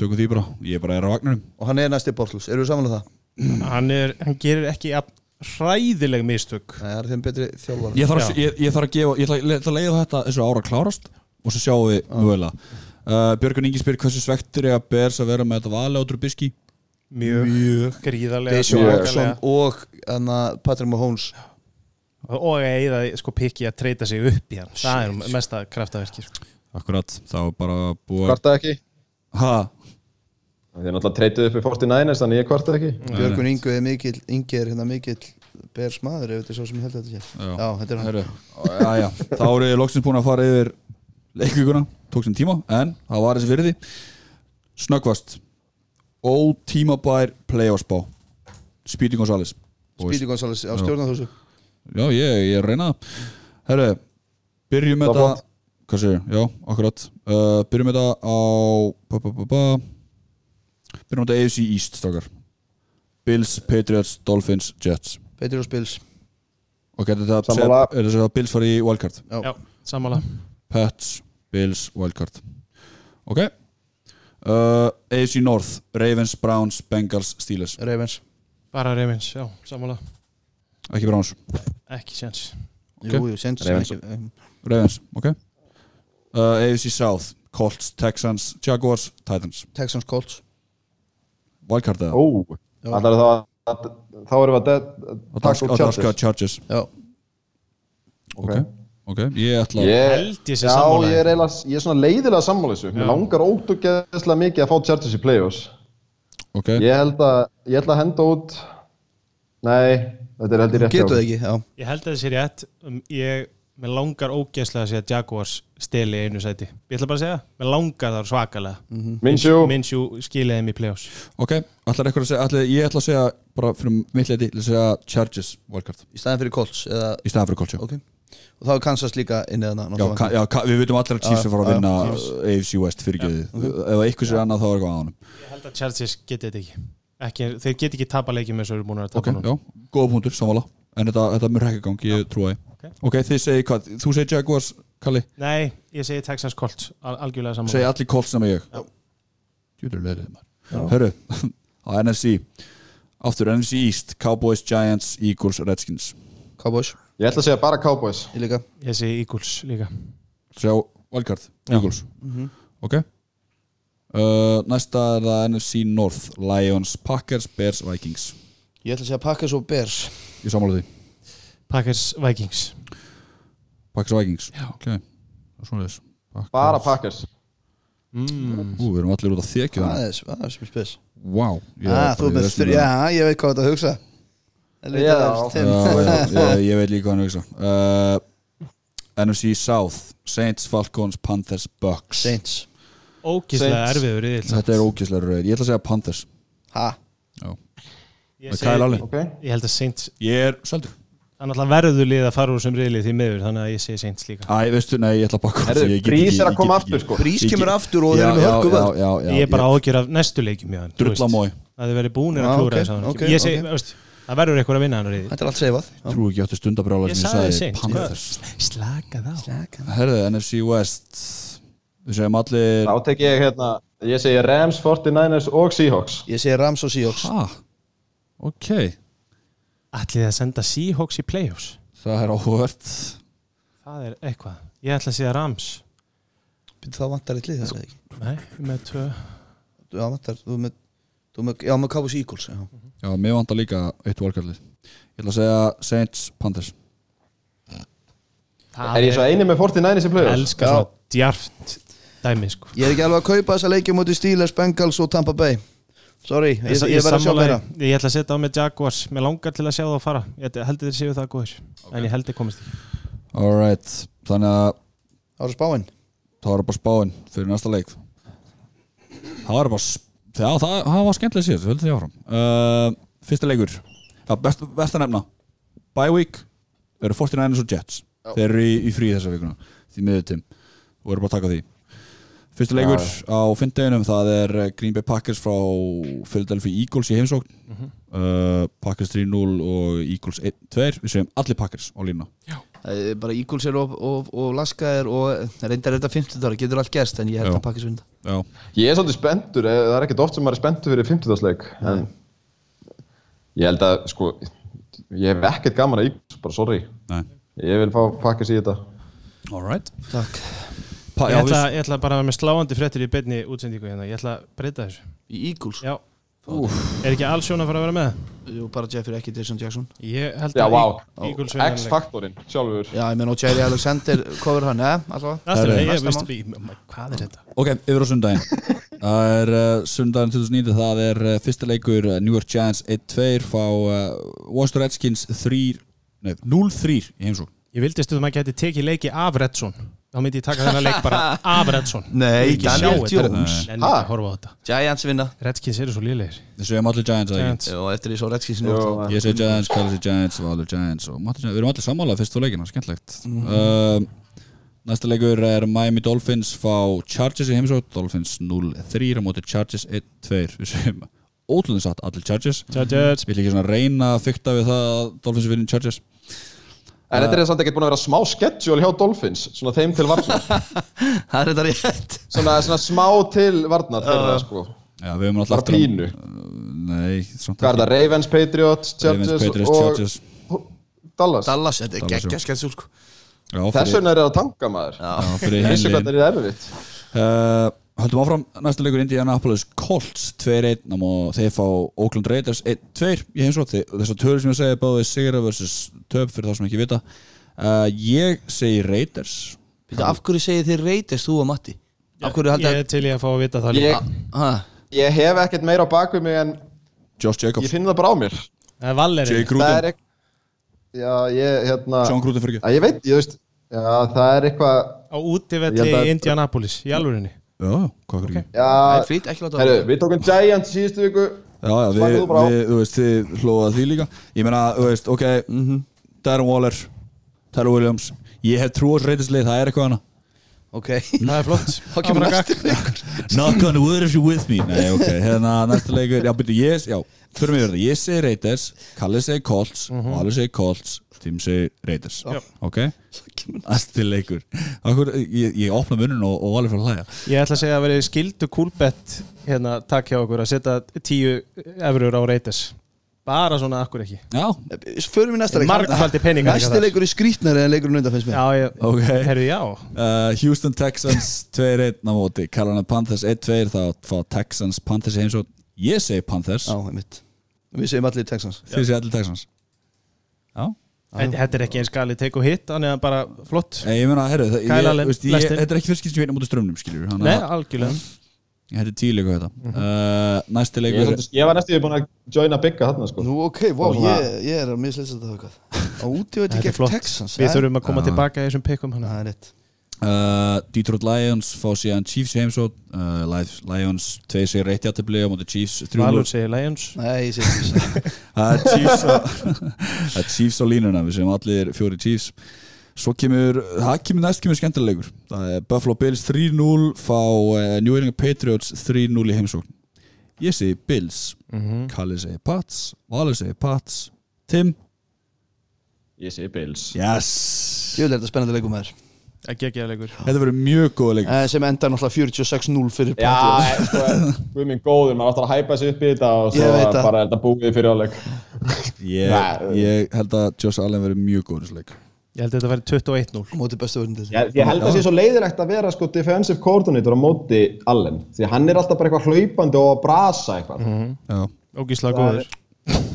Speaker 1: tökum því bara, ég bara er á vagnarum
Speaker 4: og hann er næsti Bortles, eru við samanlega það?
Speaker 3: hann, er, hann gerir ekki jafn hræðileg mistök.
Speaker 4: Nei, það er þeim betri þjálfar
Speaker 1: ég þarf, að, ég, ég þarf að gefa, ég ætla, ég ætla að leiða þetta þessu ára klárast og svo sjáum við mögulega. Uh, Björgun Ingi spyr hversu svektur ég að bers að vera með þetta vali á Trubisky
Speaker 3: mjög,
Speaker 1: Mjög.
Speaker 3: gríðarlega.
Speaker 4: Deshaun
Speaker 2: Mjög.
Speaker 4: Watson
Speaker 3: svakalega.
Speaker 4: og hana, Patrick Mahomes.
Speaker 3: Og að eða sko pikki að treyta sig upp í hann. Það er mesta kraftaverki sko.
Speaker 1: akkurat, þá er bara búið
Speaker 2: Kvarta ekki.
Speaker 1: Ha,
Speaker 2: Þeir náttúrulega treytuð upp í 49ers þannig ég kvarta ekki.
Speaker 4: Björgun Ingu er mikill, Ingi er hérna mikill bers maður ef þetta er svo sem ég held að þetta sé.
Speaker 1: Já.
Speaker 4: Þetta er hann.
Speaker 1: Heru, já, já, þá eru ég loksins búin að fara yfir leikvíkuna, tók sem tíma en það var þessi fyrir því snöggvast. Ótímabær playoffsbá Speedy Gonzales.
Speaker 4: Speedy Gonzales á stjórnarhúsu
Speaker 1: já, ég, ég er að reyna það. Herru, byrjum með
Speaker 2: Það
Speaker 1: þetta hvað segir, já, akkurat. Uh, byrjum með þetta á byrjum með þetta AFC East stakar Bills, Patriots, Dolphins, Jets.
Speaker 4: Patriots Bills.
Speaker 1: Ok, þetta
Speaker 2: Sammála.
Speaker 1: er þetta að Bills fara í wildcard?
Speaker 4: Já.
Speaker 3: já, sammála.
Speaker 1: Pets, Bills, Wildcard. Ok. Uh, AFC North Ravens, Browns, Bengals, Steelers.
Speaker 4: Ravens.
Speaker 3: Bara reyfins, já, sammála.
Speaker 1: Ekki Browns,
Speaker 3: ekki séns.
Speaker 4: Jú, jú, sens
Speaker 2: Ravens.
Speaker 4: ekki um,
Speaker 1: Ravens, ok. Uh, AFC South Colts, Texans, Jaguars, Titans.
Speaker 4: Texans Colts
Speaker 1: Wildcard eða?
Speaker 2: Ó,
Speaker 4: Já.
Speaker 2: það er það að þá erum við að taka út Chargers.
Speaker 1: Chargers.
Speaker 4: Já,
Speaker 1: Ok, ok, ég ætla
Speaker 2: Ég-
Speaker 3: held ég sé
Speaker 2: Já,
Speaker 3: sammála
Speaker 2: ég er, eiginlega, ég er svona leiðilega sammála þessu.
Speaker 3: Já.
Speaker 2: Mér langar ótuggeðslega mikið að fá Chargers í play-offs.
Speaker 1: Ok,
Speaker 2: Ég held að, ég ætla að henda út Nei, þetta er held ég rétt
Speaker 4: getur það ekki, já.
Speaker 3: Ég held að það sé rétt. Um, ég, mér langar ógeðslega að segja að Jaguars steli einu sæti. Ég ætla bara að segja, mér langar það svakalega.
Speaker 2: Minsjú,
Speaker 3: Minsjú skilið þeim í play-offs.
Speaker 1: Ok Ætlar eitthvað að segja, ætla, ég ætla að segja bara fyrir mitt leiti, að segja Chargers Wildcard.
Speaker 4: Í staðin fyrir Colts eða,
Speaker 1: Í staðan fyrir Colts, já.
Speaker 4: Ok. Og þá er Kansas líka inni þarna
Speaker 1: Já,
Speaker 4: náttúrulega.
Speaker 1: ka, já ka, við veitum allir að Chiefs er fara að
Speaker 4: Já,
Speaker 1: vinna. AFC West fyrir geði Ef eitthvað sér annað þá er eitthvað á honum.
Speaker 3: Ég held að Chargers geti þetta ekki. ekki þeir geti ekki tapa leikjum eins og eru búin að
Speaker 1: Ok,
Speaker 3: tapa núna.
Speaker 1: já, góða punktur, samvala En þetta, þetta mjög ekki gang, ég trúi
Speaker 3: ok.
Speaker 1: Ok, þið segir hvað, þú segir Jaguars, Kalli?
Speaker 3: Nei, ég segi Texas Colts al algjörlega saman
Speaker 1: Segir allir Colts nema ég. Hörru, *laughs* á NFC Aftur, NFC East, Cowboys, Giants, Eagles, Redskins.
Speaker 4: Cowboys,
Speaker 2: ég ætla að segja bara Cowboys.
Speaker 4: Ég líka.
Speaker 3: Ég segi Eagles líka.
Speaker 1: Sjá, Wildcard,
Speaker 3: Já.
Speaker 1: Eagles. Ok. Uh, Næsta er það NFC North Lions, Packers, Bears, Vikings.
Speaker 4: Ég ætla að segja Packers og Bears.
Speaker 1: Ég sammála því
Speaker 3: Packers Vikings.
Speaker 1: Packers, Vikings. Já, ok. Það er svona þess Packers.
Speaker 2: Bara Packers.
Speaker 3: Mm.
Speaker 1: Ú, við erum allir út að þekju
Speaker 4: Það.
Speaker 1: Það
Speaker 4: er sem spes.
Speaker 1: Vá ég er
Speaker 4: ah, með já, ég veit hvað þetta að hugsa.
Speaker 2: Já.
Speaker 1: Já, *laughs* já, ég, ég veit líka hvað hann hugsa. Uh, NFC South Saints, Falcons, Panthers, Bucks.
Speaker 4: Saints.
Speaker 3: Ógislega
Speaker 2: Saints.
Speaker 3: erfiður í
Speaker 1: Þetta er ógæslega rauð. Ég ætla að segja Panthers.
Speaker 4: Ha,
Speaker 1: Já.
Speaker 3: ég,
Speaker 1: Með Kyle Allen.
Speaker 2: Ok,
Speaker 3: ég held að Saints
Speaker 1: Ég er seldur
Speaker 3: það er náttúrulega verður lið að fara úr sem riðlið því miður þannig að ég segi Saints líka.
Speaker 1: Æ, veistu, nei, ég ætla að baka
Speaker 2: Brís er að koma aftur sko.
Speaker 4: Brís kemur aftur og þeir eru með hörku
Speaker 1: já,
Speaker 4: vörn
Speaker 1: já, já,
Speaker 3: ég er bara ágjör af næstu leikjum hjá hann, þú
Speaker 1: Drulla
Speaker 3: veist.
Speaker 1: mói
Speaker 3: að þið verið búinir að klúra þess að það verður eitthvað að vinna hann riðið
Speaker 4: Þetta er allt seifað.
Speaker 1: Trú ekki áttu stundabrjála
Speaker 3: ég
Speaker 1: sem ég
Speaker 3: sagði
Speaker 1: Panthers.
Speaker 3: Slaka þá
Speaker 1: Herðu, NFC West. Við segjum allir
Speaker 2: Þá tek ég hérna, ég segi Rams, 49ers og Seahawks.
Speaker 4: Ég segi Rams og Seahawks.
Speaker 1: Ha, ok
Speaker 3: ætlið að senda Seahawks í playoffs?
Speaker 1: Það er áhugavert
Speaker 3: það er eitthvað, ég ætla að segja Rams.
Speaker 4: Það vantar eitt lið það ekki?
Speaker 3: Nei, með tvö.
Speaker 4: Já, vantar, þú með, þú með Já, með Cowboys Eagles já.
Speaker 1: Já, mér vantar líka eitt valkarlið Ég ætla að segja Saints, Panthers.
Speaker 2: Er ég svo eini með 49ers í
Speaker 3: ég
Speaker 2: play-offs?
Speaker 3: elska
Speaker 4: Já.
Speaker 3: svo djarft dæmi sko.
Speaker 4: Ég er ekki alveg að kaupa þessa leikja mútið Steelers, Bengals og Tampa Bay Sorry, ég,
Speaker 3: Ég,
Speaker 4: ég verð að sjá meira.
Speaker 3: ég ætla að setja á með Jaguars. Mér langar til að sjá það að fara. Ég held þeir séu það góður En ég held þeir komist ekki
Speaker 1: Alright, þannig að
Speaker 4: Það var spáin.
Speaker 1: það var bara spáin fyrir næsta leik. Það var bara Já, það, það var skemmtilega síðast, við höldum því áfram. Uh, Fyrsta leikur. Já, best, best að nefna. Bye week. Eru 49ers og Jets. Þeir eru í, í frí þessa vikuna. Því miður tim. Og eru bara að taka því Fyrsta leikur á fimmdeginum það er eh, Green Bay Packers frá Philadelphia Eagles í heimsókn. Uh, Packers 3-0 og Eagles 1-2 Við segjum allir Packers á lína
Speaker 4: bara Eagles er og, og, og Laska er og reyndar þetta 50 ára, getur allt gerst en ég held
Speaker 1: Já.
Speaker 4: að pakkis vinda
Speaker 1: Já,
Speaker 2: Ég er svolítið spenntur, eh, það er ekkert oft sem maður er spenntur fyrir 50-dagsleik en ég held að, sko, ég hef ekkert gaman að Eagles, bara sorry.
Speaker 1: Nei.
Speaker 2: Ég vil fá pakkis í þetta.
Speaker 1: Alright
Speaker 4: Takk
Speaker 3: ég
Speaker 1: já,
Speaker 3: ætla, ég ætla bara að vera með sláandi fréttir í beinni útsendingu hérna. Ég ætla að breyta þessu.
Speaker 4: Í Eagles?
Speaker 3: Já. Er ekki Alsjón að fara að vera með?
Speaker 4: Jú, bara Jeffrey, ekki Jason Jackson.
Speaker 3: Ég held
Speaker 2: Já,
Speaker 3: að Eagles leik.
Speaker 2: X-faktorinn, sjálfur.
Speaker 4: Já, ég menn og Jerry Alexander cover hann, eða? Alltaf?
Speaker 3: Það er
Speaker 1: Herri.
Speaker 3: ég veist Hvað er þetta?
Speaker 1: Ok, yfir á sundaginn. *laughs* Það er uh, sundaginn 2009 Það er uh, fyrsta leikur uh, New York Giants 1-2 fá uh, Washington Redskins 3 Nei, 0-3 í heimsókn.
Speaker 3: Ég vildi stundum að geti tekið leiki af Redson Þá myndi ég taka þennan leik bara *laughs* af Redson
Speaker 4: Nei,
Speaker 3: Ég
Speaker 4: Daniel. Jones.
Speaker 3: En ekki að horfa á þetta.
Speaker 4: Giants vinna.
Speaker 3: Redskins eru svo lélegir.
Speaker 1: Við segjum allir Giants.
Speaker 4: Og eftir því svo Redskins
Speaker 1: Ég segi Giants, Kalli segi Giants og allir Giants og Við erum allir sammála fyrst þú leikina, skemmtlegt uh, Næsta leikur er Miami Dolphins fá Chargers í heimsókn. Dolphins 0-3 á móti Chargers 1-2 Við segjum ótrúlega satt allir Chargers.
Speaker 3: Chargers.
Speaker 1: Við ekki svona að reyna að fykta við það að Dolphins vinni Chargers
Speaker 2: En þetta er samt ekkert búin að vera smá schedule hjá Dolphins, svona þeim til varnar. *laughs*
Speaker 4: Það er þetta rétt.
Speaker 2: Svona, svona smá til varnar þeirra, sko.
Speaker 1: Já, við höfum alltaf
Speaker 2: Bara pínu.
Speaker 1: Nei, samt
Speaker 2: Hvað er það, Ravens, Patriots,
Speaker 1: Ravens,
Speaker 2: Chargers
Speaker 1: Patriots,
Speaker 2: og
Speaker 1: Chargers.
Speaker 2: Dallas?
Speaker 4: Dallas, þetta er geggja sketsjúl sko.
Speaker 1: Já,
Speaker 2: Þess vegna er það að tanka maður.
Speaker 1: Já, fyrir hinliðin.
Speaker 2: hvað það er erfitt.
Speaker 1: Uh, höldum áfram, næsta leikur Indianapolis Colts 2-1 og þeir fá Oakland Raiders 1-2 í heimsótt þessar tölur sem ég segi báði sigra versus töp fyrir það sem ekki vita. Uh, ég segi Raiders.
Speaker 4: Býttu, Af hverju segir þið reytist þú og Matti? Af hverju
Speaker 3: Ég
Speaker 4: haldið
Speaker 3: er til ég að fá að vita það líka
Speaker 2: Ég,
Speaker 4: Ha,
Speaker 2: ég hef ekkert meira á bakvið mig en
Speaker 1: Josh
Speaker 2: ég
Speaker 1: Jacobs,
Speaker 2: finn það bara á mér.
Speaker 3: Það er Valeri
Speaker 1: Jay
Speaker 2: Það
Speaker 1: Gruden
Speaker 2: er ekki Já, ég, hérna
Speaker 1: Sean Gruden fyrir
Speaker 2: að Ég veit, ég veist Já, það er eitthvað
Speaker 3: á
Speaker 2: Ég
Speaker 3: útivelli
Speaker 2: held að-
Speaker 3: Indianapolis í alvörinni
Speaker 1: Já, hvað fyrir ekki?
Speaker 4: Það er
Speaker 2: Já,
Speaker 4: frýtt, ekki láta
Speaker 2: herru, við tókum Giants síðustu viku.
Speaker 1: Já, já, við, við, þú veist, þið hlóða því líka. Ég meina, þú veist, ok Darren Waller, Tyler Williams. Ég hef trú á þessu Raiders lið, það er eitthvað hana
Speaker 4: Ok.
Speaker 3: Það er flott. *laughs*
Speaker 4: Þá kemur næstu leikur. *laughs*
Speaker 1: On wood if you're with me. Nei, ok, hérna næsta leikur. Já, byrju, ég, já, fyrir mig verða Ég segi Raiders, Kalli segi Colts
Speaker 3: Mhm.
Speaker 1: Valur segi Colts, Tim segi Raiders.
Speaker 3: Já.
Speaker 1: Ok, næsti. Leikur. Akkur, ég, ég opna munin og, og Valur fyrir að hlæja.
Speaker 3: Ég ætla að segja að verið skildu kúlbett hérna takk hjá okkur að setja tíu efurur á reytis bara svona akkur ekki?
Speaker 1: Já,
Speaker 4: Förum við næsta leik.
Speaker 3: Margfaldi peningar þar.
Speaker 4: leikur er skrítnari en leikurinn undan finnst mér.
Speaker 3: Já, ég,
Speaker 1: ok.
Speaker 3: Herru já.
Speaker 1: Uh, Houston Texans *laughs* 2-1 á móti. Carolina Panthers 1-2 þá fá Texans Panthers í heimsótt Ég segi Panthers,
Speaker 4: Já, einmitt. Við segjum allir Texans.
Speaker 1: Þið segi allir Texans. Já.
Speaker 3: Þetta er ekki eins gali take og hit Þannig að bara flott.
Speaker 1: Þetta er ekki fyrst skil sem ég veit á móti strömmnum,
Speaker 3: Nei, algjörlega
Speaker 1: Þetta er tíleiku þetta uh, Næsti
Speaker 2: Ég,
Speaker 1: leikur
Speaker 2: er svolítið- ég var næstu búin að joina bygga þarna sko.
Speaker 4: Nú, ok, wow,
Speaker 2: Og
Speaker 4: ég, ég er að misleysa þetta eitthvað. Á
Speaker 3: er flott.
Speaker 4: Texans
Speaker 3: Við
Speaker 4: eh?
Speaker 3: þurfum að koma
Speaker 1: Já.
Speaker 3: tilbaka í þessum pikum hana
Speaker 4: Það er rétt.
Speaker 1: Uh, Detroit Lions fá síðan Chiefs heimsótt uh, Li- Lions 2 sér reitt játtabli á móti Chiefs 3-0
Speaker 3: Valur segir Lions.
Speaker 4: Nei, ég segi Chiefs. *laughs*
Speaker 1: Það er Chiefs á *laughs* Það Chiefs á línuna, við séum allir fjóri Chiefs Svo kemur, það kemur næst kemur skemmtilegur. Það er Buffalo Bills 3-0 fá uh, New England Patriots 3-0 í heimsókn. Ég segi Bills
Speaker 3: Mhm.
Speaker 1: Kalli segi Pats, Valur segi Pats Tim,
Speaker 2: Ég segi Bills.
Speaker 1: Yes.
Speaker 4: Er þetta spennandi leikum þér
Speaker 3: Ekki ekki að leikur.
Speaker 1: Þetta verður mjög góð leik
Speaker 4: Eh, Sem endar náttúrulega 46-0 fyrir
Speaker 2: Já,
Speaker 4: Patriots.
Speaker 2: sko, guð minn góður, maður áttur að hæpa sig upp í þetta og svo bara er þetta búið fyrir áleik.
Speaker 1: Ég, *laughs*
Speaker 2: Nei.
Speaker 1: ég held að Josh Allen verður mjög góð í þessu leik
Speaker 3: Ég held að þetta væri 21-0
Speaker 4: Móti bestu vörnum til
Speaker 2: Ég, ég held að það sé svo leiðilegt að vera sko defensive coordinator á móti Allen. Því að hann er alltaf bara eitthvað hlaupandi og að brasa eitthvað.
Speaker 1: Já,
Speaker 3: Ógísla
Speaker 2: Það
Speaker 3: góður.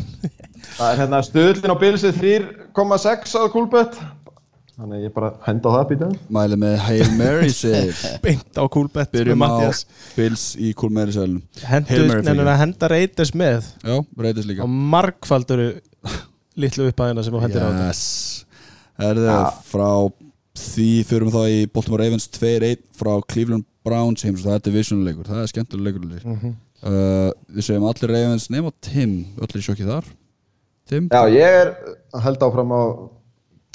Speaker 3: *laughs*
Speaker 2: Það er hérna stuðlinn á bilsið 3,6 að kúlbett Þannig ég bara henda á það býtaði.
Speaker 1: Mæli með Hail Mary save *laughs*
Speaker 3: beint á með
Speaker 1: Byrjum á Bills í Cool Mary
Speaker 3: að henda reytis með?
Speaker 1: Já, reytist líka.
Speaker 3: Og margfalduru litlu upphæðina sem þú hendir á þetta
Speaker 1: Yes Herðu, frá því fyrir þá í Baltimore Ravens 2-1 frá Cleveland Browns heims það er divisionuleikur, það er skemmtilega leikur
Speaker 3: Mhm.
Speaker 1: uh, Við segjum allir Ravens nema Tim, öllir í sjokki þar Tim,
Speaker 2: Já, ég er að held áfram á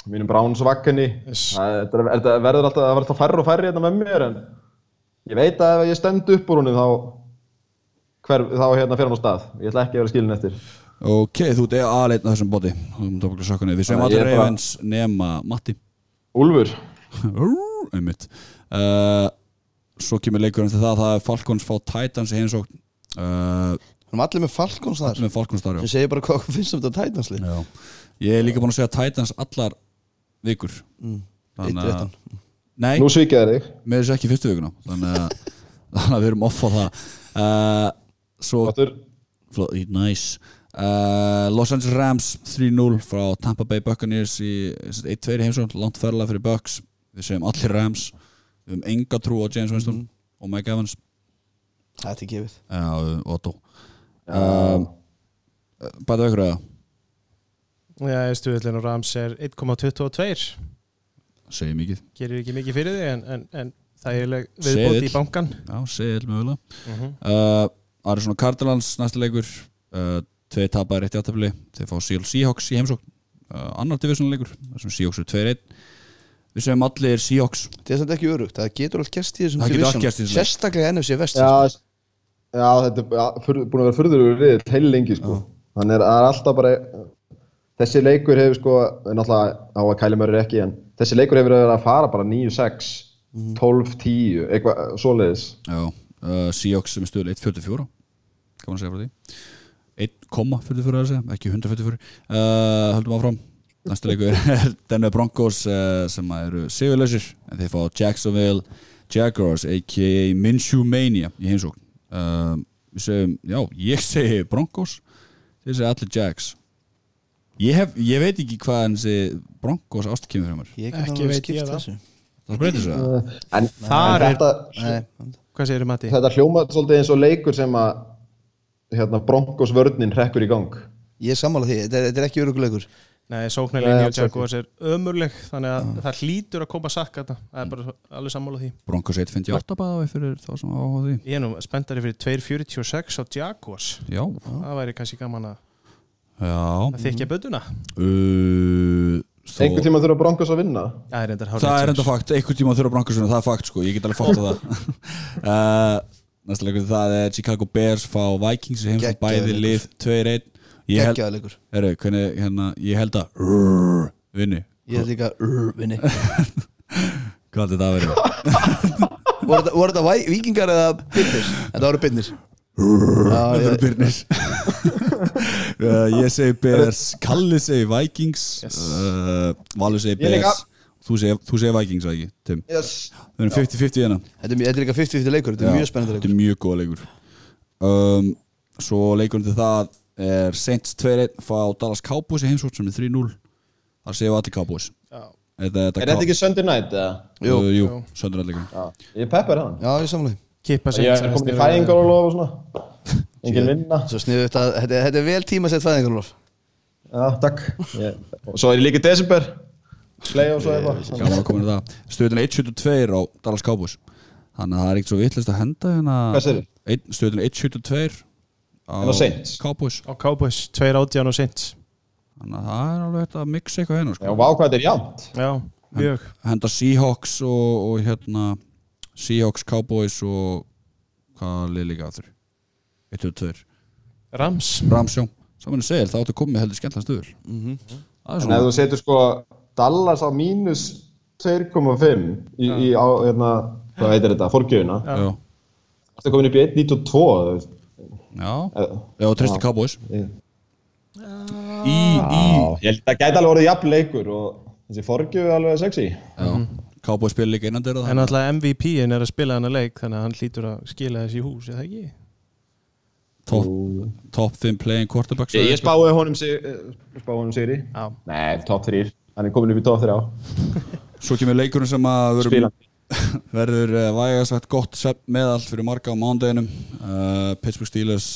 Speaker 2: mínum bránsvakkenni.
Speaker 3: Yes.
Speaker 2: Þetta er- þetta verður alltaf, það verður alltaf færri og færri hérna með mér en ég veit að ef ég stend upp úr honum þá, hver, þá hérna fyrir hann á stað. Ég ætla ekki að vera skilin eftir.
Speaker 1: Ok, þú ert aðleitn á þessum bóti Við segjum
Speaker 2: Þannig að
Speaker 1: allir
Speaker 2: ég er
Speaker 1: Ravens nema Matti.
Speaker 2: Úlfur. *laughs*
Speaker 1: einmitt. Uh, Svo kemur leikurinn til það. Það er Falcons fá Titans í heimsókn uh,
Speaker 4: Við erum allir með Falcons þar?
Speaker 1: með Falcons þar, já.
Speaker 4: Sem segir bara hvað finnst um þetta Titansli
Speaker 1: Já. Ég er líka búin að segja Titans allar vikur.
Speaker 4: Mm.
Speaker 1: Þannig að
Speaker 4: 1-13.
Speaker 1: Nei,
Speaker 2: Nú svíkjaði þig.
Speaker 1: með þessu ekki fyrstu vikuna. Þannig að, *laughs* þannig að við erum off á það. Uh, Svo í- Nice uh, Los Angeles Rams 3-0 frá Tampa Bay Buccaneers í 1-2 í heimsókn Langt ferðlega fyrir Bucks. Við segjum allir Rams. Við höfum enga trú á James Winston og Mike Evans.
Speaker 4: Þetta er gefið.
Speaker 1: Já, og Otto um, Bæta ykkur eða
Speaker 3: Já, stuðullin og Rams er 1,22
Speaker 1: Segir mikið.
Speaker 3: Gerir ekki mikið fyrir þig en, en, en það er viðbót
Speaker 1: Seðill.
Speaker 3: í bankan
Speaker 1: Já, segir mögulega.
Speaker 3: Mhm.
Speaker 1: uh, Arizona Cardinals næsta leikur. Uh, Tvei tapar eitt játtöfli Þeir fá Seattle Seahawks í heimsókn uh, Annar divisionuleikur þessum Seahawks eru 2-1 Við segjum allir Seahawks.
Speaker 4: Þetta er samt ekki örugt, það getur allt gerst í þessum
Speaker 1: Það getur allt
Speaker 4: division.
Speaker 1: gerst í þessum leik.
Speaker 4: Sérstaklega NFC Vest
Speaker 2: Já, já, þetta er ja, furð- búin að vera furðulegur við heil lengi sko. Þannig er, það er alltaf bara þessi leikur hefur sko er náttúrulega á að kæli mörgur ekki en þessi leikur hefur verið að fara bara 9-6 12-10, eitthvað svoleiðis.
Speaker 1: Já, uh, Seahawks sem er stöðulega 1.44 Kan man segja frá því 1,44 að segja, ekki 144 uh, Höldum áfram Næsta leikur er *laughs* Denver Broncos uh, sem eru sigurlausir en þeir fá Jacksonville Jaguars a.k.a. Minshew Mania í heimsókn uh, Við segjum, já, ég segi Broncos þeir segja allir Jags Ég, hef, ég veit ekki hvað en þessi Broncos ástakimur fyrir mér
Speaker 4: Ég kann
Speaker 3: Ekki veit ég það.
Speaker 4: þessu
Speaker 1: Það breytir það
Speaker 2: en, en
Speaker 3: er-
Speaker 2: þetta,
Speaker 4: Nei,
Speaker 3: Hvað segir Matti?
Speaker 2: þetta hljóma svolítið eins og leikur sem að hérna, Broncos vörnin hrekkur í gang.
Speaker 4: Ég er sammála því, þetta er, þetta er ekki örugulegur
Speaker 3: Nei, sóknarlinni og. Jaguars er ömurleg þannig að það hlýtur að koma sakka þetta það er bara alveg sammála því.
Speaker 1: Broncos 1.58 bæða fyrir þá sem á því.
Speaker 3: Ég er nú spenntari fyrir 2.46 á Jaguars
Speaker 1: Já,
Speaker 3: það væri kannski gaman að
Speaker 1: já.
Speaker 3: að þykja bötuna
Speaker 1: uh, þó-
Speaker 2: einhvern tíma þurfa Broncos að vinna?
Speaker 3: Það er
Speaker 1: Það er enda fakt, einhvern tíma þurfa Broncosuna, það er fakt sko, ég get alveg fakt á *laughs* það. *laughs* Uh, Næsta leikur það er Chicago Bears fá Vikings heimsókn
Speaker 4: Geggjaður
Speaker 1: bæði lið 2-1 Ég held,
Speaker 4: Geggjaða leikur.
Speaker 1: Heru, hvernig, hérna, ég held að rrrr, vinni,
Speaker 4: Ég held líka urr, vinni. *laughs*
Speaker 1: Hvað er þetta að vera? *laughs*
Speaker 4: Voru þetta- voru víkingar eða byrnir? Þetta voru byrnir Já,
Speaker 1: Það Byrnis uh, Ég segi Bears, Kalli segi Vikings.
Speaker 3: Yes.
Speaker 1: uh, Valur segi
Speaker 2: Ég líka.
Speaker 1: Bears Þú segir, Vikings, ekki, Tim?
Speaker 2: Yes.
Speaker 1: Við erum 50-50 hérna.
Speaker 4: Þetta, er, þetta er líka 50-50 leikur, þetta er
Speaker 1: Já,
Speaker 4: mjög spennandi
Speaker 1: Þetta
Speaker 4: leikur.
Speaker 1: er mjög góð leikur. Um, Svo leikurinn til það er Saints 2-1 fá Dallas Cowboys í heimsótt sem er 3-0 Þar séu allir Cowboys.
Speaker 3: Já.
Speaker 1: Þetta,
Speaker 2: er þetta ekki Sunday night eða?
Speaker 4: Jú.
Speaker 1: Jú, jú
Speaker 3: Jú.
Speaker 1: sönduralleikur
Speaker 2: Já, ég peppar hann.
Speaker 4: Já, ég sammála því.
Speaker 3: Kippa
Speaker 2: ég er komin í fæðingar og lofa og svona. *laughs* Engin vinna.
Speaker 4: Svo sniðu þetta, þetta, þetta er vel tíma sett fæðingarlof
Speaker 2: já, takk. Ég, og svo er ég líka í desember play og eitthvað.
Speaker 1: Það Stöðun 1-72 á Dallas Cowboys. Þannig að það er ekkert svo vitlist að henda hérna.
Speaker 2: Hvað segirðu?
Speaker 1: Einn- Stöðun 1-72 á
Speaker 2: á Saints?
Speaker 3: á
Speaker 1: Cowboys
Speaker 3: Cowboys 2.18 og Saints.
Speaker 1: Þannig að það er alveg hægt að mixa eitthvað hérna
Speaker 2: já,
Speaker 1: sko.
Speaker 2: vá hvað þetta er jafnt.
Speaker 3: Já, mjög.
Speaker 1: Henda Seahawks og, og hérna Seahawks, Cowboys og hvað lið líka aftur? 1-2
Speaker 3: Rams.
Speaker 1: Rams, já. Saman að segja, það áttu með heldur skemmtlan stuður
Speaker 4: Mhm.
Speaker 1: Það er
Speaker 2: en ef þú setur sko Dallas á mínus 2,5 í, í á, hérna, hvað heitir þetta, forgjöfuna
Speaker 1: Já,
Speaker 2: þetta er komin upp í 1,92 þú veist.
Speaker 1: já,
Speaker 2: Eh,
Speaker 1: já og tristi Cowboys. Í, í
Speaker 2: ég held að það gæti alveg orðið jafn leikur og þessi forgjöf er alveg sexy.
Speaker 1: Já, Cowboys spila líka innan þeirra
Speaker 3: En alltaf MVP-in er að spila hana leik þannig að hann hlýtur að skila þessi í hús, eða ekki?
Speaker 1: top, top 5 playing quarterbacks
Speaker 2: ég, ég spáði honum sig, eh, honum sigri.
Speaker 3: Já,
Speaker 2: nei, top 3 hann er komin upp í top 3
Speaker 1: Svo kemur leikurinn sem að verður,
Speaker 2: spila *laughs*
Speaker 1: verður uh, væga sagt gott sepp meðal fyrir marga á mándeginum uh, Pittsburgh Steelers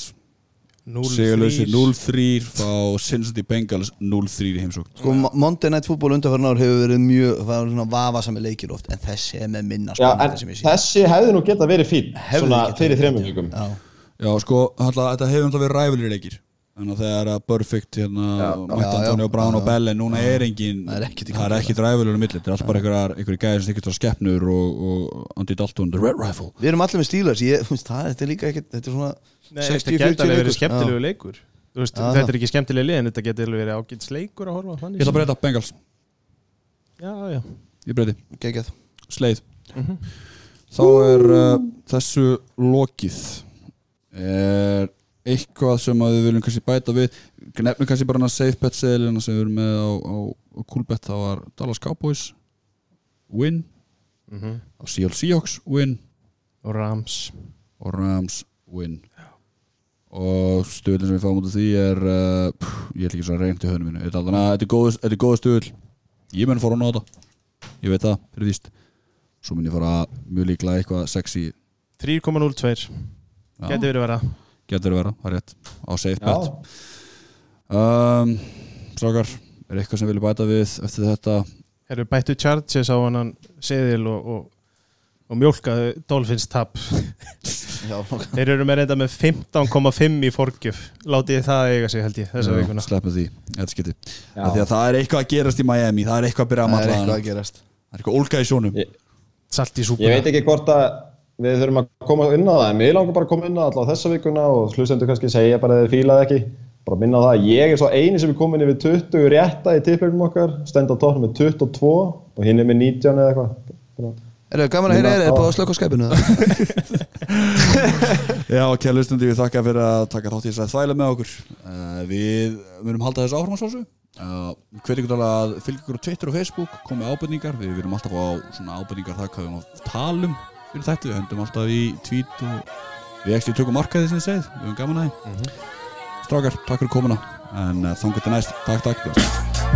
Speaker 3: 0-3.
Speaker 1: Sigurlausi 0-3 fá Cincinnati Bengals 0-3 í heimsókn.
Speaker 4: Sko, Mo- Monday Night Football undanfærin ár hefur verið mjög vafasami leikir oft en þessi er með minna spennandi
Speaker 2: þessi hefði nú geta verið fín
Speaker 4: Hefði
Speaker 2: svona
Speaker 4: getað
Speaker 2: fyrir
Speaker 4: fínn,
Speaker 2: vikum.
Speaker 4: Já.
Speaker 1: Já, sko, alltaf, þetta hefur alltaf verið ræfilir leikir Þannig að þegar að Perfect hérna,
Speaker 2: já.
Speaker 1: Antonio Brown og. Bell en núna er engin
Speaker 4: Það er ekkert í
Speaker 1: það er Þetta er alltaf bara einhverjar einhverjir gæðir sem þykist á skeppnur og, og Andy Dalton, The Red Rifle.
Speaker 4: Við erum allir með það, Þetta er líka ekkert Þetta er svona
Speaker 3: Nei, þetta
Speaker 4: 60-40
Speaker 3: geti alveg
Speaker 4: leikur.
Speaker 3: verið skemmtilegu leikur. Þetta er ekki skemmtilega lið en þetta alveg verið ágæts leikur að horfa
Speaker 1: Ég ætla að breyta Bengals,
Speaker 3: Já, já.
Speaker 1: Ég breyti, sleið.
Speaker 3: Mhm.
Speaker 1: Þá er uh, þessu lokið. Er eitthvað sem að við viljum kannski bæta við. Nefnum kannski bara hana safe bet seðilina sem við erum með á, á, á coolbet það var Dallas Cowboys. Win,
Speaker 3: Mhm.
Speaker 1: á Seattle Seahawks win.
Speaker 3: Og Rams.
Speaker 1: Og Rams win. Og stöðlinn sem við fáum út af því er uh, pff, ég ætla ekki svo að reynd í höfnum mínu Þetta er þetta er góð- þetta er stöðl ég mun fara að nota ég veit það, fyrir víst. Svo mun ég fara mjög líklega eitthvað sexy.
Speaker 3: 3,02
Speaker 1: Já.
Speaker 3: Geti verið vera
Speaker 1: getur að vera, það er rétt. Á safe bet. Um, Strákar, er eitthvað sem vilja bæta við eftir þetta?
Speaker 3: Erum bættu Chargers á hann seðil og, og, og mjólkaðu Dolphins tap. *laughs* Þeir eru með reynda með 15,5 í forgjöf. Látið það eiga sig held ég þessa vikuna.
Speaker 1: sleppum því, þetta að það er eitthvað að gerast í Miami það er eitthvað að byrja að
Speaker 4: Það er
Speaker 1: matla
Speaker 4: eitthvað að gerast.
Speaker 1: Það er eitthvað ólga í sjónum.
Speaker 2: Ég-
Speaker 3: Salt í
Speaker 2: Ég veit ekki hvort að við þurfum að koma inn á það en við langar bara að koma inn á það alltaf þessa vikuna og hlustendur kannski segja bara að þið fílaði ekki. Bara minna á það að ég er svo eini sem er komin yfir 20 rétta í tippleiknum okkar stend á tóknum með 22 og hinn er með 19 eða eitthvað.
Speaker 4: Er það gaman að heyra, er það búið að slöka á skæpinu? *laughs*
Speaker 1: Já, kæra lustundi, við þakka fyrir að taka þátt í þess að þvæla með okkur. Uh, Við munum halda þess svolsu uh, Hver ykkur tala að fylgja ykkur á Twitter og Facebook komið ábyrningar, við erum alltaf á ábyrningar það hvað við fyrir þetta, við höndum alltaf í tweet og við ekki tökum markaði sem þið segið, við höfum gaman að því. Strákar, takk fyrir komuna. En uh, þangur til næst, takk, takk.